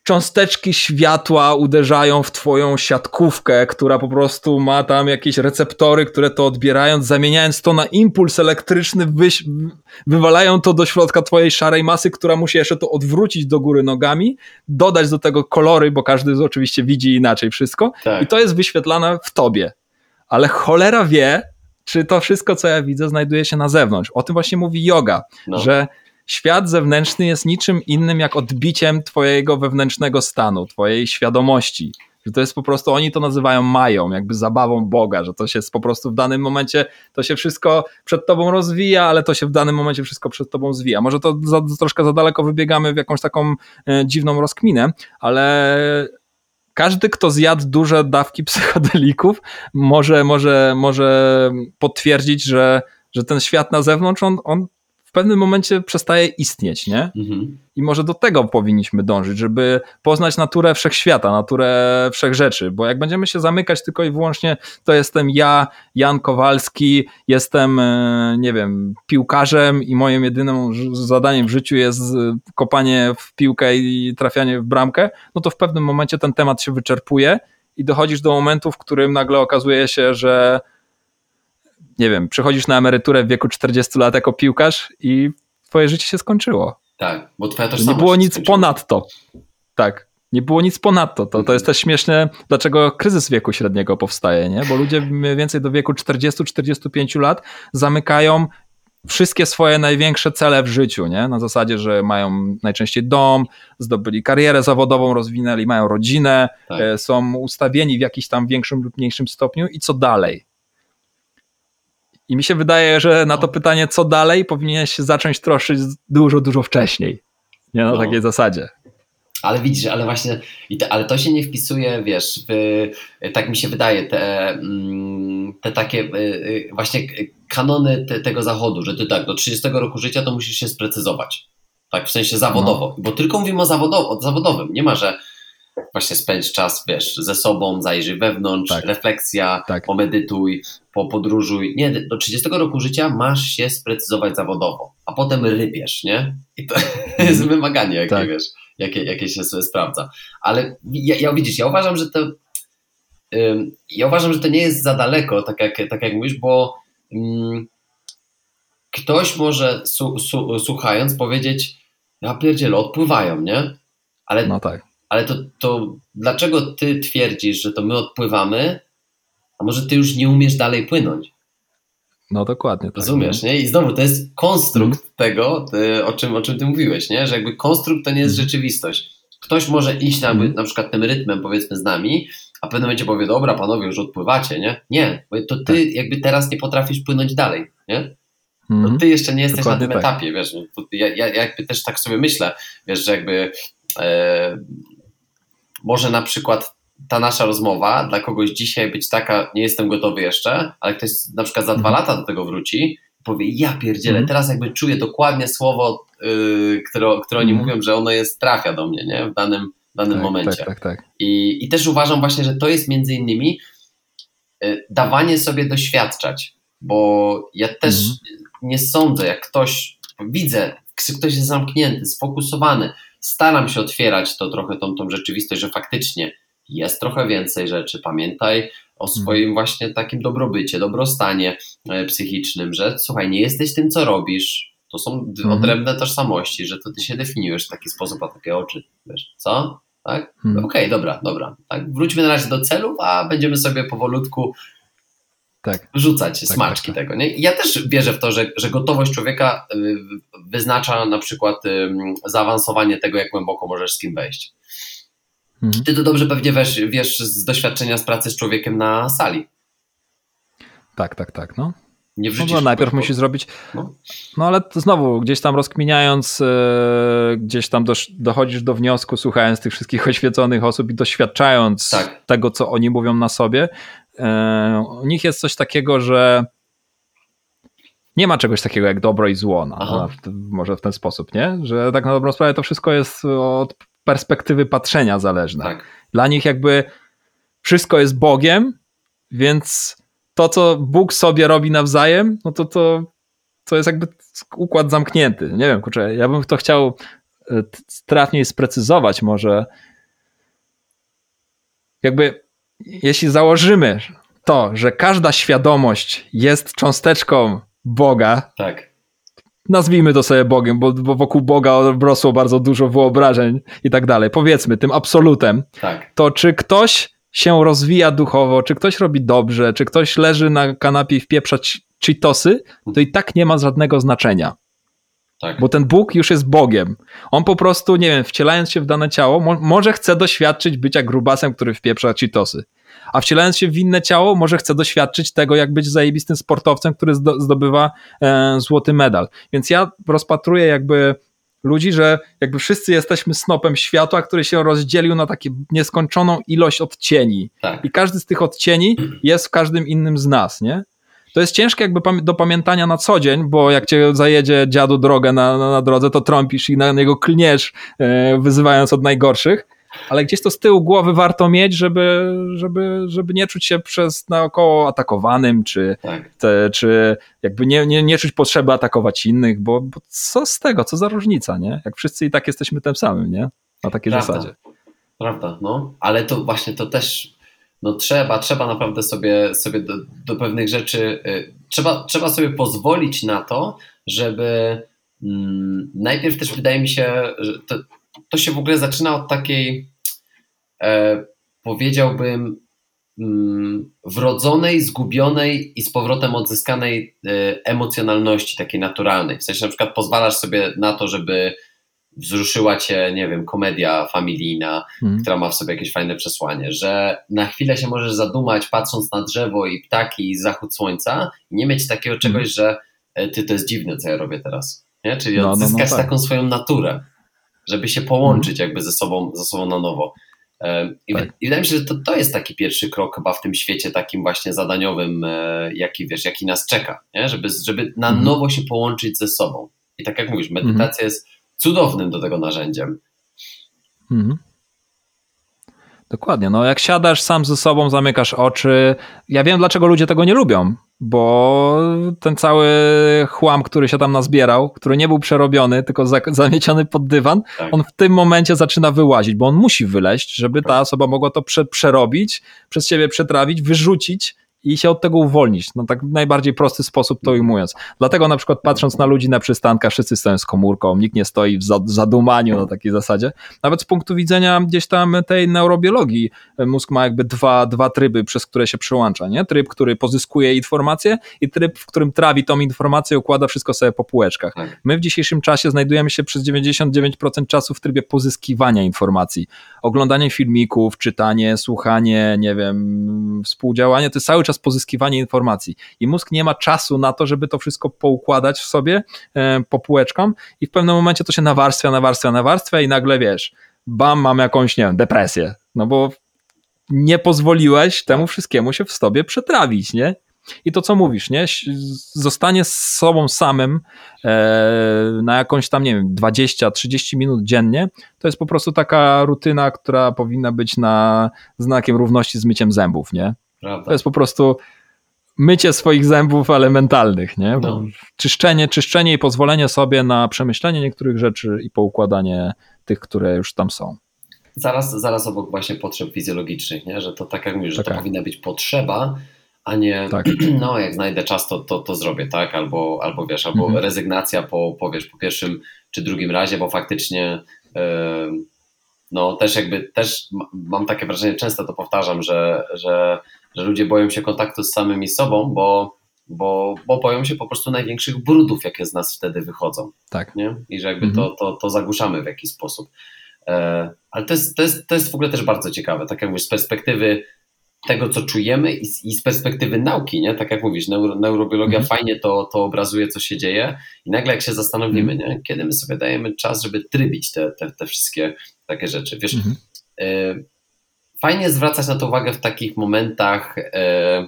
cząsteczki światła uderzają w twoją siatkówkę, która po prostu ma tam jakieś receptory, które to odbierając, zamieniając to na impuls elektryczny, wyś, wywalają to do środka twojej szarej masy, która musi jeszcze to odwrócić do góry nogami, dodać do tego kolory, bo każdy oczywiście widzi inaczej wszystko tak. i to jest wyświetlane w tobie. Ale cholera wie, czy to wszystko, co ja widzę, znajduje się na zewnątrz. O tym właśnie mówi yoga, no. że świat zewnętrzny jest niczym innym jak odbiciem twojego wewnętrznego stanu, twojej świadomości. Że to jest po prostu, oni to nazywają mają, jakby zabawą Boga, że to się po prostu w danym momencie, to się wszystko przed tobą rozwija, ale to się w danym momencie wszystko przed tobą zwija. Może to za, troszkę za daleko wybiegamy w jakąś taką e, dziwną rozkminę, ale każdy, kto zjadł duże dawki psychodelików, może, może, może potwierdzić, że, że ten świat na zewnątrz, on, on w pewnym momencie przestaje istnieć, nie? Mhm. I może do tego powinniśmy dążyć, żeby poznać naturę wszechświata, naturę wszechrzeczy, bo jak będziemy się zamykać tylko i wyłącznie, to jestem ja, Jan Kowalski, jestem, e, nie wiem, piłkarzem i moim jedynym zadaniem w życiu jest kopanie w piłkę i trafianie w bramkę, no to w pewnym momencie ten temat się wyczerpuje i dochodzisz do momentu, w którym nagle okazuje się, że nie wiem, przychodzisz na emeryturę w wieku 40 lat jako piłkarz i twoje życie się skończyło. Tak, bo twoja tożsamość Nie było nic ponad to. Tak. Nie było nic ponadto. To, to jest też śmieszne, dlaczego kryzys wieku średniego powstaje, nie? Bo ludzie mniej więcej do wieku 40-45 lat zamykają wszystkie swoje największe cele w życiu, nie? Na zasadzie, że mają najczęściej dom, zdobyli karierę zawodową, rozwinęli, mają rodzinę, tak. E, są ustawieni w jakimś tam większym lub mniejszym stopniu i co dalej? I mi się wydaje, że na to pytanie, co dalej, powinieneś się zacząć troszyć dużo, dużo wcześniej. Nie na no. takiej zasadzie. Ale widzisz, ale właśnie, ale to się nie wpisuje, wiesz, w, tak mi się wydaje, te, mm, te takie y, y, właśnie kanony te, tego zachodu, że ty tak, do 30 roku życia to musisz się sprecyzować. Tak, w sensie zawodowo. No. Bo tylko mówimy o zawodowym. Nie ma, że właśnie spędź czas, wiesz, ze sobą, zajrzyj wewnątrz, tak. refleksja, tak. pomedytuj, po podróżuj. Nie, do 30 roku życia masz się sprecyzować zawodowo, a potem rybiesz, nie? I to jest mhm. wymaganie, jakie tak. wiesz, jakie, jakie się sobie sprawdza. Ale ja, ja widzisz, ja uważam, że to ja uważam, że to nie jest za daleko, tak jak, tak jak mówisz, bo ktoś może su, su, słuchając powiedzieć, ja pierdzielę, odpływają, nie? Ale, no tak. Ale to, to dlaczego ty twierdzisz, że to my odpływamy, a może ty już nie umiesz dalej płynąć? No dokładnie. Tak, Rozumiesz, nie? I znowu to jest konstrukt mm. tego, ty, o, czym, o czym ty mówiłeś, nie? Że jakby konstrukt to nie jest mm. rzeczywistość. Ktoś może iść na, mm. na przykład tym rytmem, powiedzmy, z nami, a w pewnym momencie powie, dobra, panowie, już odpływacie, nie? Nie, bo to ty tak. jakby teraz nie potrafisz płynąć dalej, nie? Mhm. ty jeszcze nie jesteś Dokładnie na tym tak. etapie, wiesz, no, ja, ja jakby też tak sobie myślę, wiesz, że jakby e, może na przykład ta nasza rozmowa dla kogoś dzisiaj być taka, nie jestem gotowy jeszcze, ale ktoś na przykład za dwa mhm. lata do tego wróci powie, ja pierdzielę, mhm. teraz jakby czuję dokładnie słowo, yy, które, które oni mhm. mówią, że ono jest, trafia do mnie, nie? W danym, w danym tak, momencie. Tak, tak, tak. I, I też uważam właśnie, że to jest między innymi yy, dawanie sobie doświadczać, bo ja też nie sądzę, jak ktoś, widzę, ktoś jest zamknięty, sfokusowany, staram się otwierać to trochę tą, tą rzeczywistość, że faktycznie jest trochę więcej rzeczy. Pamiętaj o mhm. swoim właśnie takim dobrobycie, dobrostanie e, psychicznym, że słuchaj, nie jesteś tym, co robisz. To są mhm. odrębne tożsamości, że to ty się definiujesz w taki sposób, a takie oczy, wiesz, co? Tak? Mhm. Okej, okay, dobra, dobra. Tak? Wróćmy na razie do celów, a będziemy sobie powolutku tak. rzucać tak, smaczki tak, tak. tego. Nie? Ja też wierzę w to, że, że gotowość człowieka y, wyznacza na przykład zaawansowanie tego, jak głęboko możesz z kim wejść. Mhm. Ty to dobrze pewnie wiesz, wiesz z doświadczenia z pracy z człowiekiem na sali. Tak, tak, tak. No. Nie no, no najpierw musi zrobić. No. no ale znowu, gdzieś tam rozkminiając, yy, gdzieś tam do, dochodzisz do wniosku, słuchając tych wszystkich oświeconych osób i doświadczając tak. tego, co oni mówią na sobie. Yy, u nich jest coś takiego, że nie ma czegoś takiego jak dobro i zło. No, może w ten sposób, nie? Że tak na dobrą sprawę to wszystko jest od perspektywy patrzenia zależne. Tak. Dla nich jakby wszystko jest Bogiem, więc to, co Bóg sobie robi nawzajem, no to to, to jest jakby układ zamknięty. Nie wiem, kurczę, ja bym to chciał e, trafniej sprecyzować może. Jakby jeśli założymy to, że każda świadomość jest cząsteczką Boga, tak nazwijmy to sobie Bogiem, bo, bo wokół Boga obrosło bardzo dużo wyobrażeń i tak dalej. Powiedzmy tym absolutem. Tak. To czy ktoś się rozwija duchowo, czy ktoś robi dobrze, czy ktoś leży na kanapie i wpieprza cheatosy, to i tak nie ma żadnego znaczenia. Tak. Bo ten Bóg już jest Bogiem. On po prostu, nie wiem, wcielając się w dane ciało, mo może chce doświadczyć bycia grubasem, który wpieprza cheatosy a wcielając się w inne ciało, może chce doświadczyć tego, jak być zajebistym sportowcem, który zdobywa e, złoty medal. Więc ja rozpatruję jakby ludzi, że jakby wszyscy jesteśmy snopem światła, który się rozdzielił na taką nieskończoną ilość odcieni. Tak. I każdy z tych odcieni jest w każdym innym z nas, nie? To jest ciężkie jakby do pamiętania na co dzień, bo jak cię zajedzie dziadu drogę na, na, na drodze, to trąpisz i na niego klniesz, e, wyzywając od najgorszych ale gdzieś to z tyłu głowy warto mieć, żeby, żeby, żeby nie czuć się przez naokoło atakowanym, czy, tak. te, czy jakby nie, nie, nie czuć potrzeby atakować innych, bo, bo co z tego, co za różnica, nie? Jak wszyscy i tak jesteśmy tym samym, nie? Na takiej Prawda. zasadzie. Prawda, no, ale to właśnie to też no trzeba, trzeba naprawdę sobie, sobie do, do pewnych rzeczy, y, trzeba, trzeba sobie pozwolić na to, żeby mm, najpierw też wydaje mi się, że to, to się w ogóle zaczyna od takiej e, powiedziałbym, mm, wrodzonej, zgubionej i z powrotem odzyskanej e, emocjonalności takiej naturalnej. W sensie na przykład pozwalasz sobie na to, żeby wzruszyła cię, nie wiem, komedia familijna, Mhm. która ma w sobie jakieś fajne przesłanie, że na chwilę się możesz zadumać patrząc na drzewo i ptaki i zachód słońca i nie mieć takiego czegoś, że e, ty to jest dziwne, co ja robię teraz. Nie? Czyli No, no, no, odzyskać tak. taką swoją naturę, żeby się połączyć jakby ze sobą, ze sobą na nowo. E, I, Tak. wydaje mi się, że to, to jest taki pierwszy krok chyba w tym świecie takim właśnie zadaniowym, e, jaki wiesz, jaki nas czeka, nie? Żeby, żeby na Mhm. nowo się połączyć ze sobą. I tak jak mówisz, medytacja jest cudownym do tego narzędziem. Mhm. Dokładnie. No jak siadasz sam ze sobą, zamykasz oczy. Ja wiem, dlaczego ludzie tego nie lubią, bo ten cały chłam, który się tam nazbierał, który nie był przerobiony, tylko za- zamieciony pod dywan, Tak. on w tym momencie zaczyna wyłazić, bo on musi wyleźć, żeby ta osoba mogła to prze, przerobić, przez siebie przetrawić, wyrzucić i się od tego uwolnić. No tak w najbardziej prosty sposób to ujmując. Dlatego na przykład patrząc na ludzi na przystankach, wszyscy stoją z komórką, nikt nie stoi w za- zadumaniu na takiej zasadzie. Nawet z punktu widzenia gdzieś tam tej neurobiologii, e, mózg ma jakby dwa, dwa tryby, przez które się przełącza. Nie? Tryb, który pozyskuje informacje i tryb, w którym trawi tą informację i układa wszystko sobie po półeczkach. Tak. My w dzisiejszym czasie znajdujemy się przez 99% czasu w trybie pozyskiwania informacji. Oglądanie filmików, czytanie, słuchanie, nie wiem, współdziałanie, to jest cały czas pozyskiwanie informacji. I mózg nie ma czasu na to, żeby to wszystko poukładać w sobie e, po półeczkom i w pewnym momencie to się nawarstwia, nawarstwia, nawarstwia i nagle wiesz, bam, mam jakąś, nie wiem, depresję. No bo nie pozwoliłeś temu wszystkiemu się w sobie przetrawić, nie? I to, co mówisz, nie? Zostanie z sobą samym e, na jakąś tam, nie wiem, 20-30 minut dziennie, to jest po prostu taka rutyna, która powinna być na znakiem równości z myciem zębów, nie? Prawda? To jest po prostu mycie swoich zębów, ale mentalnych, nie? No. Czyszczenie, czyszczenie i pozwolenie sobie na przemyślenie niektórych rzeczy i poukładanie tych, które już tam są. Zaraz, zaraz obok właśnie potrzeb fizjologicznych, nie? że to tak jak mówisz, że to tak. powinna być potrzeba, a nie Tak. no jak znajdę czas, to, to, to zrobię, tak? Albo, albo wiesz, albo Mhm. rezygnacja po, po, wiesz, po pierwszym czy drugim razie, bo faktycznie em, no też jakby, też ma- mam takie wrażenie, często to powtarzam, że, że, że ludzie boją się kontaktu z samymi sobą, bo, bo, bo boją się po prostu największych brudów, jakie z nas wtedy wychodzą Tak. nie? i że jakby Mhm. to, to, to zagłuszamy w jakiś sposób. E, ale to jest, to, jest, to jest w ogóle też bardzo ciekawe, tak jak mówisz, z perspektywy tego, co czujemy i z, i z perspektywy nauki, nie? tak jak mówisz, neuro, neurobiologia Mhm. fajnie to, to obrazuje, co się dzieje i nagle jak się zastanowimy, nie? kiedy my sobie dajemy czas, żeby trybić te, te, te wszystkie takie rzeczy. Wiesz, Mhm. e, fajnie zwracać na to uwagę w takich momentach, e,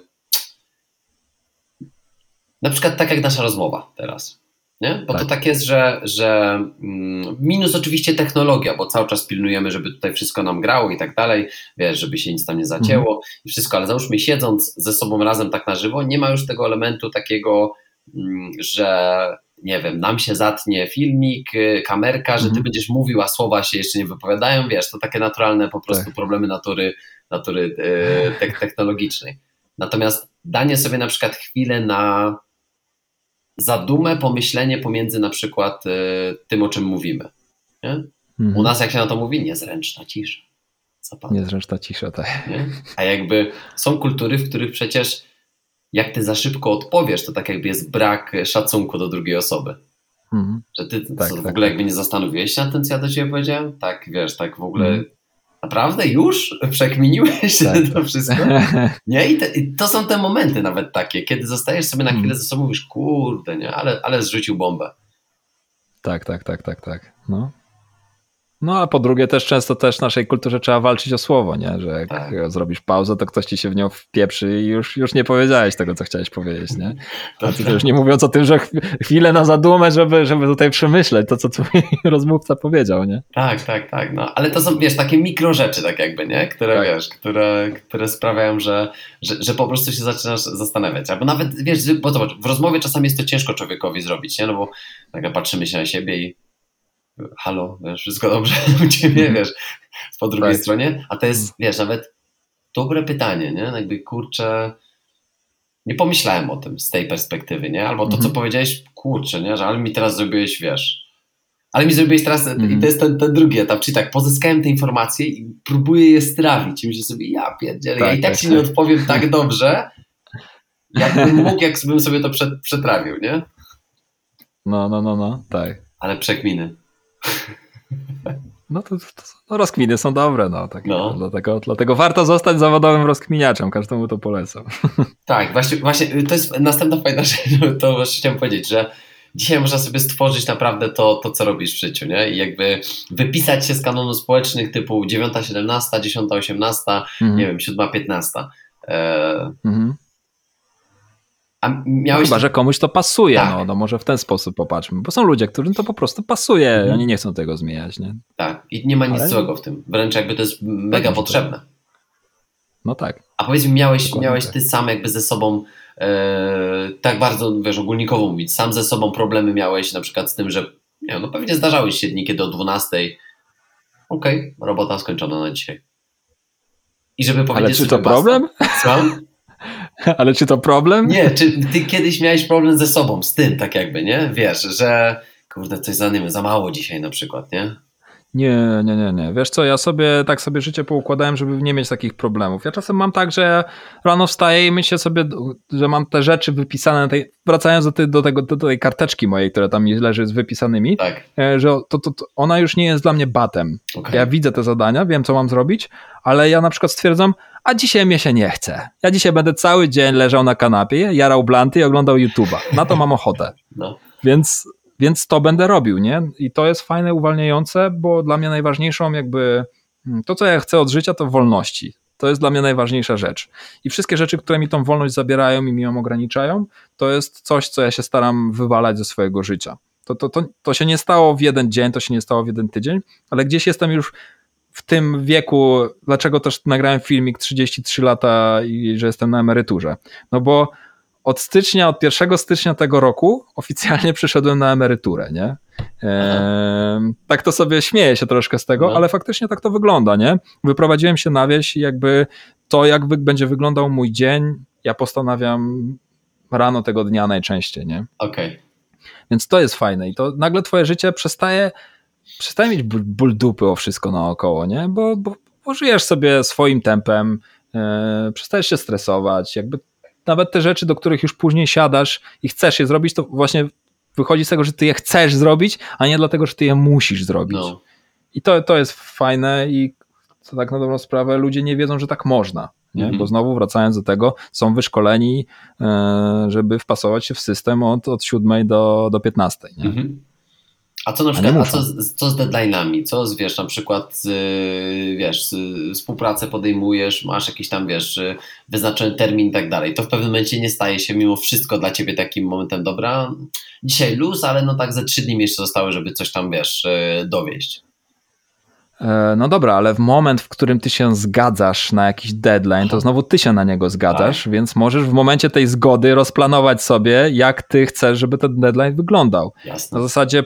na przykład tak jak nasza rozmowa teraz. Nie? Bo to Tak. tak jest, że, że mm, minus oczywiście technologia, bo cały czas pilnujemy, żeby tutaj wszystko nam grało i tak dalej, wiesz, żeby się nic tam nie zacięło i wszystko, ale załóżmy siedząc ze sobą razem tak na żywo, nie ma już tego elementu takiego, mm, że nie wiem, nam się zatnie filmik, y, kamerka, że ty Mhm. będziesz mówił, a słowa się jeszcze nie wypowiadają, wiesz, to takie naturalne po prostu Tak. problemy natury, natury y, te, technologicznej. Natomiast danie sobie na przykład chwilę na zadumę, pomyślenie pomiędzy na przykład y, tym, o czym mówimy. Mhm. U nas, jak się na to mówi, niezręczna cisza. Zapadła, Niezręczna cisza, tak. nie? A jakby są kultury, w których przecież jak ty za szybko odpowiesz, to tak jakby jest brak szacunku do drugiej osoby. Mhm. Że ty Tak, co, w tak, ogóle tak. jakby nie zastanowiłeś się nad tym, co ja do ciebie powiedziałem? Tak, wiesz, tak w ogóle Mhm. naprawdę już przekminiłeś Tak, to wszystko? Nie? I, te, I to są te momenty nawet takie, kiedy zostajesz sobie na chwilę Mhm. ze sobą mówisz, kurde, nie, ale, ale zrzucił bombę. Tak, tak, tak, tak, tak. No. No a po drugie też często też w naszej kulturze trzeba walczyć o słowo, nie? Że jak Tak. zrobisz pauzę, to ktoś ci się w nią wpieprzy i już, już nie powiedziałeś tego, co chciałeś powiedzieć, nie? A ty też nie mówiąc o tym, że chw- chwilę na zadumę, żeby, żeby tutaj przemyśleć to, co twój rozmówca powiedział, nie? Tak, tak, tak. No, ale to są, wiesz, takie mikro rzeczy, tak jakby, nie? Które, Tak. wiesz, które, które sprawiają, że, że, że po prostu się zaczynasz zastanawiać. Albo nawet, wiesz, bo zobacz, w rozmowie czasami jest to ciężko człowiekowi zrobić, nie? No bo nagle patrzymy się na siebie i halo, wiesz, wszystko dobrze u ciebie, wiesz, po drugiej Tak. stronie. A to jest, wiesz, nawet dobre pytanie, nie? No Jakby, kurczę, nie pomyślałem o tym z tej perspektywy, nie? Albo to, co Mhm. powiedziałeś, kurczę, nie? Że ale mi teraz zrobiłeś, wiesz, Ale mi zrobiłeś teraz, Mhm. i to jest ten, ten drugi etap, czyli tak, pozyskałem te informacje i próbuję je strawić i myślę sobie, ja pierdzielę, ja Tak, i tak tak, ci nie tak. odpowiem tak dobrze, jakbym mógł, jak bym sobie to przetrawił, nie? No, no, no, no, tak. Ale przekminy. No to, to no, rozkminy są dobre, no. Tak, No. Dlatego, dlatego warto zostać zawodowym rozkminiaczem, każdemu to polecam. Tak, właśnie, właśnie to jest następna fajna rzecz, to właśnie chciałem powiedzieć, że dzisiaj można sobie stworzyć naprawdę to, to co robisz w życiu, nie? I jakby wypisać się z kanonu społecznych typu 9.17, 10.18, Mhm. nie wiem, 7.15. E, Mhm. A No, miałeś... chyba, że komuś to pasuje, Tak. no, no może w ten sposób popatrzmy, bo są ludzie, którym to po prostu pasuje, Mhm. oni nie chcą tego zmieniać, nie? Tak, i nie ma nic Ale- złego w tym. Wręcz jakby to jest mega że potrzebne. No tak. A powiedz mi, miałeś, Dokładnie miałeś tak. ty sam jakby ze sobą e, tak bardzo, wiesz, ogólnikowo mówić, sam ze sobą problemy miałeś na przykład z tym, że nie no pewnie zdarzały się dni, kiedy o 12 okej, robota skończona na dzisiaj. I żeby powiedzieć Ale czy to problem? Basta, Słucham? Ale czy to problem? Nie, czy ty kiedyś miałeś problem ze sobą, z tym tak jakby, nie? Wiesz, że kurde, coś za, za mało dzisiaj na przykład, nie? Nie, nie, nie, nie. Wiesz co, ja sobie tak sobie życie poukładałem, żeby nie mieć takich problemów. Ja czasem mam tak, że rano wstaję i myślę sobie, że mam te rzeczy wypisane tej, wracając do, tej, do, tego, do tej karteczki mojej, która tam mi leży z wypisanymi, Tak, e, że to, to, to ona już nie jest dla mnie batem. okej. Ja widzę te zadania, wiem co mam zrobić, ale ja na przykład stwierdzam, a dzisiaj mnie się nie chce. Ja dzisiaj będę cały dzień leżał na kanapie, jarał blanty i oglądał YouTube'a. Na to mam ochotę. No, Więc, więc to będę robił, nie? I to jest fajne, uwalniające, bo dla mnie najważniejszą jakby mm, to, co ja chcę od życia, to wolności. To jest dla mnie najważniejsza rzecz. I wszystkie rzeczy, które mi tą wolność zabierają i mi ją ograniczają, to jest coś, co ja się staram wywalać ze swojego życia. To, to, to, to się nie stało w jeden dzień, to się nie stało w jeden tydzień, ale gdzieś jestem już w tym wieku, dlaczego też nagrałem filmik 33 lata i że jestem na emeryturze. No bo od stycznia, od 1 stycznia tego roku oficjalnie przyszedłem na emeryturę, nie? Tak to sobie śmieję się troszkę z tego, No. ale faktycznie tak to wygląda, nie? Wyprowadziłem się na wieś i jakby to, jak będzie wyglądał mój dzień, ja postanawiam rano tego dnia najczęściej, nie? okej. Więc to jest fajne i to nagle twoje życie przestaje, przestaje mieć ból, ból dupy o wszystko naokoło, nie? Bo, bo, bo żyjesz sobie swoim tempem, e, przestajesz się stresować, jakby nawet te rzeczy, do których już później siadasz i chcesz je zrobić, to właśnie wychodzi z tego, że ty je chcesz zrobić, a nie dlatego, że ty je musisz zrobić. No, I to, to jest fajne i to tak na dobrą sprawę ludzie nie wiedzą, że tak można. Nie? Mhm. Bo znowu wracając do tego, są wyszkoleni, e, żeby wpasować się w system od, od 7 do, do 15. Nie? Mhm. A co na przykład, a co, z- co z deadline'ami? Co z, wiesz, na przykład, z, wiesz, z, współpracę podejmujesz, masz jakiś tam, wiesz, wyznaczony termin i tak dalej. To w pewnym momencie nie staje się mimo wszystko dla ciebie takim momentem, dobra, dzisiaj luz, ale no tak ze trzy dni mi jeszcze zostały, żeby coś tam, wiesz, e, dowieść. E, No dobra, ale w moment, w którym ty się zgadzasz na jakiś deadline, to znowu ty się na niego zgadzasz, więc możesz w momencie tej zgody rozplanować sobie, jak ty chcesz, żeby ten deadline wyglądał. Jasne. Na zasadzie,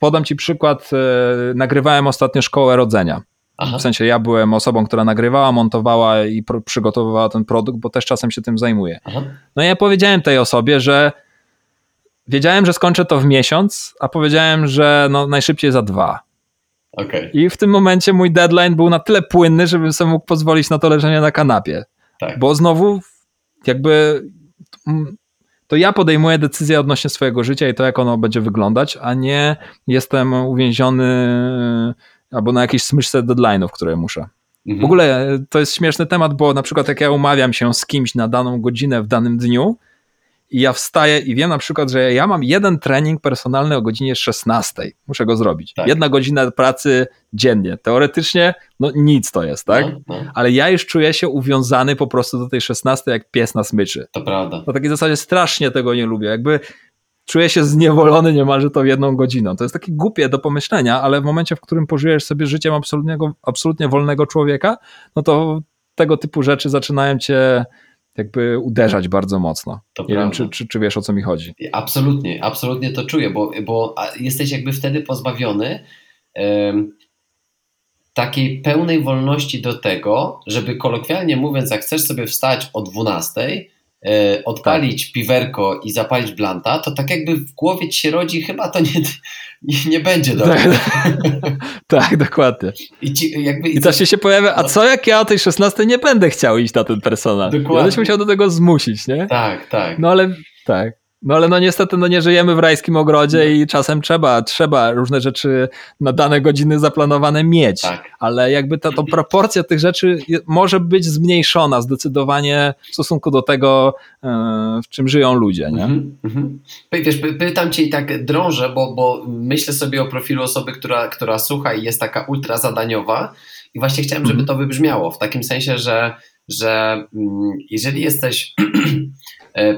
podam ci przykład, e, nagrywałem ostatnio szkołę rodzenia. Aha, W sensie ja byłem osobą, która nagrywała, montowała i przygotowywała ten produkt, bo też czasem się tym zajmuję. aha, No i ja powiedziałem tej osobie, że wiedziałem, że skończę to w miesiąc, a powiedziałem, że no, najszybciej za dwa. okej, I w tym momencie mój deadline był na tyle płynny, żebym sobie mógł pozwolić na to leżenie na kanapie. tak. Bo znowu jakby to ja podejmuję decyzję odnośnie swojego życia i to, jak ono będzie wyglądać, a nie jestem uwięziony albo na jakiejś smyczce deadline'ów, które muszę. Mhm. W ogóle e, to jest śmieszny temat, bo na przykład jak ja umawiam się z kimś na daną godzinę w danym dniu i ja wstaję i wiem na przykład, że ja mam jeden trening personalny o godzinie 16. Muszę go zrobić. Tak. Jedna godzina pracy dziennie. Teoretycznie no nic to jest, tak? No, no, Ale ja już czuję się uwiązany po prostu do tej 16 jak pies na smyczy. to prawda. Na takiej zasadzie strasznie tego nie lubię. Jakby czuję się zniewolony niemalże tą jedną godziną. To jest takie głupie do pomyślenia, ale w momencie, w którym pożyjesz sobie życiem absolutnego, absolutnie wolnego człowieka, no to tego typu rzeczy zaczynają cię jakby uderzać bardzo mocno. To Nie wiem, prawda. czy, czy, czy wiesz o co mi chodzi. Absolutnie, absolutnie to czuję, bo, bo jesteś jakby wtedy pozbawiony em, takiej pełnej wolności do tego, żeby kolokwialnie mówiąc, jak chcesz sobie wstać o 12, e, odpalić piwerko i zapalić blanta, to tak jakby w głowie ci się rodzi, chyba to nie, nie, nie będzie dobre. tak, dokładnie. I, ci, jakby, I też się pojawia, a co jak ja o tej 16 nie będę chciał iść na ten personal? Dokładnie. Się musiał do tego zmusić, nie? Tak, tak. No ale tak. No ale no niestety no nie żyjemy w rajskim ogrodzie i czasem trzeba, trzeba różne rzeczy na dane godziny zaplanowane mieć. Tak. Ale jakby ta to proporcja tych rzeczy może być zmniejszona zdecydowanie w stosunku do tego, e, w czym żyją ludzie, nie? Mhm. Py- Wiesz, py- pytam cię i tak drążę, bo, bo myślę sobie o profilu osoby, która, która słucha i jest taka ultra zadaniowa i właśnie chciałem, żeby Mhm. to wybrzmiało w takim sensie, że, że mm, jeżeli jesteś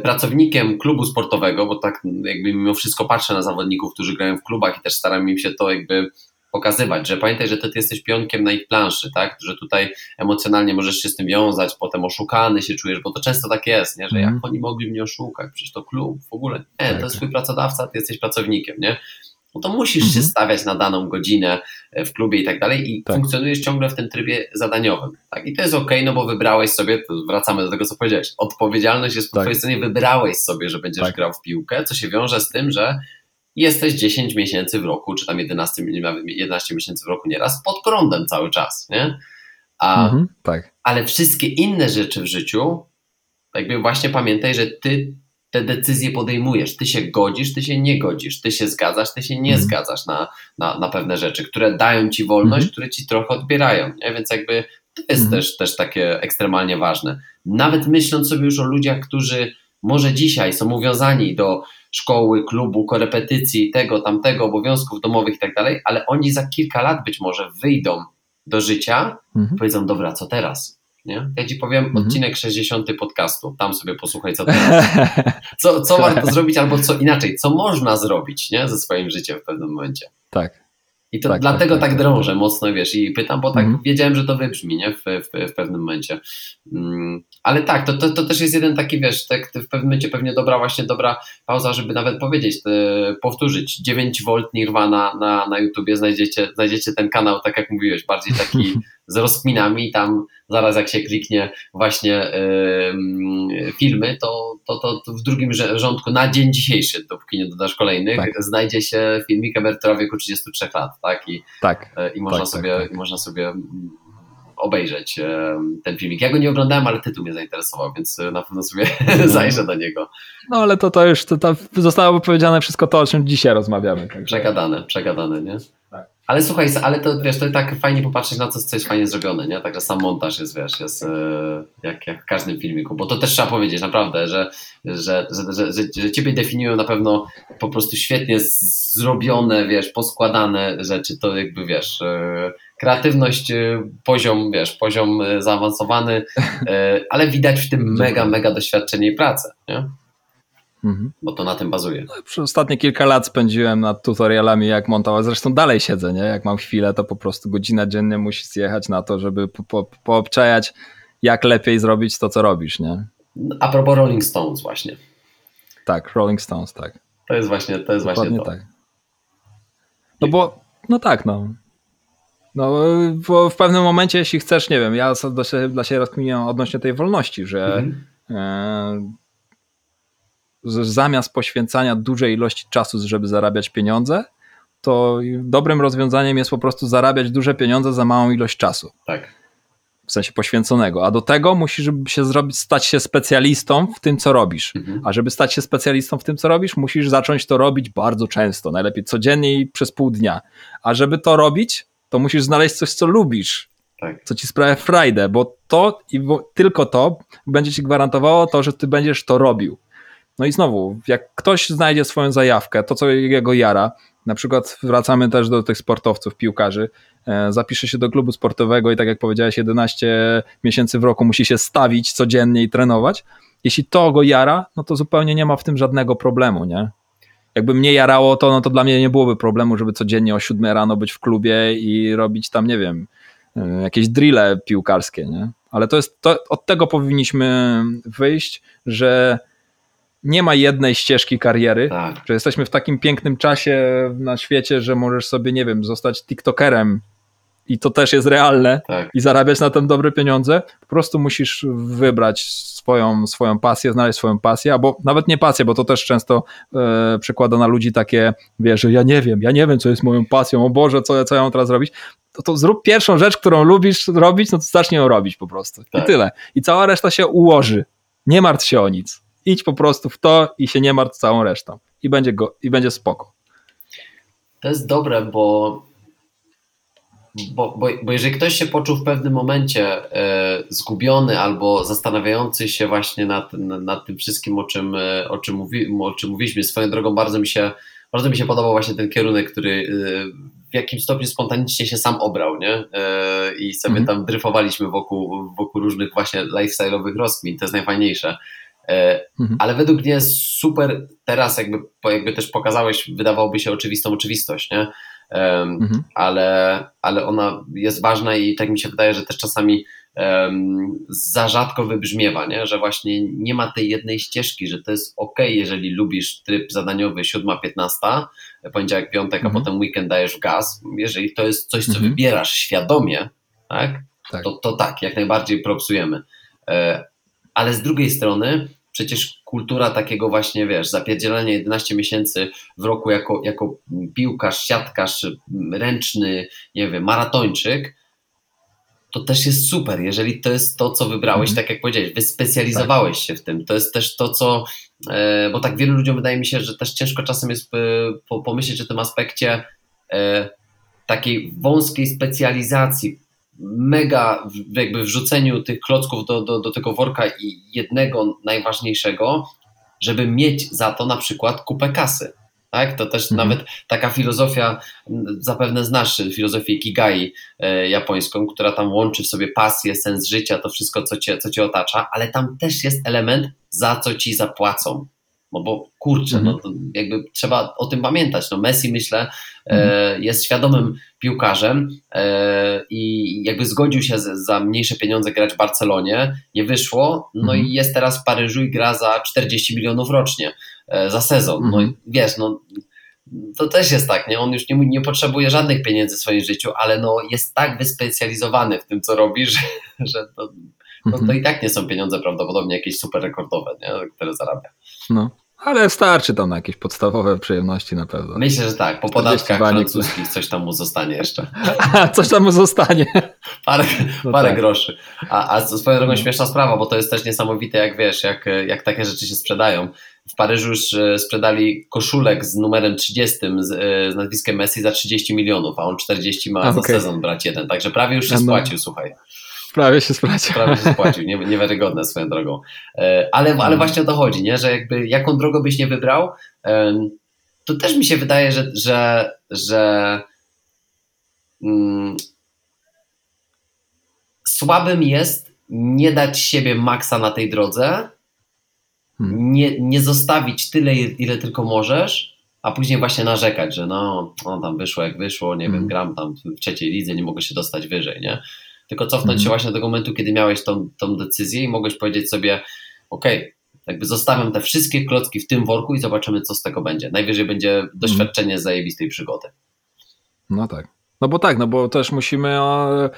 pracownikiem klubu sportowego, bo tak jakby mimo wszystko patrzę na zawodników, którzy grają w klubach i też staram im się to jakby pokazywać, że pamiętaj, że ty, ty jesteś pionkiem na ich planszy, tak? Że tutaj emocjonalnie możesz się z tym wiązać, potem oszukany się czujesz, bo to często tak jest, nie? że Mhm. jak oni mogli mnie oszukać, przecież to klub w ogóle. Nie, Tak. to jest twój pracodawca, ty jesteś pracownikiem, nie? No to musisz Mhm. się stawiać na daną godzinę e, w klubie i tak dalej i Tak. funkcjonujesz ciągle w tym trybie zadaniowym. Tak? I to jest okej, no bo wybrałeś sobie, wracamy do tego, co powiedziałeś, odpowiedzialność jest po Tak. twojej stronie, wybrałeś sobie, że będziesz Tak. grał w piłkę, co się wiąże z tym, że jesteś 10 miesięcy w roku, czy tam 11, nawet 11 miesięcy w roku nieraz, pod prądem cały czas, nie? A, Mhm, tak. ale wszystkie inne rzeczy w życiu, jakby właśnie pamiętaj, że ty te decyzje podejmujesz. Ty się godzisz, ty się nie godzisz, ty się zgadzasz, ty się nie Mhm. zgadzasz na, na, na pewne rzeczy, które dają ci wolność, Mhm. które ci trochę odbierają. Nie? Więc jakby to jest Mhm. też, też takie ekstremalnie ważne. Nawet myśląc sobie już o ludziach, którzy może dzisiaj są uwiązani do szkoły, klubu, korepetycji, tego, tamtego, obowiązków domowych i tak dalej, ale oni za kilka lat być może wyjdą do życia Mhm. powiedzą, dobra, co teraz? Nie? Ja ci powiem Mhm. odcinek 60 podcastu, tam sobie posłuchaj, co teraz. Co, co warto zrobić, albo co inaczej, co można zrobić nie? ze swoim życiem w pewnym momencie. tak. I to Tak, dlatego tak, tak, tak, drążę mocno, wiesz, i pytam, bo tak Mhm. wiedziałem, że to wybrzmi, nie, w, w, w pewnym momencie. Mm, ale tak, to, to, to też jest jeden taki, wiesz, tak w pewnym momencie pewnie dobra, właśnie dobra pauza, żeby nawet powiedzieć, e, powtórzyć. 9 V Nirvana na, na YouTubie znajdziecie, znajdziecie ten kanał, tak jak mówiłeś, bardziej taki z rozkminami i tam zaraz jak się kliknie właśnie ym, filmy, to, to, to, to w drugim rządku na dzień dzisiejszy, dopóki nie dodasz kolejnych, Tak. znajdzie się filmik emerytura w wieku 33 lat, tak? I, Tak. e, i można, Tak, tak, sobie, tak. i można sobie mm, obejrzeć em, ten filmik. Ja go nie oglądałem, ale tytuł mnie zainteresował, więc e, na pewno sobie zajrzę do niego. No ale to, to już to, to zostało powiedziane wszystko to, o czym dzisiaj rozmawiamy. Także. Przegadane, przegadane, nie? Ale słuchaj, ale to wiesz, to tak fajnie popatrzeć na to, co jest fajnie zrobione, nie? Także sam montaż jest, wiesz, jest e, jak, jak w każdym filmiku, bo to też trzeba powiedzieć naprawdę, że, że, że, że, ciebie definiują na pewno po prostu świetnie zrobione, wiesz, poskładane rzeczy, to jakby, wiesz, e, kreatywność, e, poziom, wiesz, poziom zaawansowany, ale widać w tym mega, mega doświadczenie i pracę, nie? Mhm. Bo to na tym bazuje. Przez ostatnie kilka lat spędziłem nad tutorialami, jak montować. Zresztą dalej siedzę, nie? Jak mam chwilę, to po prostu godzina dziennie musi zjechać na to, żeby po, po, poobczajać, jak lepiej zrobić to, co robisz, nie? A propos Rolling Stones właśnie. Tak, Rolling Stones, tak. To jest właśnie to. Jest właśnie to. tak. No bo, no tak, no. No, bo w pewnym momencie, jeśli chcesz, nie wiem, ja sobie dla siebie, rozkminiam odnośnie tej wolności, że Mhm. e, że zamiast poświęcania dużej ilości czasu, żeby zarabiać pieniądze, to dobrym rozwiązaniem jest po prostu zarabiać duże pieniądze za małą ilość czasu, Tak. w sensie poświęconego. A do tego musisz się zrobić, stać się specjalistą w tym, co robisz. Mhm. A żeby stać się specjalistą w tym, co robisz, musisz zacząć to robić bardzo często, najlepiej codziennie i przez pół dnia. A żeby to robić, to musisz znaleźć coś, co lubisz, Tak. co ci sprawia frajdę, bo to i bo, tylko to będzie ci gwarantowało to, że ty będziesz to robił. No i znowu, jak ktoś znajdzie swoją zajawkę, to co jego jara, na przykład wracamy też do tych sportowców, piłkarzy, e, zapisze się do klubu sportowego i tak jak powiedziałeś, 11 miesięcy w roku musi się stawić codziennie i trenować. Jeśli to go jara, no to zupełnie nie ma w tym żadnego problemu, nie? Jakby mnie jarało to, no to dla mnie nie byłoby problemu, żeby codziennie o 7 rano być w klubie i robić tam, nie wiem, e, jakieś drille piłkarskie, nie? Ale to jest, to, od tego powinniśmy wyjść, że nie ma jednej ścieżki kariery, Tak. że jesteśmy w takim pięknym czasie na świecie, że możesz sobie, nie wiem, zostać TikTokerem i to też jest realne Tak. i zarabiać na tym dobre pieniądze, po prostu musisz wybrać swoją, swoją pasję, znaleźć swoją pasję, albo nawet nie pasję, bo to też często e, przekłada na ludzi takie, wiesz, że ja nie wiem, ja nie wiem, co jest moją pasją, o Boże, co, co ja mam teraz robić, to, to zrób pierwszą rzecz, którą lubisz robić, no to zacznij ją robić po prostu. Tak. I tyle. I cała reszta się ułoży. Nie martw się o nic. Idź po prostu w to i się nie martw całą resztą. I będzie, go, i będzie spoko. To jest dobre, bo, bo, bo, bo jeżeli ktoś się poczuł w pewnym momencie e, zgubiony albo zastanawiający się właśnie nad, nad tym wszystkim, o czym, e, o, czym mówi, o czym mówiliśmy, swoją drogą bardzo mi się, bardzo mi się podobał właśnie ten kierunek, który e, w jakim stopniu spontanicznie się sam obrał, nie? I sobie Mhm. tam dryfowaliśmy wokół, wokół różnych właśnie lifestyle'owych rozkmin, to jest najfajniejsze. E, Mhm. Ale według mnie jest super teraz jakby, jakby też pokazałeś, wydawałoby się oczywistą oczywistość, nie? Em, Mhm. ale, ale ona jest ważna i tak mi się wydaje, że też czasami em, za rzadko wybrzmiewa, nie? że właśnie nie ma tej jednej ścieżki, że to jest ok, jeżeli lubisz tryb zadaniowy 7-15, poniedziałek, piątek, Mhm. a potem weekend dajesz w gaz. Jeżeli to jest coś, co Mhm. wybierasz świadomie, tak? Tak. To, to tak, jak najbardziej propsujemy. Ale z drugiej strony przecież kultura takiego właśnie, wiesz, zapierdzielania 11 miesięcy w roku jako, jako piłkarz, siatkarz, ręczny, nie wiem, maratończyk, to też jest super, jeżeli to jest to, co wybrałeś, Mhm. tak jak powiedziałeś, wyspecjalizowałeś się w tym. To jest też to, co, e, bo tak wielu ludziom wydaje mi się, że też ciężko czasem jest e, po, pomyśleć o tym aspekcie e, takiej wąskiej specjalizacji, mega w- jakby wrzuceniu tych klocków do, do, do tego worka i jednego najważniejszego, żeby mieć za to na przykład kupę kasy. Tak? To też Mhm. nawet taka filozofia, zapewne znasz filozofię Kigai e, japońską, która tam łączy w sobie pasję, sens życia, to wszystko, co cię, co cię otacza, ale tam też jest element, za co ci zapłacą. No bo kurczę, Mhm. no to jakby trzeba o tym pamiętać. No Messi myślę e, jest świadomym piłkarzem e, i jakby zgodził się za mniejsze pieniądze grać w Barcelonie, nie wyszło, no Mhm. i jest teraz w Paryżu i gra za 40 milionów rocznie e, za sezon. No Mhm. i wiesz, no to też jest tak, nie? On już nie, nie potrzebuje żadnych pieniędzy w swoim życiu, ale no jest tak wyspecjalizowany w tym, co robi, że, że to, no, to Mhm. i tak nie są pieniądze prawdopodobnie jakieś super rekordowe, nie? które zarabia. No. Ale starczy tam na jakieś podstawowe przyjemności na pewno. Myślę, że tak, po 40 podatkach francuskich coś tam mu zostanie jeszcze. A, coś tam mu zostanie. Parę, No parę tak. groszy. A, a swoją drogą No. śmieszna sprawa, bo to jest też niesamowite, jak wiesz, jak, jak takie rzeczy się sprzedają. W Paryżu już e, sprzedali koszulek z numerem 30 z, e, z nazwiskiem Messi za 30 milionów, a on 40 ma A, za okej. sezon brać jeden. Także prawie już się no. spłacił, słuchaj. Prawie się sprawdzi. Prawie się spłacił, nie, niewiarygodne swoją drogą. E, Ale, ale No. właśnie o to chodzi, nie? że jakby jaką drogę byś nie wybrał, to też mi się wydaje, że, że, że mm, słabym jest nie dać siebie maksa na tej drodze, Hmm. nie, nie zostawić tyle, ile tylko możesz, a później właśnie narzekać, że no, no tam wyszło jak wyszło, nie wiem, Mhm. gram tam w trzeciej lidze, nie mogę się dostać wyżej, nie? Tylko cofnąć Mhm. się właśnie do tego momentu, kiedy miałeś tą, tą decyzję i mogłeś powiedzieć sobie, okej, jakby zostawiam te wszystkie klocki w tym worku i zobaczymy, co z tego będzie. Najwyżej będzie doświadczenie z zajebistej przygody. No tak. No bo tak, no bo też musimy e,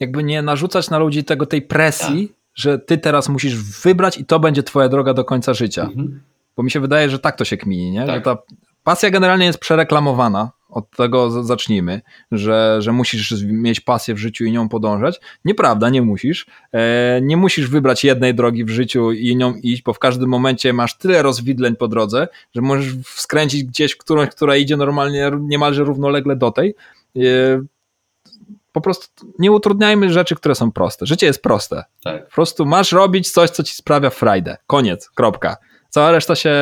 jakby nie narzucać na ludzi tego tej presji, że ty teraz musisz wybrać i to będzie twoja droga do końca życia. Mhm. Bo mi się wydaje, że tak to się kmini, nie? Tak. Że ta pasja generalnie jest przereklamowana. Od tego zacznijmy, że, że musisz mieć pasję w życiu i nią podążać. Nieprawda, nie musisz. E, nie musisz wybrać jednej drogi w życiu i nią iść, bo w każdym momencie masz tyle rozwidleń po drodze, że możesz skręcić gdzieś w którąś, która idzie normalnie niemalże równolegle do tej. E, po prostu nie utrudniajmy rzeczy, które są proste. Życie jest proste. Tak. Po prostu masz robić coś, co ci sprawia frajdę. Koniec, kropka. Cała reszta się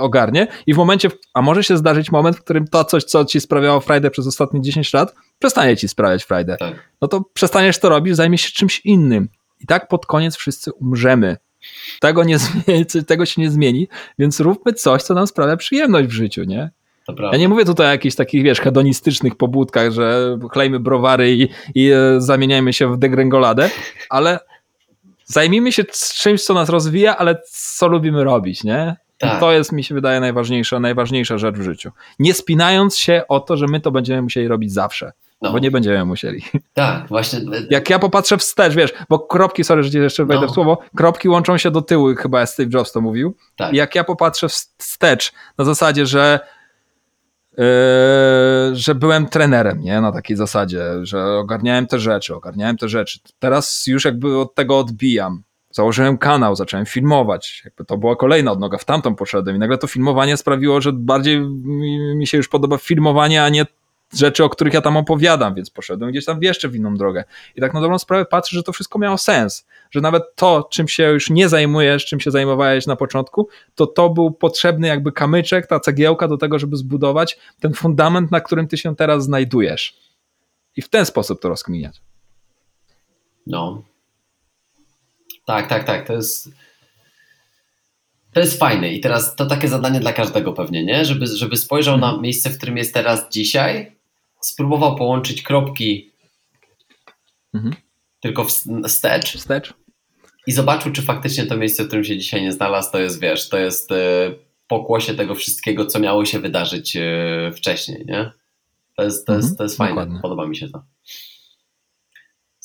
ogarnie i w momencie, a może się zdarzyć moment, w którym to coś, co ci sprawiało frajdę przez ostatnie 10 lat, przestanie ci sprawiać frajdę. Tak. No to przestaniesz to robić, zajmiesz się czymś innym. I tak pod koniec wszyscy umrzemy. Tego, nie zmieni, tego się nie zmieni, więc róbmy coś, co nam sprawia przyjemność w życiu, nie? Ja nie mówię tutaj o jakichś takich, wiesz, hedonistycznych pobudkach, że chlejmy browary i, i e, zamieniajmy się w degrengoladę, ale zajmijmy się czymś, co nas rozwija, ale co lubimy robić, nie? Tak. I to jest, mi się wydaje, najważniejsza, najważniejsza rzecz w życiu. Nie spinając się o to, że my to będziemy musieli robić zawsze. No. Bo nie będziemy musieli. Tak, właśnie. Jak ja popatrzę wstecz, wiesz, bo kropki, sorry, że jeszcze wejdę no. w słowo, kropki łączą się do tyłu, chyba Steve Jobs to mówił. Tak. Jak ja popatrzę wstecz, na zasadzie, że że byłem trenerem, nie? Na takiej zasadzie, że ogarniałem te rzeczy, ogarniałem te rzeczy. Teraz już jakby od tego odbijam. Założyłem kanał, zacząłem filmować. Jakby to była kolejna odnoga, w tamtą poszedłem i nagle to filmowanie sprawiło, że bardziej mi się już podoba filmowanie, a nie rzeczy, o których ja tam opowiadam, więc poszedłem gdzieś tam jeszcze w inną drogę. I tak na dobrą sprawę patrzę, że to wszystko miało sens, że nawet to, czym się już nie zajmujesz, czym się zajmowałeś na początku, to to był potrzebny jakby kamyczek, ta cegiełka do tego, żeby zbudować ten fundament, na którym ty się teraz znajdujesz. I w ten sposób to rozkminiać. No. Tak, tak, tak. To jest to jest fajne i teraz to takie zadanie dla każdego pewnie, nie? Żeby, żeby spojrzał na miejsce, w którym jest teraz dzisiaj, spróbował połączyć kropki mhm. tylko wstecz, wstecz i zobaczył, czy faktycznie to miejsce, w którym się dzisiaj nie znalazł, to jest, wiesz, to jest y, pokłosie tego wszystkiego, co miało się wydarzyć y, wcześniej, nie? To jest, to jest, mhm. to jest fajne, Dokładnie. podoba mi się to.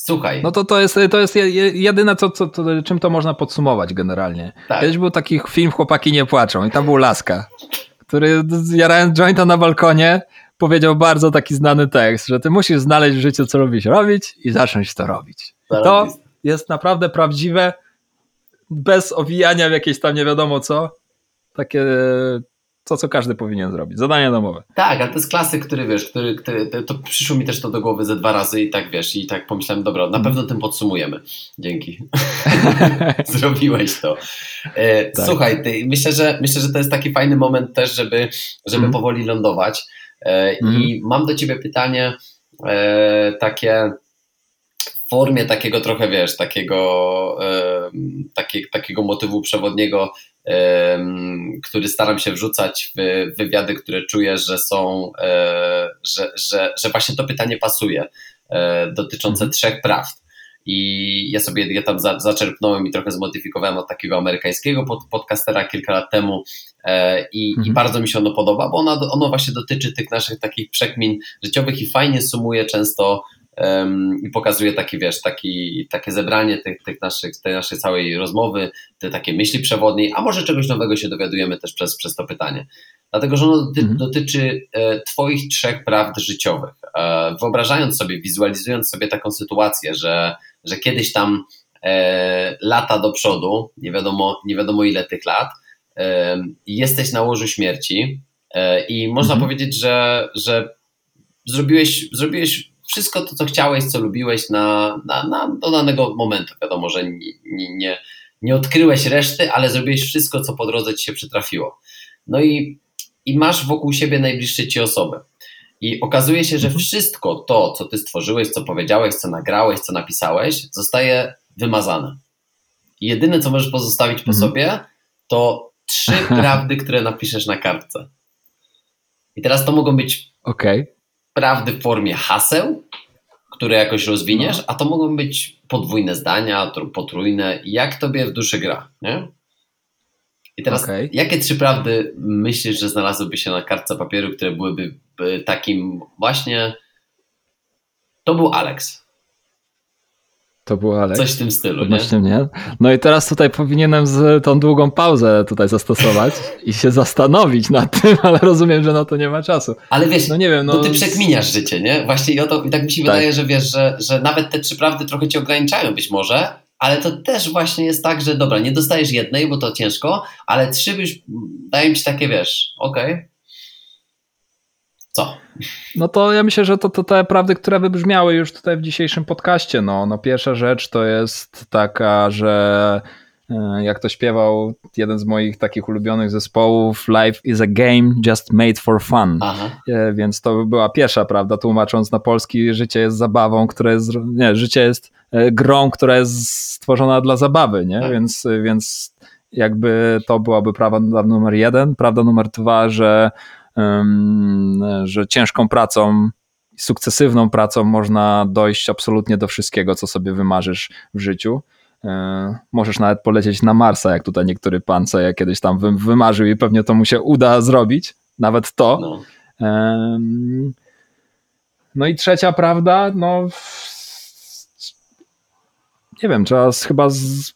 Słuchaj. No to to jest, to jest jedyne, co, co, co, czym to można podsumować generalnie. Tak. Kiedyś był taki film Chłopaki nie płaczą i tam był Laska, który jarając jointa na balkonie powiedział bardzo taki znany tekst, że ty musisz znaleźć w życiu, co lubisz robić i zacząć to robić. To jest naprawdę prawdziwe, bez owijania w jakieś tam nie wiadomo co, takie to, co każdy powinien zrobić. Zadanie domowe. Tak, ale to jest klasyk, który wiesz, który, który, to przyszło mi też to do głowy ze dwa razy i tak wiesz, i tak pomyślałem, dobra, na mhm. pewno tym podsumujemy. Dzięki. Zrobiłeś to. E, tak. Słuchaj, ty, myślę, że, myślę, że to jest taki fajny moment też, żeby, żeby mm. powoli lądować. E, mm. I mam do ciebie pytanie e, takie w formie takiego trochę, wiesz, takiego, e, takie, takiego motywu przewodniego który staram się wrzucać w wywiady, które czuję, że są, e, że, że, że właśnie to pytanie pasuje, e, dotyczące mhm. trzech prawd. I ja sobie je tam za, zaczerpnąłem i trochę zmodyfikowałem od takiego amerykańskiego pod, podcastera kilka lat temu e, i, mhm. i, bardzo mi się ono podoba, bo ono, ono właśnie dotyczy tych naszych takich przekmin życiowych i fajnie sumuje często i pokazuje taki, wiesz, taki, takie zebranie tych, tych naszych, tej naszej całej rozmowy, te takie myśli przewodniej, a może czegoś nowego się dowiadujemy też przez, przez to pytanie. Dlatego, że ono mhm. dotyczy e, Twoich trzech prawd życiowych. E, wyobrażając sobie, wizualizując sobie taką sytuację, że, że kiedyś tam e, lata do przodu, nie wiadomo, nie wiadomo ile tych lat, jesteś na łożu śmierci i można mhm. powiedzieć, że, że zrobiłeś, zrobiłeś wszystko to, co chciałeś, co lubiłeś na, na, na do danego momentu. Wiadomo, że nie, nie, nie odkryłeś reszty, ale zrobiłeś wszystko, co po drodze ci się przytrafiło. No i, i masz wokół siebie najbliższe ci osoby. I okazuje się, że mhm. wszystko to, co ty stworzyłeś, co powiedziałeś, co nagrałeś, co napisałeś, zostaje wymazane. I jedyne, co możesz pozostawić po mhm. sobie, to trzy prawdy, które napiszesz na kartce. I teraz to mogą być okay prawdy w formie haseł, które jakoś rozwiniesz, no. a to mogą być podwójne zdania, potrójne, jak tobie w duszy gra, nie? I teraz, okay. jakie trzy prawdy myślisz, że znalazłyby się na kartce papieru, które byłyby takim właśnie. To był Alex. To było Alex. Coś w tym stylu, nie? mnie. No i teraz tutaj powinienem z tą długą pauzę tutaj zastosować i się zastanowić nad tym, ale rozumiem, że na to nie ma czasu. Ale wiesz, no nie wiem, no... ty przekminiasz życie, nie? Właśnie i, o to, i tak mi się tak. wydaje, że wiesz, że, że nawet te trzy prawdy trochę cię ograniczają być może, ale to też właśnie jest tak, że dobra, nie dostajesz jednej, bo to ciężko, ale trzy już dają ci takie, wiesz, okej, okay. Co? No to ja myślę, że to, to te prawdy, które wybrzmiały już tutaj w dzisiejszym podcaście. No, no pierwsza rzecz to jest taka, że e, jak to śpiewał jeden z moich takich ulubionych zespołów, Life is a game just made for fun. Aha. E, więc to była pierwsza prawda, tłumacząc na polski, życie jest zabawą, która jest, nie, życie jest e, grą, która jest stworzona dla zabawy, nie? Tak. Więc, więc jakby to byłaby prawda numer jeden. Prawda numer dwa, że że ciężką pracą, sukcesywną pracą można dojść absolutnie do wszystkiego, co sobie wymarzysz w życiu. e, możesz nawet polecieć na Marsa, jak tutaj niektóry pan sobie kiedyś tam wy, wymarzył i pewnie to mu się uda zrobić, nawet to. No. No i trzecia prawda, no nie wiem, trzeba chyba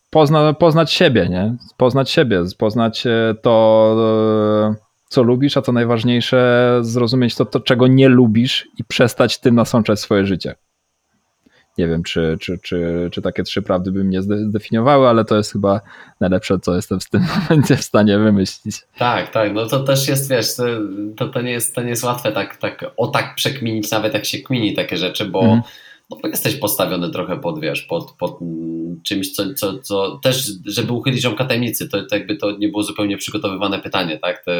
pozna, poznać siebie, nie? Poznać siebie, poznać e, to, e, co lubisz, a co najważniejsze, zrozumieć to, to, czego nie lubisz i przestać tym nasączać swoje życie. Nie wiem, czy, czy, czy, czy takie trzy prawdy by mnie zde- zdefiniowały, ale to jest chyba najlepsze, co jestem w tym momencie w stanie wymyślić. Tak, tak, no to też jest, wiesz, to, to, to, nie, jest, to nie jest łatwe tak, tak o tak przekminić, nawet jak się kmini takie rzeczy, bo, Mhm. No, jesteś postawiony trochę pod, wiesz, pod, pod czymś, co, co, co też, żeby uchylić ziomka tajemnicy, to, to jakby to nie było zupełnie przygotowywane pytanie, tak, to,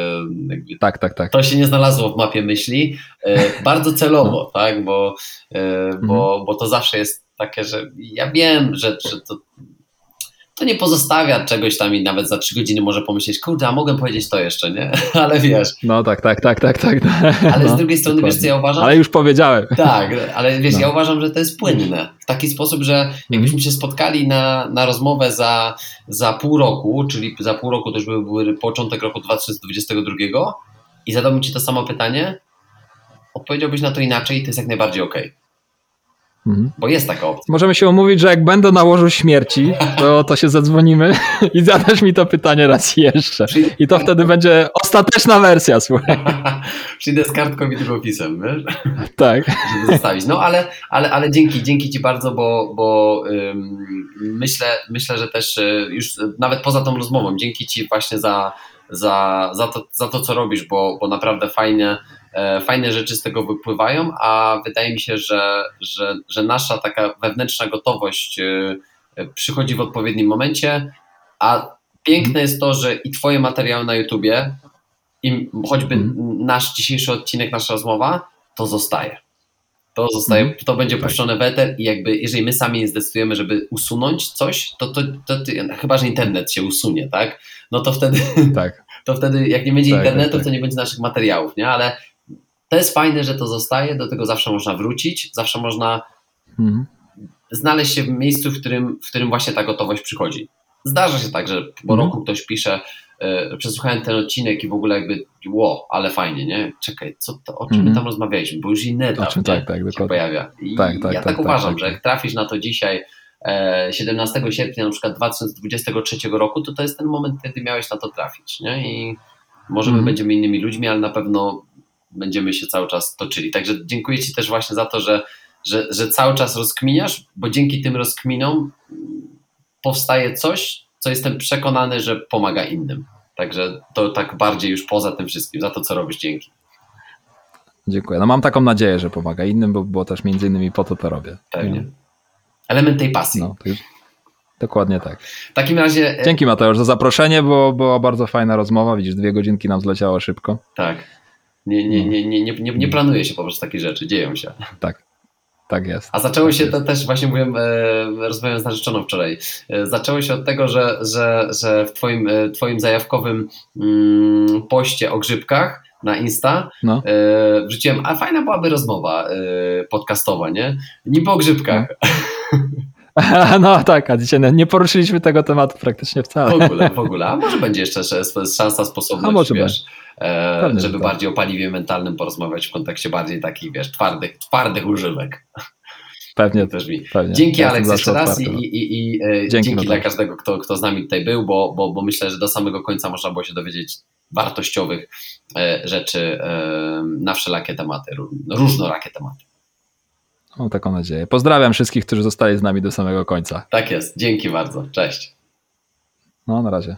jakby, Tak, tak, tak. to się nie znalazło w mapie myśli, e, bardzo celowo, tak, bo, e, bo, bo to zawsze jest takie, że ja wiem, że, że to to nie pozostawia czegoś tam i nawet za trzy godziny może pomyśleć, kurde, a mogę powiedzieć to jeszcze, nie? Ale wiesz, No tak, tak, tak, tak, tak. ale no, z drugiej strony, wiesz co ja uważam? Ale już powiedziałem. Tak, ale wiesz, No. ja uważam, że to jest płynne. W taki sposób, że jakbyśmy się spotkali na, na rozmowę za, za pół roku, czyli za pół roku to już by był początek roku 2022 i zadałbym Ci to samo pytanie, odpowiedziałbyś na to inaczej i to jest jak najbardziej okej. Mhm. Bo jest taka opcja. Możemy się umówić, że jak będę na łożu śmierci, to, to się zadzwonimy i zadasz mi to pytanie raz jeszcze. I to wtedy będzie ostateczna wersja, słuchaj. Przyjdę z kartką i długopisem, wiesz? Tak. żeby zostawić. No ale, ale, ale dzięki, dzięki Ci bardzo, bo, bo ym, myślę, myślę, że też y, już y, nawet poza tą rozmową, dzięki Ci właśnie za, za, za, to, za to, co robisz, bo, bo naprawdę fajne, e, fajne rzeczy z tego wypływają, a wydaje mi się, że, że, że nasza taka wewnętrzna gotowość y, y, przychodzi w odpowiednim momencie, a piękne jest to, że i Twoje materiały na YouTubie, i choćby Mhm. nasz dzisiejszy odcinek, nasza rozmowa, to zostaje. To zostaje, Mhm. to będzie Tak. puszczone w eter i jakby jeżeli my sami nie zdecydujemy, żeby usunąć coś, to, to, to, to chyba, że internet się usunie, tak? No to wtedy, Tak. to wtedy jak nie będzie Tak, internetu, tak, tak. to nie będzie naszych materiałów, nie? Ale to jest fajne, że to zostaje, do tego zawsze można wrócić, zawsze można Mhm. znaleźć się w miejscu, w którym, w którym właśnie ta gotowość przychodzi. Zdarza się tak, że po Mhm. roku ktoś pisze, e, przesłuchałem ten odcinek i w ogóle jakby, ło, ale fajnie, nie? Czekaj, co to, o czym my Mhm. tam rozmawialiśmy, bo już inny etap czym- tak, tak, się dokładnie. pojawia. I Tak, tak, ja tak, tak, tak, uważam, tak, że jak trafisz na to dzisiaj, e, 17 sierpnia na przykład 2023 roku, to to jest ten moment, kiedy miałeś na to trafić, nie? I może my Mhm. będziemy innymi ludźmi, ale na pewno będziemy się cały czas toczyli. Także dziękuję Ci też właśnie za to, że, że, że cały czas rozkminiasz, bo dzięki tym rozkminom powstaje coś, co jestem przekonany, że pomaga innym. Także to tak bardziej już poza tym wszystkim, za to, co robisz, dzięki. Dziękuję. No mam taką nadzieję, że pomaga innym, bo, bo też między innymi po to to robię. Pewnie. Element tej pasji. No, to już... Dokładnie tak. W takim razie, e, Dzięki Mateusz za zaproszenie, bo była bardzo fajna rozmowa. Widzisz, dwie godzinki nam zleciało szybko. tak, nie, nie, nie, nie, nie, nie, nie planuje się po prostu takich rzeczy, dzieją się. Tak. Tak jest. A zaczęło Tak się, to też właśnie mówiłem, e, rozmawiałem z narzeczoną wczoraj, e, zaczęło się od tego, że, że, że w twoim, e, twoim zajawkowym mm, poście o grzybkach na Insta No. wrzuciłem, a fajna byłaby rozmowa podcastowa, nie? Niby o grzybkach, No tak, a dzisiaj nie poruszyliśmy tego tematu praktycznie w wcale. ogóle, w ogóle. A może będzie jeszcze sz- szansa, sposobność, A może wiesz, e, żeby tak. bardziej o paliwie mentalnym porozmawiać w kontekście bardziej takich, wiesz, twardych, twardych używek. Pewnie, Też mi. pewnie. Dzięki Ja Aleks jeszcze raz i, otwarty. i, i, i e, Dzięki, dzięki, dla każdego, kto, kto z nami tutaj był, bo, bo, bo myślę, że do samego końca można było się dowiedzieć wartościowych e, rzeczy na wszelakie tematy, ró- różnorakie tematy. Mam taką nadzieję. Pozdrawiam wszystkich, którzy zostali z nami do samego końca. Tak jest. Dzięki bardzo. Cześć. No, na razie.